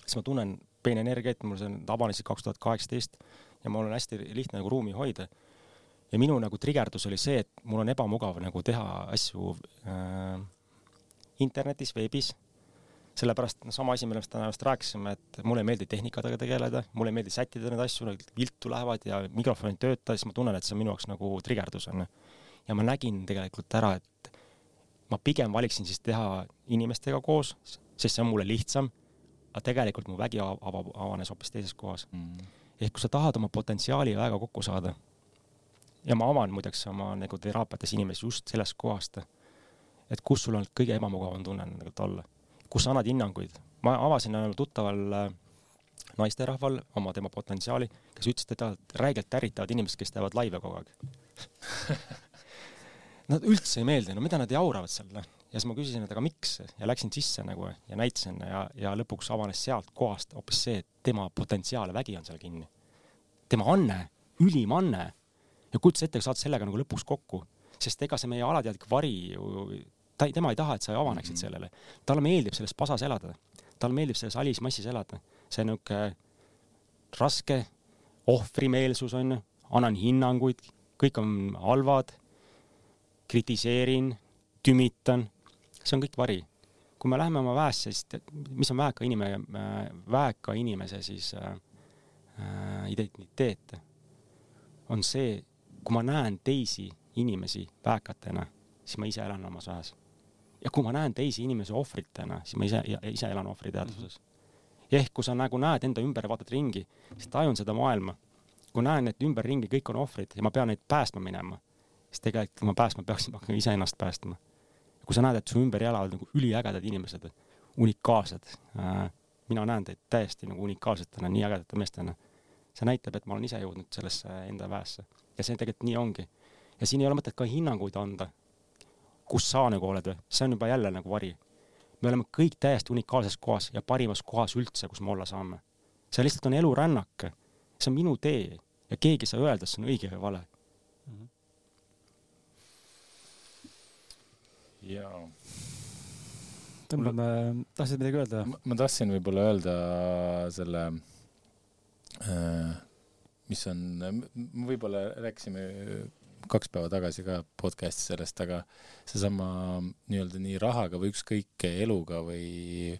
siis ma tunnen peenenergiat, mul see avanes kaks tuhat kaheksateist ja mul on hästi lihtne nagu ruumi hoida. ja minu nagu trigerdus oli see, et mul on ebamugav nagu teha asju äh, internetis, veebis, sellepärast no sama asi, millest täna just rääkisime, et mulle ei meeldi tehnikatega tegeleda, mulle ei meeldi sättida neid asju, viltu lähevad ja mikrofon ei tööta, siis ma tunnen, et see on minu jaoks nagu trigerdus on. ja ma nägin tegelikult ära, et ma pigem valiksin siis teha inimestega koos, sest see on mulle lihtsam aga tegelikult mu vägi avab, avanes hoopis teises kohas. Mm.. ehk kui sa tahad oma potentsiaali väga kokku saada ja ma avan muideks oma nagu teraapiates inimesi just sellest kohast, et kus sul on kõige ebamugavam tunne tegelikult olla, kus sa annad hinnanguid. ma avasin tuttaval äh, naisterahval oma tema potentsiaali, kes ütles, et teda räigelt ärritavad inimesed, kes teevad laive kogu aeg. Nad üldse ei meeldi, no mida nad jauravad seal, noh. Ja siis ma küsisin, et aga miks? Ja läksin sisse nagu ja näitasin ja, ja lõpuks avanes sealt kohast hoopis see, et tema potentsiaal ja vägi on seal kinni. tema anne, ülim anne. Ja kujuta ette, saad sellega nagu lõpuks kokku, sest ega see meie alateadlik vari ju, ta ei, tema ei taha, et sa avaneksid mm -hmm. sellele. talle meeldib selles pasas elada, talle meeldib selles alismassis elada, see niisugune raske ohvrimeelsus on ju, annan hinnanguid, kõik on halvad, kritiseerin, tümitan see on kõik vari. kui me läheme oma väesse, siis mis on väeka inimene, väeka inimese siis äh, äh, identiteet, on see, kui ma näen teisi inimesi väekatena, siis ma ise elan omas väes. Ja kui ma näen teisi inimesi ohvritena, siis ma ise, ise elan ohvriteadvuses. ehk kui sa nagu näed enda ümber ja vaatad ringi, siis tajun seda maailma. kui näen, et ümberringi kõik on ohvrid ja ma pean neid päästma minema, siis tegelikult, ma päästma peaksin, ma hakkan iseennast päästma kui sa näed, et su ümber elavad nagu üliägedad inimesed, unikaalsed, äh, mina näen teid täiesti nagu unikaalsetena, nii ägedate meestena. see näitab, et ma olen ise jõudnud sellesse enda väesse ja see tegelikult nii ongi. ja siin ei ole mõtet ka hinnanguid anda, kus sa nagu oled, see on juba jälle nagu vari. me oleme kõik täiesti unikaalses kohas ja parimas kohas üldse, kus me olla saame. see lihtsalt on elurännak, see on minu tee ja keegi ei saa öelda, et see on õige või vale mm. -hmm jaa. tõmbame, tahtsid midagi öelda? ma tahtsin võib-olla öelda selle, äh, mis on, võib-olla rääkisime kaks päeva tagasi ka podcast'is sellest, aga seesama nii-öelda nii rahaga või ükskõik eluga või,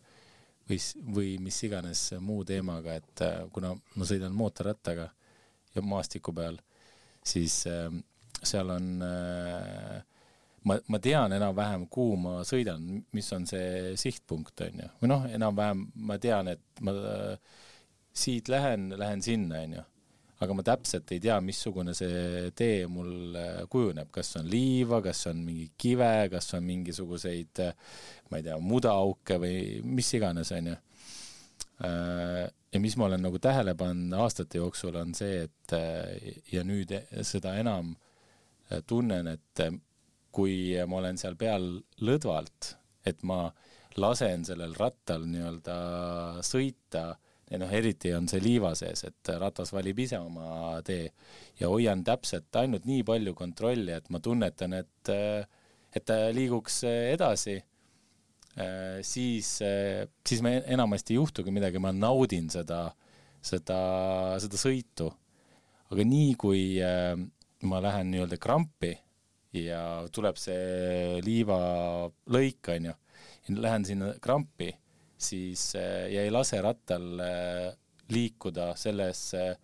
või, või mis iganes muu teemaga, et äh, kuna ma sõidan mootorrattaga ja maastiku peal, siis äh, seal on äh, ma, ma tean enam-vähem, kuhu ma sõidan, mis on see sihtpunkt, on ju. või noh, enam-vähem ma tean, et ma siit lähen, lähen sinna, on ju. Aga ma täpselt ei tea, missugune see tee mul äh, kujuneb, kas on liiva, kas on mingi kive, kas on mingisuguseid, äh, ma ei tea, mudaauke või mis iganes, on ju. ja mis ma olen nagu tähele pannud aastate jooksul, on see, et ja nüüd seda enam tunnen, et kui ma olen seal peal lõdvalt, et ma lasen sellel rattal nii-öelda sõita ja noh, eriti on see liiva sees, et ratas valib ise oma tee ja hoian täpselt ainult nii palju kontrolli, et ma tunnetan, et, et ta liiguks edasi, siis, siis me enamasti ei juhtugi midagi, ma naudin seda, seda, seda sõitu. aga nii, kui ma lähen nii-öelda krampi ja tuleb see liivalõik, onju, ja lähen sinna krampi siis äh, ja ei lase rattal äh, liikuda selles, äh,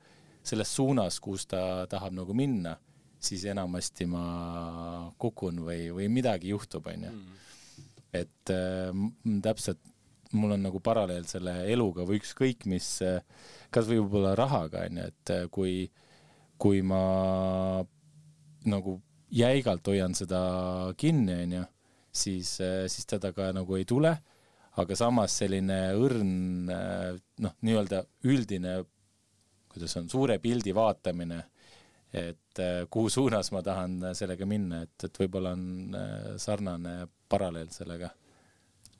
selles suunas, kus ta tahab nagu minna, siis enamasti ma kukun või, või midagi juhtub, onju. Mm. et äh, täpselt mul on nagu paralleel selle eluga või ükskõik mis, kas või võib-olla rahaga, onju, et kui, kui ma nagu jäigalt hoian seda kinni, onju, siis, siis teda ka nagu ei tule aga samas selline õrn noh, nii-öelda üldine, kuidas on, suure pildi vaatamine, et äh, kuhu suunas ma tahan sellega minna, et, et võib-olla on äh, sarnane paralleel sellega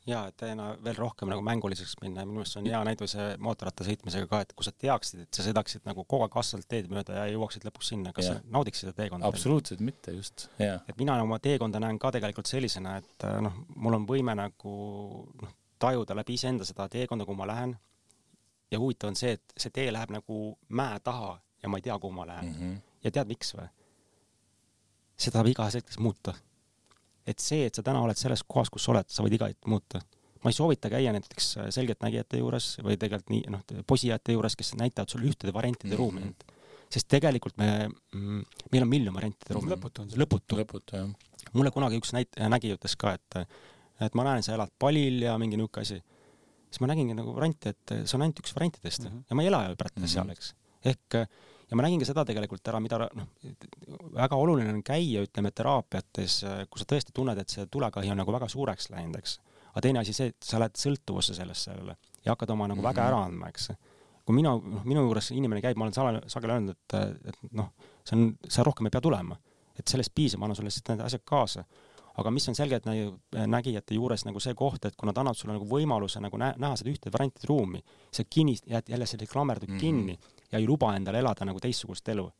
jaa, et teena veel rohkem nagu mänguliseks minna ja minu meelest see on hea näide see mootorratta sõitmisega ka, et kui sa teaksid, et sa sõidaksid nagu kogu aeg asfalt teed mööda ja jõuaksid lõpuks sinna, kas ja. sa naudiksid seda teekonda? absoluutselt mitte, just, jaa. et mina oma teekonda näen ka tegelikult sellisena, et äh, noh, mul on võime nagu noh, tajuda läbi iseenda seda teekonda, kuhu ma lähen. ja huvitav on see, et see tee läheb nagu mäe taha ja ma ei tea, kuhu ma lähen mm. -hmm. ja tead, miks või? seda saab igas hetkes muuta. et see, et sa täna oled selles kohas, kus sa oled, sa võid iga hetk muuta. ma ei soovita käia näiteks selgeltnägijate juures või tegelikult nii, noh, posijate juures, kes näitavad sulle ühtede variantide mm -hmm. ruumi. sest tegelikult me mm,, meil on miljon variantide ruumi. lõputu on see. lõputu. lõputu, jah. mulle kunagi üks näit-, nägija ütles ka, et et ma näen, sa elad palil ja mingi niisugune asi. siis ma nägingi nagu variante, et see on ainult üks variantidest mm -hmm. ja ma ei ela ju pärast mm -hmm. seal, eks. ehk ja ma nägin ka seda tegelikult ära, mida noh, väga oluline on käia, ütleme, teraapiates, kui sa tõesti tunned, et see tulekahju on nagu väga suureks läinud, eks. aga teine asi see, et sa oled sõltuvusse sellest sellele ja hakkad oma nagu mm -hmm. väge ära andma, eks. kui mina, noh, minu juures inimene käib, ma olen sageli, sageli öelnud, et, et noh, see on, sa rohkem ei pea tulema. et sellest piisab, ma annan sulle lihtsalt need asjad kaasa aga mis on selgelt nägijate juures nagu see koht, et kui nad annavad sulle nagu võimaluse nagu nä näha seda ühte variantide ruumi, sa kinni, jääd jälle selle klammerdud mm -hmm. kinni ja ei luba endale elada nagu teistsugust elu.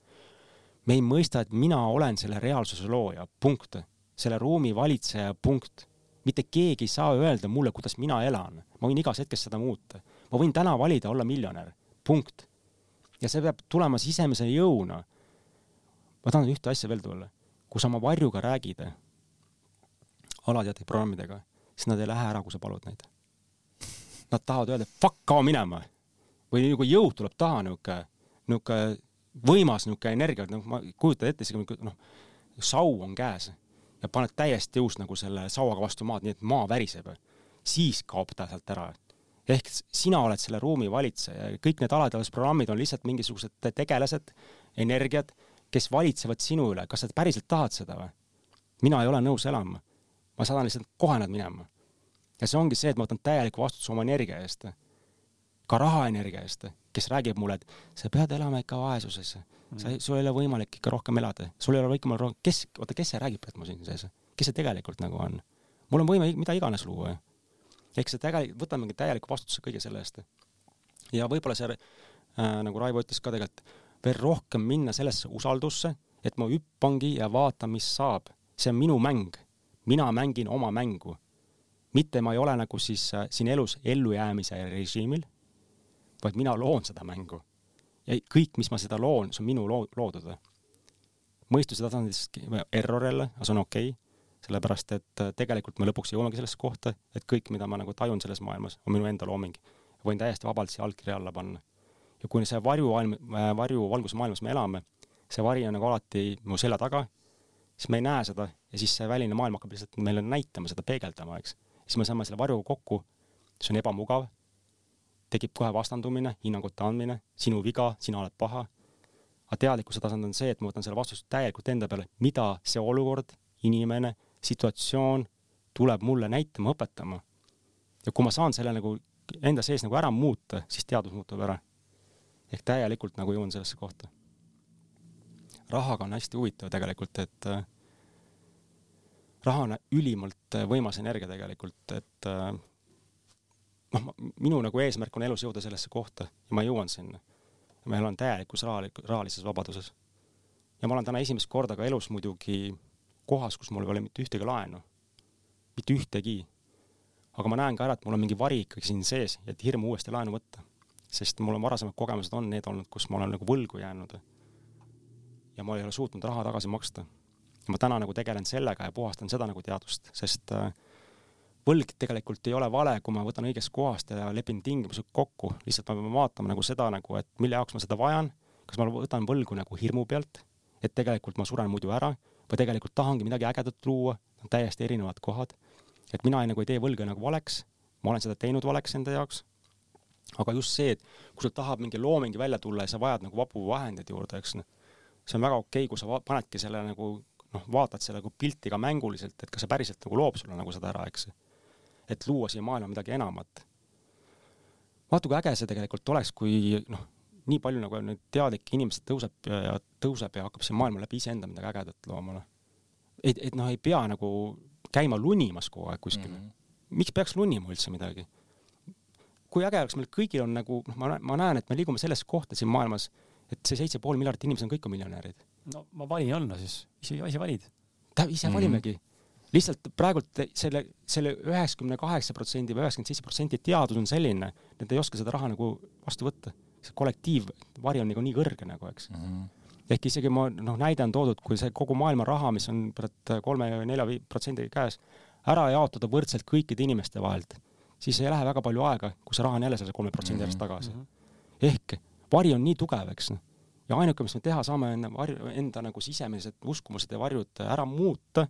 me ei mõista, et mina olen selle reaalsuse looja, punkt. selle ruumi valitseja, punkt. mitte keegi ei saa öelda mulle, kuidas mina elan. ma võin igas hetkes seda muuta. ma võin täna valida olla miljonär, punkt. ja see peab tulema sisemise jõuna. ma tahan ühte asja veel tulla. kui sa oma varjuga räägid, alateadlike programmidega, siis nad ei lähe ära, kui sa palud neid. Nad tahavad öelda, fuck, kao minema. või nagu jõud tuleb taha, niisugune, niisugune võimas niisugune energia, noh, ma kujutan ette isegi noh, sau on käes ja paned täiesti jõus nagu selle sauaga vastu maad, nii et maa väriseb. siis kaob ta sealt ära. ehk sina oled selle ruumi valitseja ja kõik need alateadusprogrammid on lihtsalt mingisugused tegelased, energiad, kes valitsevad sinu üle, kas sa päriselt tahad seda või? mina ei ole nõus elama ma saadan lihtsalt kohe nad minema. ja see ongi see, et ma võtan täieliku vastutuse oma energia eest, ka rahaenergia eest, kes räägib mulle, et sa pead elama ikka vaesuses, sa, mm. sul ei ole võimalik ikka rohkem elada, sul ei ole võimalik rohkem, kes, oota, kes see räägib, et ma siin sees, kes see tegelikult nagu on? mul on võime mida iganes luua ehk see tegelikult, võtamegi täieliku vastutuse kõige selle eest. ja võib-olla see äh,, nagu Raivo ütles ka tegelikult, veel rohkem minna sellesse usaldusse, et ma hüppangi ja vaatan, mis saab. see on minu mäng mina mängin oma mängu. mitte ma ei ole nagu siis äh, siin elus ellujäämise režiimil, vaid mina loon seda mängu. ja kõik, mis ma seda loon, see on minu loo-, loodud. mõistuse tasandist error jälle, aga see on okei okay,, sellepärast et äh, tegelikult me lõpuks jõuamegi sellesse kohta, et kõik, mida ma nagu tajun selles maailmas, on minu enda looming. võin täiesti vabalt siia allkirja alla panna. ja kui see varju, äh, varju valguse maailmas me elame, see vari on nagu alati mu selja taga siis me ei näe seda ja siis see väline maailm hakkab lihtsalt meile näitama seda, peegeldama, eks. siis me saame selle varjuga kokku, see on ebamugav, tekib kohe vastandumine, hinnangute andmine, sinu viga, sina oled paha. aga teadlikkuse tasand on see, et ma võtan selle vastutuse täielikult enda peale, mida see olukord, inimene, situatsioon tuleb mulle näitama, õpetama. ja kui ma saan selle nagu enda sees nagu ära muuta, siis teadus muutub ära. ehk täielikult nagu jõuan sellesse kohta. rahaga on hästi huvitav tegelikult, et äh, raha on ülimalt võimas energia tegelikult, et äh, noh, minu nagu eesmärk on elus jõuda sellesse kohta ja ma jõuan sinna. ma elan täielikus rahalises vabaduses. ja ma olen täna esimest korda ka elus muidugi kohas, kus mul ei ole mitte ühtegi laenu. mitte ühtegi. aga ma näen ka ära, et mul on mingi vari ikkagi siin sees, et hirm uuesti laenu võtta. sest mul on varasemad kogemused on need olnud, kus ma olen nagu võlgu jäänud. ja ma ei ole suutnud raha tagasi maksta. Ja ma täna nagu tegelen sellega ja puhastan seda nagu teadvust, sest äh, võlg tegelikult ei ole vale, kui ma võtan õigest kohast ja lepin tingimused kokku, lihtsalt ma pean vaatama nagu seda nagu, et mille jaoks ma seda vajan, kas ma võtan võlgu nagu hirmu pealt, et tegelikult ma suren muidu ära, või tegelikult tahangi midagi ägedat luua, täiesti erinevad kohad. et mina ei, nagu ei tee võlga nagu valeks, ma olen seda teinud valeks enda jaoks, aga just see, et kui sul tahab mingi looming välja tulla ja sa vajad nagu vabu vahendeid juurde, eks noh, see on väga okei okay,, kui sa panedki selle nagu noh, vaatad selle nagu pilti ka mänguliselt, et kas see päriselt nagu loob sulle nagu seda ära, eks et luua siia maailma midagi enamat. vaata, kui äge see tegelikult oleks, kui noh, nii palju nagu nüüd teadlikke inimesi tõuseb ja tõuseb ja hakkab siin maailma läbi iseenda midagi ägedat looma, noh. et, et noh, ei pea nagu käima lunimas kogu aeg kuskil mm. -hmm. miks peaks lunima üldse midagi? kui äge oleks, meil kõigil on nagu, noh, ma, ma näen, et me liigume sellesse kohta siin maailmas, et see seitse pool miljardit inimest on kõik on miljonärid. No ma valin olla siis, ise, ise valid. ise mm -hmm. valimegi lihtsalt praegult selle, selle üheksakümne kaheksa protsendi või üheksakümmend seitse protsenti teadus on selline, et ei oska seda raha nagu vastu võtta. see kollektiivvari on nagu nii kõrge nagu, eks mm. -hmm. ehk isegi ma, noh, näide on toodud, kui see kogu maailma raha, mis on kolme või nelja protsendi käes, ära jaotada võrdselt kõikide inimeste vahelt, siis ei lähe väga palju aega, kui see raha on jälle selle kolme protsendi järjest mhm. tagasi mm. -hmm. ehk vari on nii tugev, eks noh ja ainuke, mis me teha saame, on varju, enda nagu sisemised uskumused ja varjud ära muuta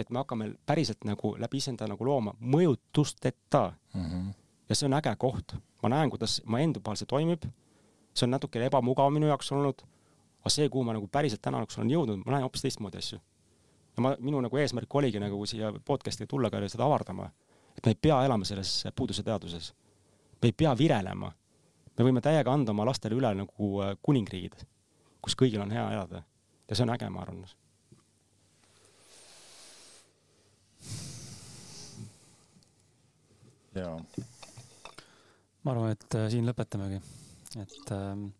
et me hakkame päriselt nagu läbi iseenda nagu looma mõjutusteta mm. -hmm. ja see on äge koht, ma näen, kuidas ma enda peal see toimib. see on natukene ebamugav minu jaoks olnud, aga see, kuhu ma nagu päriselt täna nagu olen jõudnud, ma näen hoopis teistmoodi asju. ja ma, minu nagu eesmärk oligi nagu siia podcast'i tulla ka seda avardama, et me ei pea elama selles puuduse teaduses. me ei pea virelema. Me võime täiega anda oma lastele üle nagu äh, kuningriigid, kus kõigil on hea elada. ja see on äge, ma arvan jaa. ma arvan, et äh, siin lõpetamegi, et ähm,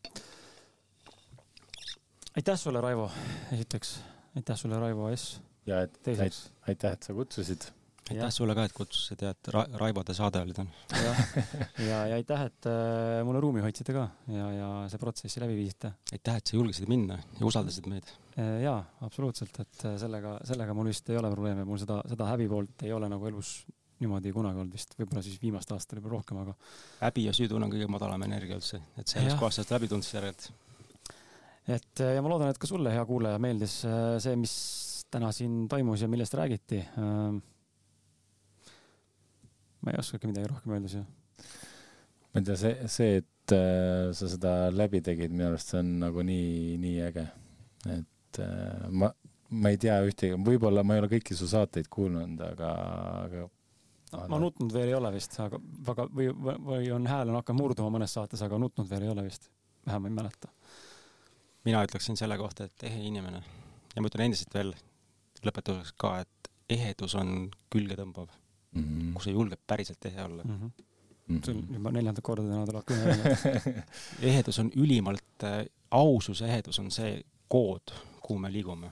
aitäh sulle, Raivo, esiteks, aitäh sulle, Raivo S. ja et teiseks, aitäh, et sa kutsusid. Aitäh sulle ka, et kutsusid ja et Ra Raivode saade oli täna. ja, ja, ja aitäh, et äh, mulle ruumi hoidsite ka ja, ja see protsessi läbi viisite. aitäh, et sa julgesid minna ja usaldasid meid. Äh, jaa, absoluutselt, et äh, sellega, sellega mul vist ei ole probleeme, mul seda, seda häbi poolt ei ole nagu elus niimoodi kunagi olnud vist, võib-olla siis viimastel aastatel juba rohkem, aga. häbi ja süütunne on kõige madalam energia üldse, et sellest kohast saad läbi tundmise järelt. et ja ma loodan, et ka sulle, hea kuulaja, meeldis äh, see, mis täna siin toimus ja millest räägiti. Ma ei oskagi midagi rohkem öelda siia. ma ei tea, see, see, et äh, sa seda läbi tegid, minu arust see on nagu nii, nii äge. et äh, ma, ma ei tea ühtegi, võib-olla ma ei ole kõiki su saateid kuulnud, aga, aga no, ma nutnud veel ei ole vist, aga väga või, või on hääl on hakanud murduma mõnes saates, aga nutnud veel ei ole vist, vähem ei mäleta. mina ütleksin selle kohta, et ehe inimene ja ma ütlen endiselt veel lõpetuseks ka, et ehedus on külgetõmbav mm, -hmm. kui sa julged päriselt ehe olla mm. -hmm. Mm -hmm. see on juba neljandat korda täna tuleb kõne ehedus on ülimalt äh,, ausus, ehedus on see kood, kuhu me liigume.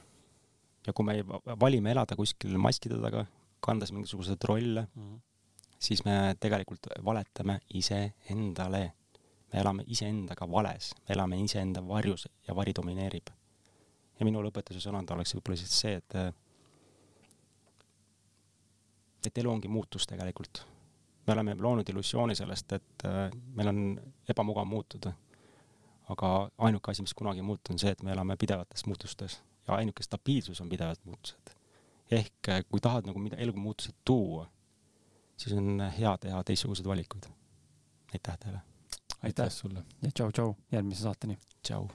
ja kui me valime elada kuskil maskide taga, kandes mingisuguseid rolle mm, -hmm. siis me tegelikult valetame iseendale. me elame iseendaga vales, me elame iseenda varjus ja vari domineerib. ja minu lõpetuse sõnand oleks võib-olla siis see, et et elu ongi muutus tegelikult. me oleme loonud illusiooni sellest, et äh, meil on ebamugav muutuda. aga ainuke asi, mis kunagi ei muutu, on see, et me elame pidevates muutustes ja ainuke stabiilsus on pidevad muutused ehk äh, kui tahad nagu mida eluga muutused tuua, siis on hea teha teistsuguseid valikuid. aitäh teile! aitäh sulle ja tšau-tšau, järgmise saateni! tšau!